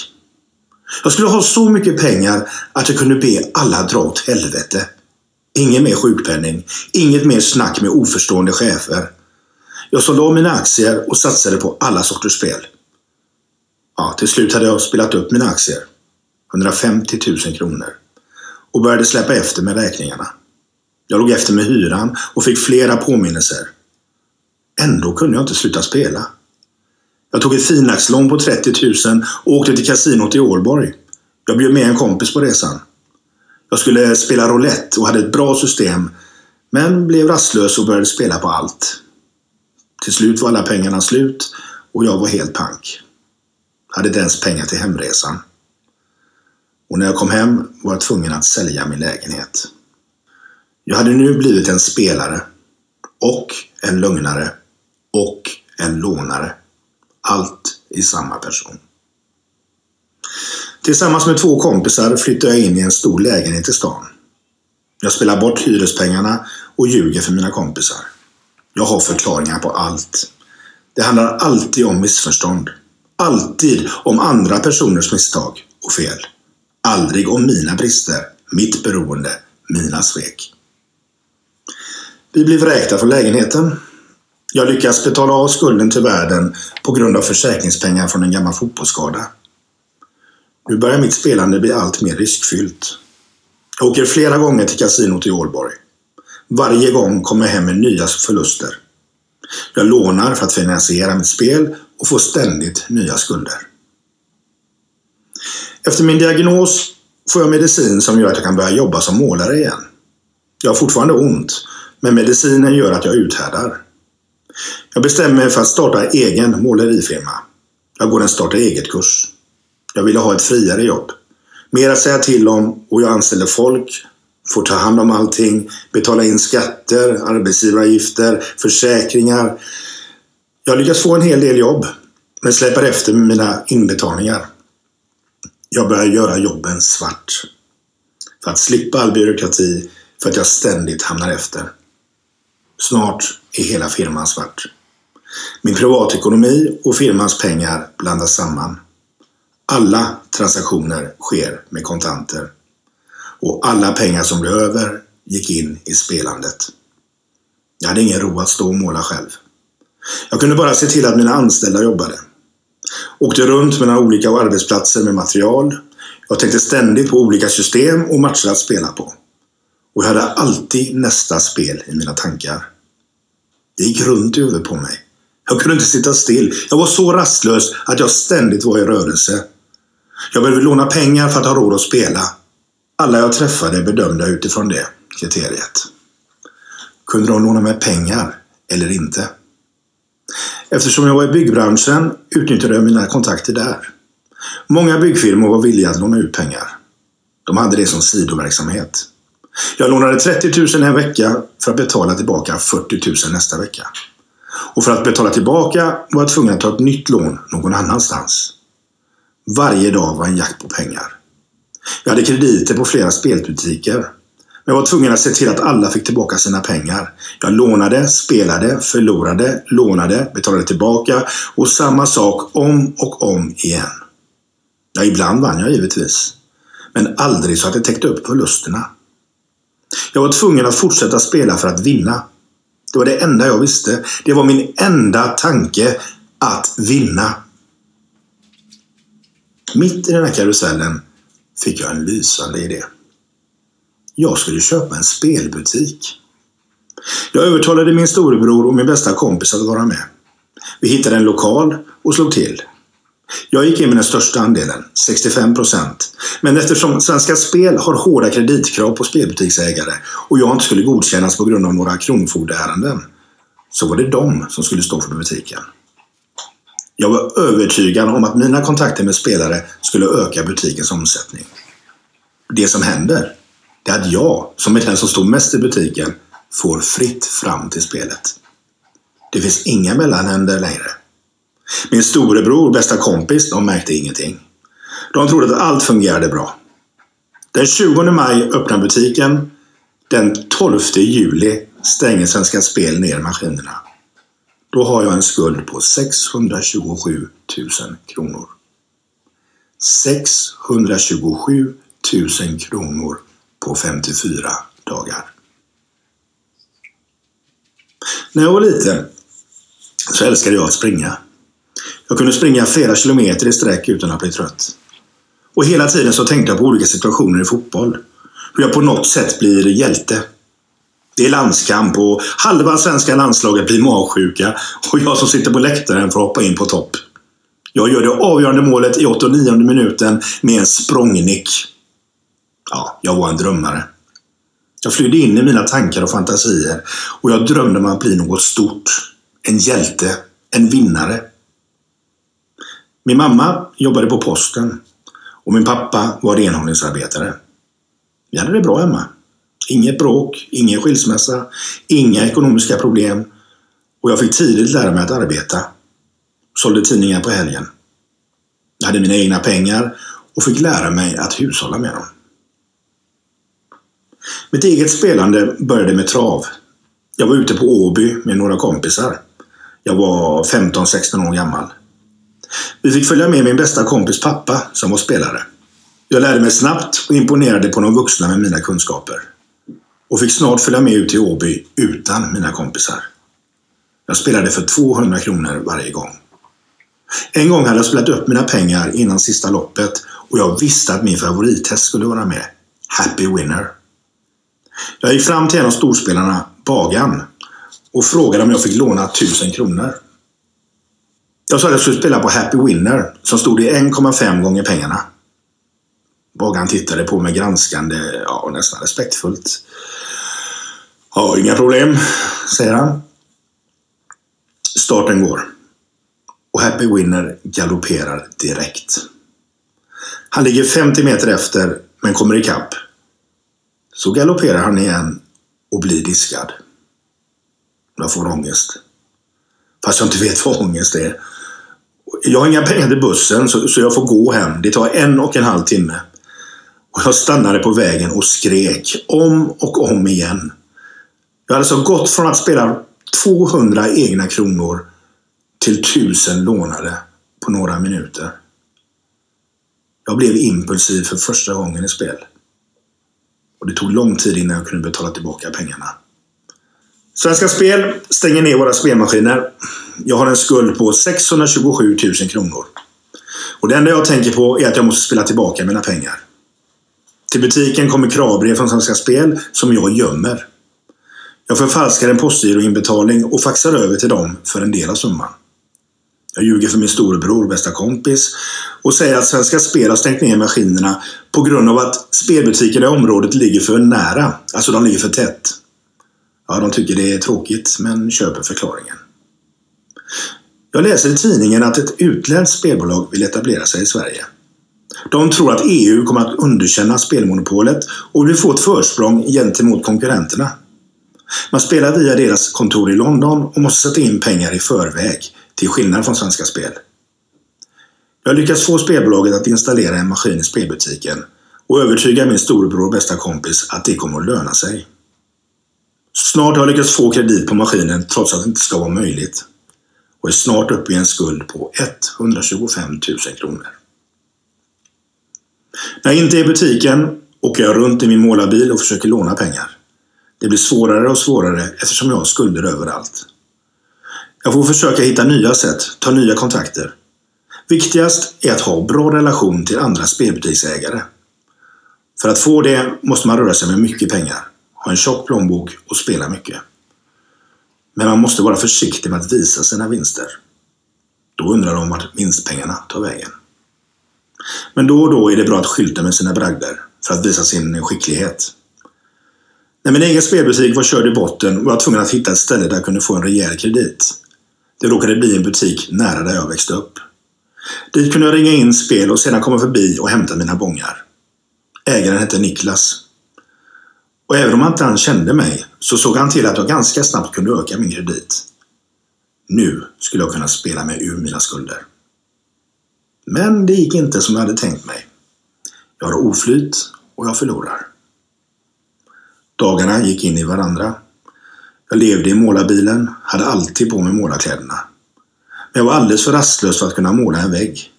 Jag skulle ha så mycket pengar att jag kunde be alla dra åt helvete. Ingen mer sjukpenning. Inget mer snack med oförstående chefer. Jag sålde av mina aktier och satsade på alla sorters spel. Ja, till slut hade jag spelat upp mina aktier. 150 000 kronor. Och började släppa efter med räkningarna. Jag låg efter med hyran och fick flera påminnelser. Ändå kunde jag inte sluta spela. Jag tog ett finaxlån på 30 000 och åkte till kasinot i Ålborg. Jag bjöd med en kompis på resan. Jag skulle spela roulette och hade ett bra system, men blev rastlös och började spela på allt. Till slut var alla pengarna slut och jag var helt pank. Hade inte ens pengar till hemresan. Och när jag kom hem var jag tvungen att sälja min lägenhet. Jag hade nu blivit en spelare och en lögnare och en lånare. Allt i samma person. Tillsammans med två kompisar flyttar jag in i en stor lägenhet i stan. Jag spelar bort hyrespengarna och ljuger för mina kompisar. Jag har förklaringar på allt. Det handlar alltid om missförstånd. Alltid om andra personers misstag och fel. Aldrig om mina brister, mitt beroende, mina svek. Vi blir vräkta från lägenheten. Jag lyckas betala av skulden till världen på grund av försäkringspengar från en gammal fotbollsskada. Nu börjar mitt spelande bli allt mer riskfyllt. Jag åker flera gånger till kasinot i Ålborg. Varje gång kommer jag hem med nya förluster. Jag lånar för att finansiera mitt spel och får ständigt nya skulder. Efter min diagnos får jag medicin som gör att jag kan börja jobba som målare igen. Jag har fortfarande ont, men medicinen gör att jag uthärdar. Jag bestämmer mig för att starta egen målerifirma. Jag går en starta eget-kurs. Jag ville ha ett friare jobb. Mer att säga till om och jag anställer folk, får ta hand om allting, betala in skatter, arbetsgivaravgifter, försäkringar. Jag lyckas få en hel del jobb, men släpar efter med mina inbetalningar. Jag börjar göra jobben svart. För att slippa all byråkrati, för att jag ständigt hamnar efter. Snart är hela firman svart. Min privatekonomi och firmans pengar blandas samman. Alla transaktioner sker med kontanter. Och alla pengar som blev över gick in i spelandet. Jag hade ingen ro att stå och måla själv. Jag kunde bara se till att mina anställda jobbade. Åkte runt mellan olika arbetsplatser med material. Jag tänkte ständigt på olika system och matcher att spela på. Och jag hade alltid nästa spel i mina tankar. Det gick runt i huvudet på mig. Jag kunde inte sitta still. Jag var så rastlös att jag ständigt var i rörelse. Jag behövde låna pengar för att ha råd att spela. Alla jag träffade bedömde utifrån det kriteriet. Kunde de låna mig pengar eller inte? Eftersom jag var i byggbranschen utnyttjade jag mina kontakter där. Många byggfirmor var villiga att låna ut pengar. De hade det som sidoverksamhet. Jag lånade 30 000 en vecka för att betala tillbaka 40 000 nästa vecka. Och för att betala tillbaka var jag tvungen att ta ett nytt lån någon annanstans. Varje dag var en jakt på pengar. Jag hade krediter på flera spelbutiker. Men jag var tvungen att se till att alla fick tillbaka sina pengar. Jag lånade, spelade, förlorade, lånade, betalade tillbaka och samma sak om och om igen. Ja, ibland vann jag givetvis. Men aldrig så att det täckte upp förlusterna. Jag var tvungen att fortsätta spela för att vinna. Det var det enda jag visste. Det var min enda tanke att vinna. Mitt i den här karusellen fick jag en lysande idé. Jag skulle köpa en spelbutik. Jag övertalade min storebror och min bästa kompis att vara med. Vi hittade en lokal och slog till. Jag gick in med den största andelen, 65 procent. Men eftersom Svenska Spel har hårda kreditkrav på spelbutiksägare och jag inte skulle godkännas på grund av några kronofogdeärenden så var det de som skulle stå för butiken. Jag var övertygad om att mina kontakter med spelare skulle öka butikens omsättning. Det som händer, det är att jag, som är den som står mest i butiken, får fritt fram till spelet. Det finns inga mellanhänder längre. Min storebror bästa kompis, de märkte ingenting. De trodde att allt fungerade bra. Den 20 maj öppnar butiken. Den 12 juli stänger Svenska Spel ner maskinerna. Då har jag en skuld på 627 000 kronor. 627 000 kronor på 54 dagar. När jag var liten så älskade jag att springa. Jag kunde springa flera kilometer i sträck utan att bli trött. Och hela tiden så tänkte jag på olika situationer i fotboll. Hur jag på något sätt blir hjälte. Det är landskamp och halva svenska landslaget blir magsjuka och jag som sitter på läktaren får hoppa in på topp. Jag gör det avgörande målet i 89 minuten med en språngnick. Ja, jag var en drömmare. Jag flydde in i mina tankar och fantasier och jag drömde om att bli något stort. En hjälte. En vinnare. Min mamma jobbade på posten och min pappa var renhållningsarbetare. Vi hade det bra hemma. Inget bråk, ingen skilsmässa, inga ekonomiska problem och jag fick tidigt lära mig att arbeta. Sålde tidningar på helgen. Jag hade mina egna pengar och fick lära mig att hushålla med dem. Mitt eget spelande började med trav. Jag var ute på Åby med några kompisar. Jag var 15-16 år gammal. Vi fick följa med min bästa kompis pappa som var spelare. Jag lärde mig snabbt och imponerade på de vuxna med mina kunskaper. Och fick snart följa med ut till Åby utan mina kompisar. Jag spelade för 200 kronor varje gång. En gång hade jag spelat upp mina pengar innan sista loppet och jag visste att min favorithäst skulle vara med. Happy Winner. Jag gick fram till en av storspelarna, Bagan, och frågade om jag fick låna 1000 kronor. Jag sa att jag skulle spela på Happy Winner som stod i 1,5 gånger pengarna. Bagan tittade på mig granskande, ja nästan respektfullt. Ja, inga problem, säger han. Starten går. Och Happy Winner galopperar direkt. Han ligger 50 meter efter, men kommer ikapp. Så galopperar han igen och blir diskad. Jag får ångest. Fast jag inte vet vad ångest är. Jag har inga pengar till bussen så, så jag får gå hem. Det tar en och en halv timme. Och jag stannade på vägen och skrek om och om igen. Jag hade alltså gått från att spela 200 egna kronor till 1000 lånade på några minuter. Jag blev impulsiv för första gången i spel. Och det tog lång tid innan jag kunde betala tillbaka pengarna. Svenska Spel stänger ner våra spelmaskiner. Jag har en skuld på 627 000 kronor. Och det enda jag tänker på är att jag måste spela tillbaka mina pengar. Till butiken kommer kravbrev från Svenska Spel som jag gömmer. Jag förfalskar en postgiroinbetalning och faxar över till dem för en del av summan. Jag ljuger för min storebror och bästa kompis och säger att Svenska Spel har stängt ner maskinerna på grund av att spelbutikerna i området ligger för nära. Alltså de ligger för tätt. Ja, de tycker det är tråkigt men köper förklaringen. Jag läser i tidningen att ett utländskt spelbolag vill etablera sig i Sverige. De tror att EU kommer att underkänna spelmonopolet och vill få ett försprång gentemot konkurrenterna. Man spelar via deras kontor i London och måste sätta in pengar i förväg, till skillnad från Svenska Spel. Jag har lyckats få spelbolaget att installera en maskin i spelbutiken och övertyga min storebror och bästa kompis att det kommer att löna sig. Snart har jag lyckats få kredit på maskinen trots att det inte ska vara möjligt och är snart uppe i en skuld på 125 000 kronor. När jag inte är i butiken åker jag runt i min målarbil och försöker låna pengar. Det blir svårare och svårare eftersom jag har skulder överallt. Jag får försöka hitta nya sätt, ta nya kontakter. Viktigast är att ha bra relation till andra spelbutiksägare. För att få det måste man röra sig med mycket pengar, ha en tjock plånbok och spela mycket. Men man måste vara försiktig med att visa sina vinster. Då undrar de vart vinstpengarna tar vägen. Men då och då är det bra att skylta med sina bragder för att visa sin skicklighet. När min egen spelbutik var körd i botten var jag tvungen att hitta ett ställe där jag kunde få en rejäl kredit. Det råkade bli en butik nära där jag växte upp. Dit kunde jag ringa in spel och sedan komma förbi och hämta mina bongar. Ägaren hette Niklas. Och även om han inte kände mig så såg han till att jag ganska snabbt kunde öka min kredit. Nu skulle jag kunna spela mig ur mina skulder. Men det gick inte som jag hade tänkt mig. Jag har oflyt och jag förlorar. Dagarna gick in i varandra. Jag levde i målarbilen, hade alltid på mig målarkläderna. Men jag var alldeles för rastlös för att kunna måla en vägg.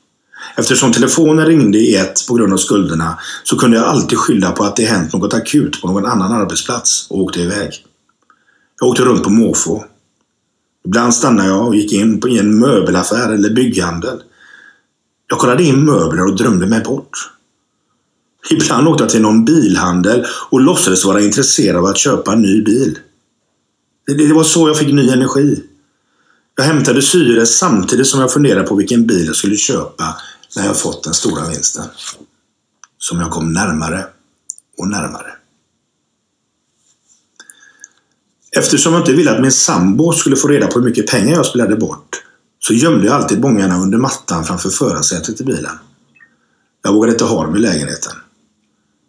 Eftersom telefonen ringde i ett på grund av skulderna så kunde jag alltid skylla på att det hänt något akut på någon annan arbetsplats och åkte iväg. Jag åkte runt på måfå. Ibland stannade jag och gick in på en möbelaffär eller bygghandel. Jag kollade in möbler och drömde mig bort. Ibland åkte jag till någon bilhandel och låtsades vara intresserad av att köpa en ny bil. Det, det var så jag fick ny energi. Jag hämtade syre samtidigt som jag funderade på vilken bil jag skulle köpa när jag fått den stora vinsten. Som jag kom närmare och närmare. Eftersom jag inte ville att min sambo skulle få reda på hur mycket pengar jag spelade bort så gömde jag alltid bångarna under mattan framför förarsätet i bilen. Jag vågade inte ha dem i lägenheten.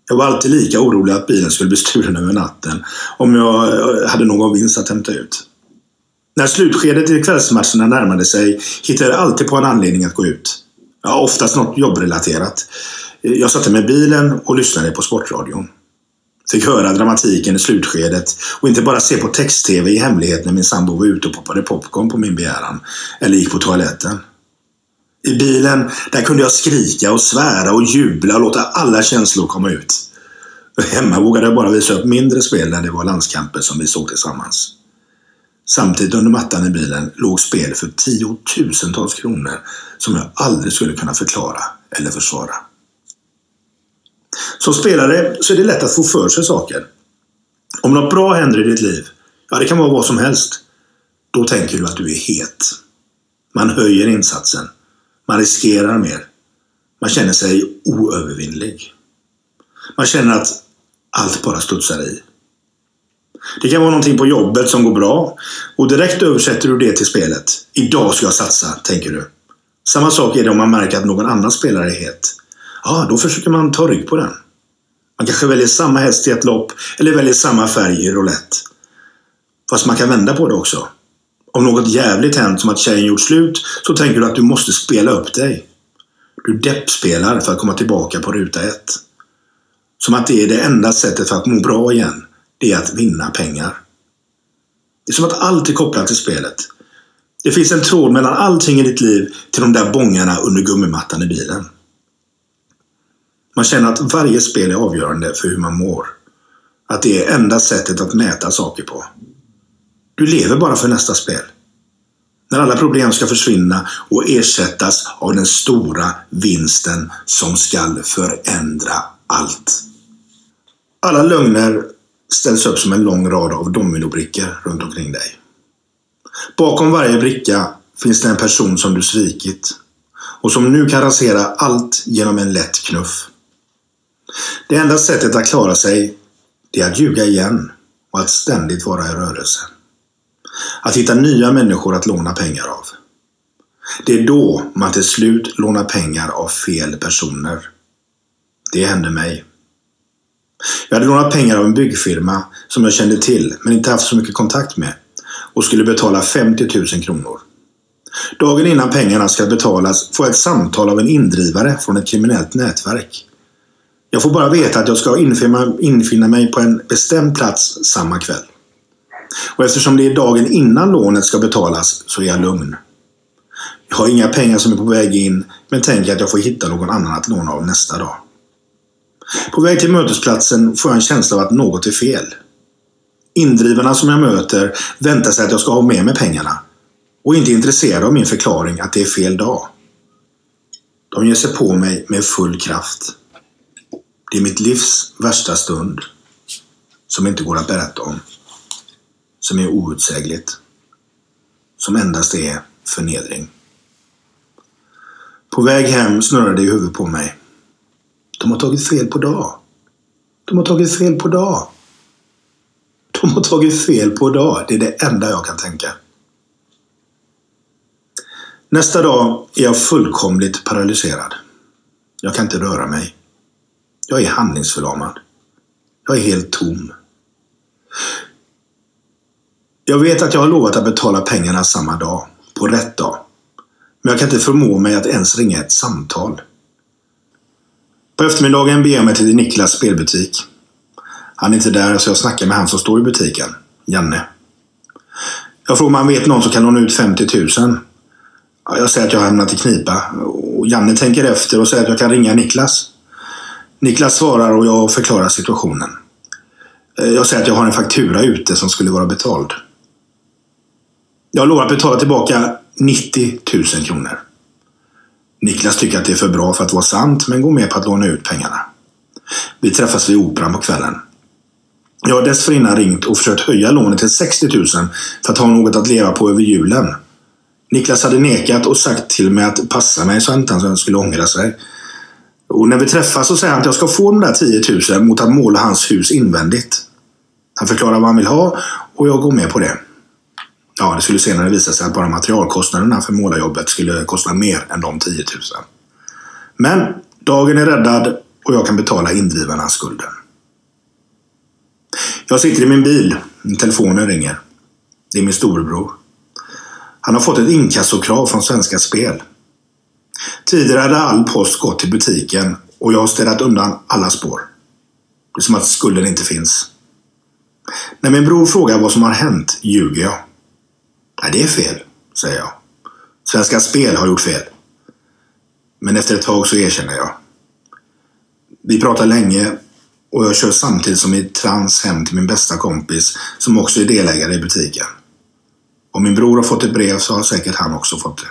Jag var alltid lika orolig att bilen skulle bli stulen över natten om jag eh, hade någon vinst att hämta ut. När slutskedet i kvällsmatcherna närmade sig hittade jag alltid på en anledning att gå ut. Ja, oftast något jobbrelaterat. Jag satte mig i bilen och lyssnade på Sportradion. Fick höra dramatiken i slutskedet och inte bara se på text-tv i hemlighet när min sambo var ute och poppade popcorn på min begäran. Eller gick på toaletten. I bilen, där kunde jag skrika och svära och jubla och låta alla känslor komma ut. Hemma vågade jag bara visa upp mindre spel när det var landskamper som vi såg tillsammans. Samtidigt under mattan i bilen låg spel för tiotusentals kronor som jag aldrig skulle kunna förklara eller försvara. Som spelare så är det lätt att få för sig saker. Om något bra händer i ditt liv, ja det kan vara vad som helst, då tänker du att du är het. Man höjer insatsen. Man riskerar mer. Man känner sig oövervinnlig. Man känner att allt bara studsar i. Det kan vara någonting på jobbet som går bra och direkt översätter du det till spelet. Idag ska jag satsa, tänker du. Samma sak är det om man märker att någon annan spelare är het. Ja, då försöker man ta rygg på den. Man kanske väljer samma häst i ett lopp eller väljer samma färg i roulette. Fast man kan vända på det också. Om något jävligt hänt som att tjejen gjort slut så tänker du att du måste spela upp dig. Du deppspelar för att komma tillbaka på ruta ett. Som att det är det enda sättet för att må bra igen. Det är att vinna pengar. Det är som att allt är kopplat till spelet. Det finns en tråd mellan allting i ditt liv till de där bångarna under gummimattan i bilen. Man känner att varje spel är avgörande för hur man mår. Att det är enda sättet att mäta saker på. Du lever bara för nästa spel. När alla problem ska försvinna och ersättas av den stora vinsten som skall förändra allt. Alla lögner ställs upp som en lång rad av dominobrickor runt omkring dig. Bakom varje bricka finns det en person som du svikit och som nu kan rasera allt genom en lätt knuff. Det enda sättet att klara sig det är att ljuga igen och att ständigt vara i rörelse. Att hitta nya människor att låna pengar av. Det är då man till slut lånar pengar av fel personer. Det hände mig. Jag hade lånat pengar av en byggfirma som jag kände till men inte haft så mycket kontakt med och skulle betala 50 000 kronor. Dagen innan pengarna ska betalas får jag ett samtal av en indrivare från ett kriminellt nätverk. Jag får bara veta att jag ska infinna mig på en bestämd plats samma kväll. Och eftersom det är dagen innan lånet ska betalas så är jag lugn. Jag har inga pengar som är på väg in men tänker att jag får hitta någon annan att låna av nästa dag. På väg till mötesplatsen får jag en känsla av att något är fel. Indrivarna som jag möter väntar sig att jag ska ha med mig pengarna och är inte intresserade av min förklaring att det är fel dag. De ger sig på mig med full kraft. Det är mitt livs värsta stund som inte går att berätta om. Som är outsägligt. Som endast är förnedring. På väg hem snurrar det i huvudet på mig. De har tagit fel på dag. De har tagit fel på dag. De har tagit fel på dag. Det är det enda jag kan tänka. Nästa dag är jag fullkomligt paralyserad. Jag kan inte röra mig. Jag är handlingsförlamad. Jag är helt tom. Jag vet att jag har lovat att betala pengarna samma dag, på rätt dag. Men jag kan inte förmå mig att ens ringa ett samtal. På eftermiddagen beger jag mig till Niklas spelbutik. Han är inte där så jag snackar med han som står i butiken, Janne. Jag frågar om han vet någon som kan låna ut 50 000. Jag säger att jag har hamnat i knipa. Och Janne tänker efter och säger att jag kan ringa Niklas. Niklas svarar och jag förklarar situationen. Eh, jag säger att jag har en faktura ute som skulle vara betald. Jag lovar att betala tillbaka 90 000 kronor. Niklas tycker att det är för bra för att vara sant men går med på att låna ut pengarna. Vi träffas vid Operan på kvällen. Jag har dessförinnan ringt och försökt höja lånet till 60 000 för att ha något att leva på över julen. Niklas hade nekat och sagt till mig att passa mig så att han skulle ångra sig. Och när vi träffas så säger han att jag ska få de där 10 000 mot att måla hans hus invändigt. Han förklarar vad han vill ha och jag går med på det. Ja, det skulle senare visa sig att bara materialkostnaderna för målarjobbet skulle kosta mer än de 10 000. Men dagen är räddad och jag kan betala indrivarna skulden. Jag sitter i min bil. Telefonen ringer. Det är min storebror. Han har fått ett inkassokrav från Svenska Spel. Tidigare hade all post gått till butiken och jag har städat undan alla spår. Det är som att skulden inte finns. När min bror frågar vad som har hänt ljuger jag. Nej, det är fel, säger jag. Svenska Spel har gjort fel. Men efter ett tag så erkänner jag. Vi pratar länge och jag kör samtidigt som i trans hem till min bästa kompis som också är delägare i butiken. Om min bror har fått ett brev så har säkert han också fått det.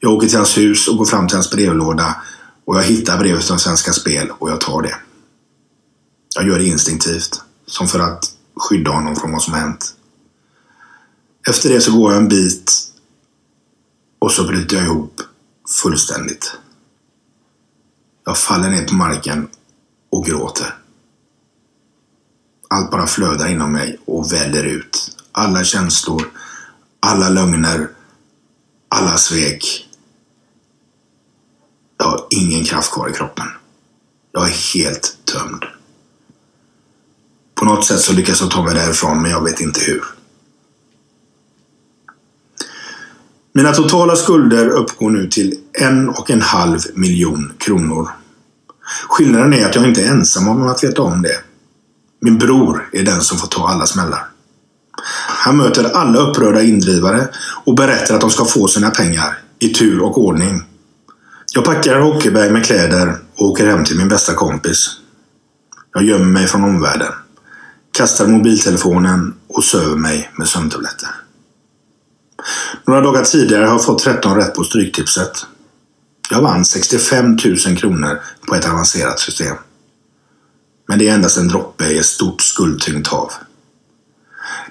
Jag åker till hans hus och går fram till hans brevlåda och jag hittar brevet från Svenska Spel och jag tar det. Jag gör det instinktivt, som för att skydda honom från vad som hänt. Efter det så går jag en bit och så bryter jag ihop fullständigt. Jag faller ner på marken och gråter. Allt bara flödar inom mig och väller ut. Alla känslor, alla lögner, alla svek. Jag har ingen kraft kvar i kroppen. Jag är helt tömd. På något sätt så lyckas jag ta mig därifrån, men jag vet inte hur. Mina totala skulder uppgår nu till en och en halv miljon kronor. Skillnaden är att jag inte är ensam om att veta om det. Min bror är den som får ta alla smällar. Han möter alla upprörda indrivare och berättar att de ska få sina pengar i tur och ordning. Jag packar hockeybag med kläder och åker hem till min bästa kompis. Jag gömmer mig från omvärlden, kastar mobiltelefonen och söver mig med sömntabletter. Några dagar tidigare har jag fått 13 rätt på Stryktipset. Jag vann 65 000 kronor på ett avancerat system. Men det är endast en droppe i ett stort skuldtyngt hav.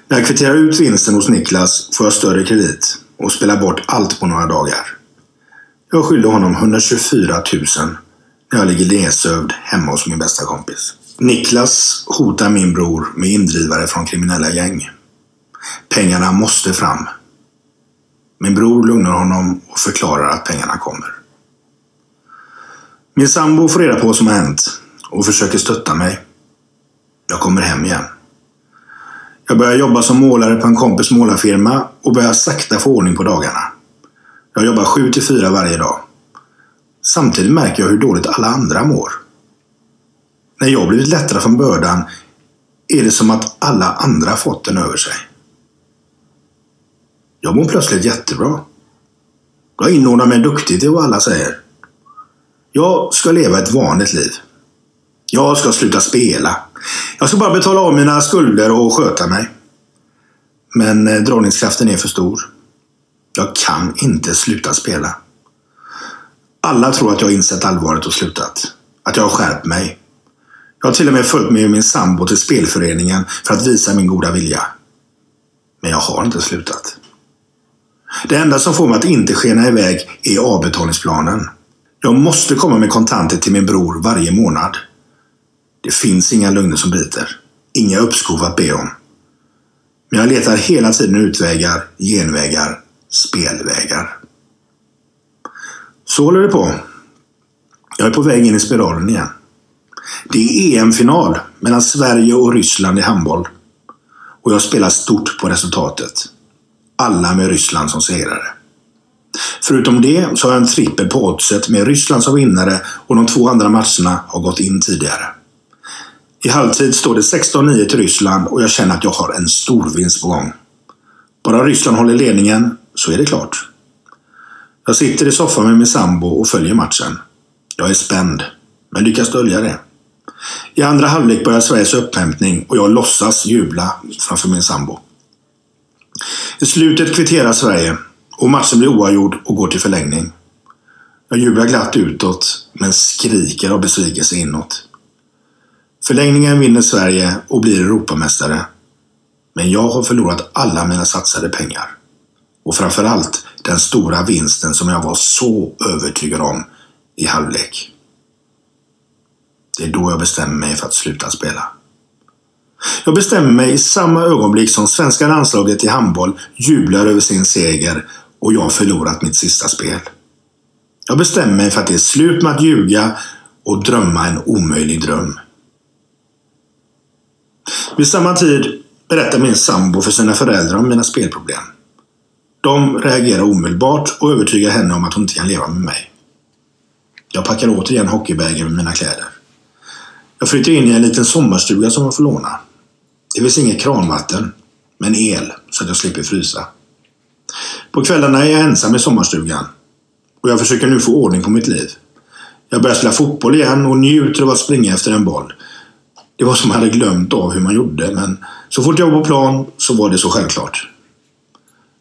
När jag kvitterar ut vinsten hos Niklas får jag större kredit och spelar bort allt på några dagar. Jag skyller honom 124 000 när jag ligger nedsövd hemma hos min bästa kompis. Niklas hotar min bror med indrivare från kriminella gäng. Pengarna måste fram. Min bror lugnar honom och förklarar att pengarna kommer. Min sambo får reda på vad som har hänt och försöker stötta mig. Jag kommer hem igen. Jag börjar jobba som målare på en kompis målarfirma och börjar sakta få ordning på dagarna. Jag jobbar 7 till 4 varje dag. Samtidigt märker jag hur dåligt alla andra mår. När jag blivit lättare från bördan är det som att alla andra fått den över sig. Jag mår plötsligt jättebra. Jag inordnar mig duktigt i vad alla säger. Jag ska leva ett vanligt liv. Jag ska sluta spela. Jag ska bara betala av mina skulder och sköta mig. Men eh, dragningskraften är för stor. Jag kan inte sluta spela. Alla tror att jag har insett allvaret och slutat. Att jag har skärpt mig. Jag har till och med följt med min sambo till spelföreningen för att visa min goda vilja. Men jag har inte slutat. Det enda som får mig att inte skena iväg är avbetalningsplanen. Jag måste komma med kontanter till min bror varje månad. Det finns inga lögner som biter. Inga uppskov att be om. Men jag letar hela tiden utvägar, genvägar, spelvägar. Så håller det på. Jag är på väg in i spiralen igen. Det är EM-final mellan Sverige och Ryssland i handboll. Och jag spelar stort på resultatet. Alla med Ryssland som segrare. Förutom det så har jag en trippel på oddset med Ryssland som vinnare och de två andra matcherna har gått in tidigare. I halvtid står det 16-9 till Ryssland och jag känner att jag har en stor vinst på gång. Bara Ryssland håller ledningen så är det klart. Jag sitter i soffan med min sambo och följer matchen. Jag är spänd, men lyckas dölja det. I andra halvlek börjar Sveriges upphämtning och jag låtsas jubla framför min sambo. I slutet kvitterar Sverige och matchen blir oavgjord och går till förlängning. Jag jublar glatt utåt, men skriker av besvikelse inåt. Förlängningen vinner Sverige och blir Europamästare. Men jag har förlorat alla mina satsade pengar. Och framförallt den stora vinsten som jag var så övertygad om i halvlek. Det är då jag bestämmer mig för att sluta spela. Jag bestämmer mig i samma ögonblick som svenska landslaget i handboll jublar över sin seger och jag förlorat mitt sista spel. Jag bestämmer mig för att det är slut med att ljuga och drömma en omöjlig dröm. Vid samma tid berättar min sambo för sina föräldrar om mina spelproblem. De reagerar omedelbart och övertygar henne om att hon inte kan leva med mig. Jag packar återigen hockeybagen med mina kläder. Jag flyttar in i en liten sommarstuga som jag får låna. Det finns inget kranvatten, men el så att jag slipper frysa. På kvällarna är jag ensam i sommarstugan och jag försöker nu få ordning på mitt liv. Jag börjar spela fotboll igen och njuter av att springa efter en boll. Det var som jag hade glömt av hur man gjorde, men så fort jag var på plan så var det så självklart.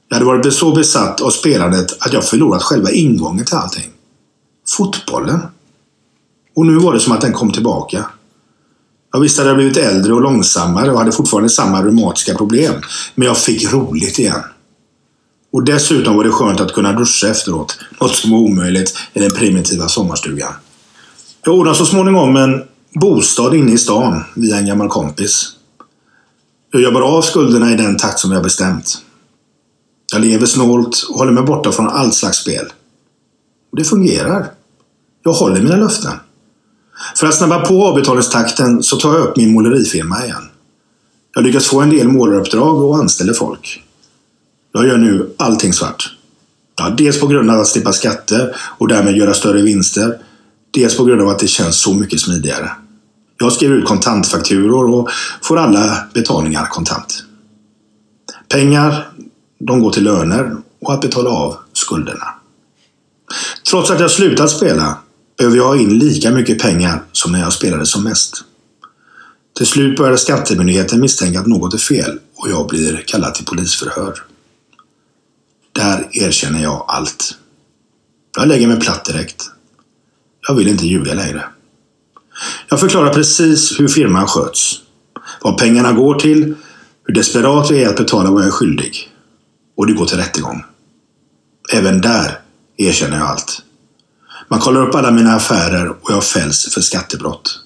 Jag hade varit så besatt av spelandet att jag förlorat själva ingången till allting. Fotbollen. Och nu var det som att den kom tillbaka. Jag visste att jag blivit äldre och långsammare och hade fortfarande samma reumatiska problem. Men jag fick roligt igen. Och dessutom var det skönt att kunna duscha efteråt. Något som var omöjligt i den primitiva sommarstugan. Jag ordnade så småningom en bostad inne i stan via en gammal kompis. Jag jobbar av skulderna i den takt som jag bestämt. Jag lever snålt och håller mig borta från allt slags spel. Och det fungerar. Jag håller mina löften. För att snabba på avbetalningstakten så tar jag upp min målerifirma igen. Jag lyckas få en del målaruppdrag och anställer folk. Jag gör nu allting svart. Ja, dels på grund av att slippa skatter och därmed göra större vinster. Dels på grund av att det känns så mycket smidigare. Jag skriver ut kontantfakturor och får alla betalningar kontant. Pengar, de går till löner och att betala av skulderna. Trots att jag slutat spela behöver jag ha in lika mycket pengar som när jag spelade som mest. Till slut började Skattemyndigheten misstänka att något är fel och jag blir kallad till polisförhör. Där erkänner jag allt. Jag lägger mig platt direkt. Jag vill inte ljuga längre. Jag förklarar precis hur firman sköts. Vad pengarna går till, hur desperat jag är att betala vad jag är skyldig. Och det går till rättegång. Även där erkänner jag allt. Man kollar upp alla mina affärer och jag fälls för skattebrott.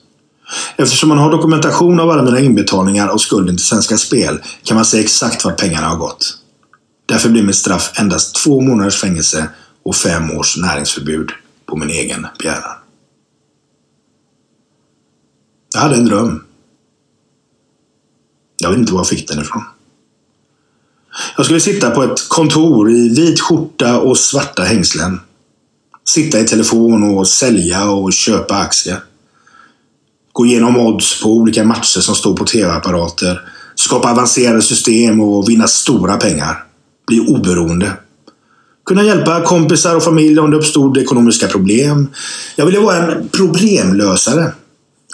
Eftersom man har dokumentation av alla mina inbetalningar och skulden till Svenska Spel kan man se exakt vart pengarna har gått. Därför blir mitt straff endast två månaders fängelse och fem års näringsförbud på min egen begäran. Jag hade en dröm. Jag vet inte var jag fick den ifrån. Jag skulle sitta på ett kontor i vit skjorta och svarta hängslen. Sitta i telefon och sälja och köpa aktier. Gå igenom odds på olika matcher som står på tv-apparater. Skapa avancerade system och vinna stora pengar. Bli oberoende. Kunna hjälpa kompisar och familj om det uppstod ekonomiska problem. Jag ville vara en problemlösare.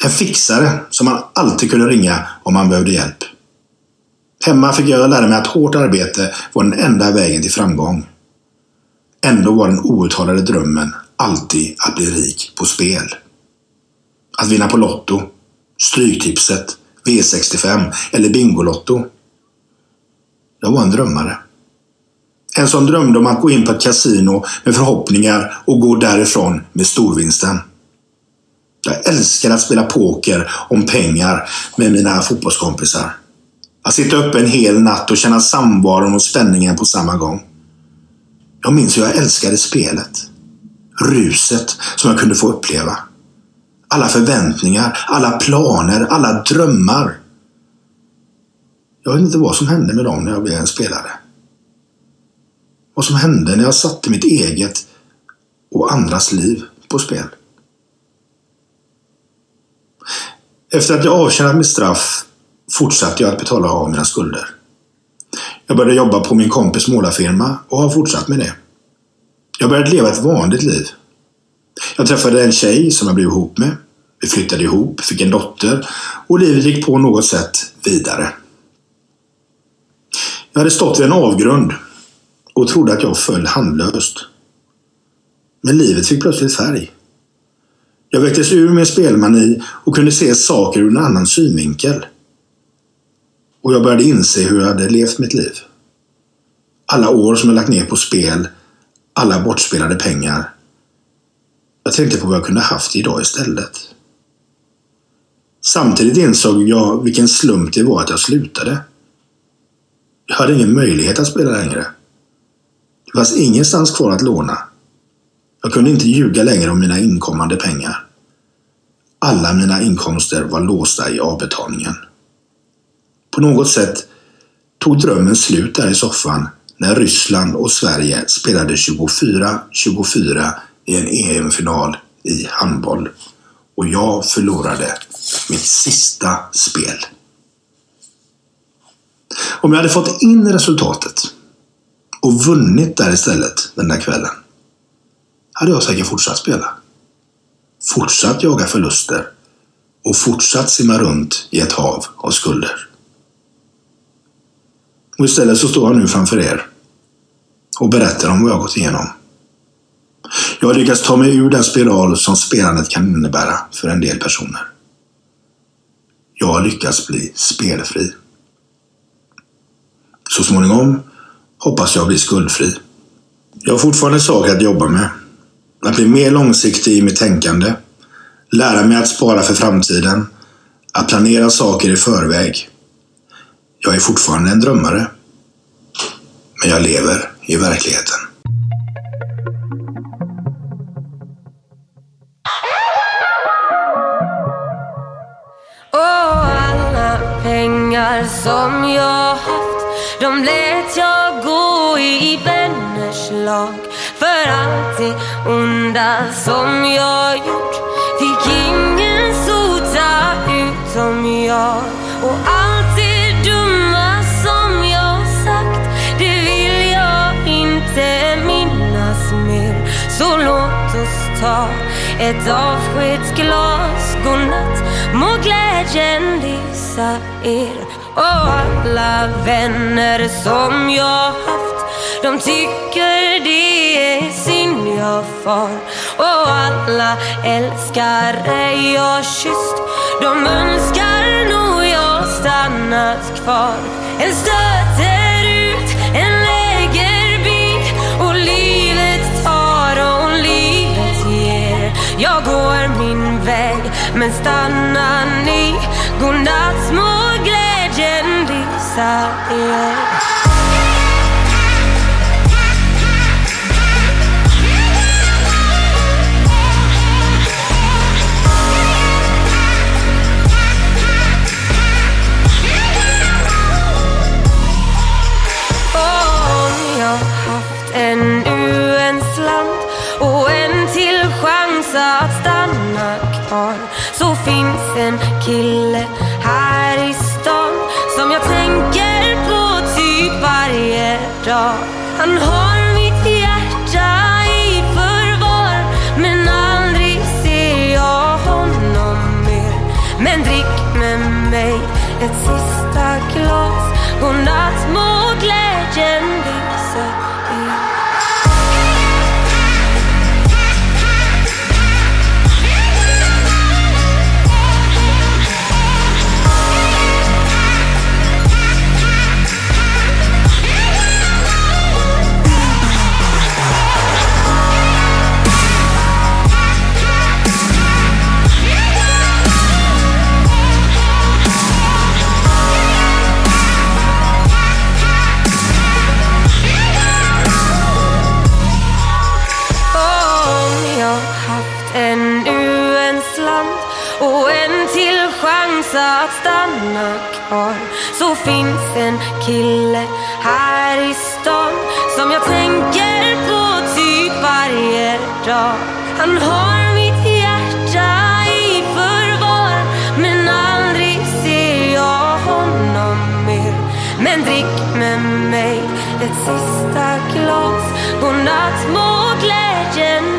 En fixare som man alltid kunde ringa om man behövde hjälp. Hemma fick jag lära mig att hårt arbete var den enda vägen till framgång. Ändå var den outtalade drömmen alltid att bli rik på spel. Att vinna på Lotto, Stryktipset, V65 eller Bingolotto. Jag var en drömmare. En som drömde om att gå in på ett kasino med förhoppningar och gå därifrån med storvinsten. Jag älskade att spela poker om pengar med mina fotbollskompisar. Att sitta uppe en hel natt och känna samvaron och spänningen på samma gång. Jag minns hur jag älskade spelet. Ruset som jag kunde få uppleva. Alla förväntningar, alla planer, alla drömmar. Jag vet inte vad som hände med dem när jag blev en spelare. Vad som hände när jag satte mitt eget och andras liv på spel. Efter att jag avtjänat mitt straff fortsatte jag att betala av mina skulder. Jag började jobba på min kompis målarfirma och har fortsatt med det. Jag började leva ett vanligt liv. Jag träffade en tjej som jag blev ihop med. Vi flyttade ihop, fick en dotter och livet gick på något sätt vidare. Jag hade stått vid en avgrund och trodde att jag föll handlöst. Men livet fick plötsligt färg. Jag väcktes ur min spelmani och kunde se saker ur en annan synvinkel. Och jag började inse hur jag hade levt mitt liv. Alla år som jag lagt ner på spel, alla bortspelade pengar. Jag tänkte på vad jag kunde haft idag istället. Samtidigt insåg jag vilken slump det var att jag slutade. Jag hade ingen möjlighet att spela längre. Det fanns ingenstans kvar att låna. Jag kunde inte ljuga längre om mina inkommande pengar. Alla mina inkomster var låsta i avbetalningen. På något sätt tog drömmen slut där i soffan när Ryssland och Sverige spelade 24-24 i en EM-final i handboll. Och jag förlorade mitt sista spel. Om jag hade fått in resultatet och vunnit där istället den där kvällen hade jag säkert fortsatt spela. Fortsatt jaga förluster och fortsatt simma runt i ett hav av skulder. Och istället så står jag nu framför er och berättar om vad jag gått igenom. Jag har lyckats ta mig ur den spiral som spelandet kan innebära för en del personer. Jag har lyckats bli spelfri. Så småningom hoppas jag bli skuldfri. Jag har fortfarande saker att jobba med. Att bli mer långsiktig i mitt tänkande. Lära mig att spara för framtiden. Att planera saker i förväg. Jag är fortfarande en drömmare. Men jag lever i verkligheten. Och alla pengar som jag haft De lät jag gå i vänners lag För allt det onda som jag gjort ett avskedsglas. Godnatt, må glädjen lysa er. Och alla vänner som jag haft. De tycker det är synd jag far. Och alla älskare jag kysst. De önskar nog jag stannat kvar. En stund men stannar ni? Godnatt, små glädjen lysa er. Om jag haft ännu en slant och en till chans att stanna kvar så finns en kille här i stan som jag tänker på typ varje dag. Han har mitt hjärta i förvar men aldrig ser jag honom mer. Men drick med mig ett sista glas Godnatt, må glädjen stanna kvar så finns en kille här i stan som jag tänker på typ varje dag. Han har mitt hjärta i förvar men aldrig ser jag honom mer. Men drick med mig ett sista glas. Godnatt må glädjen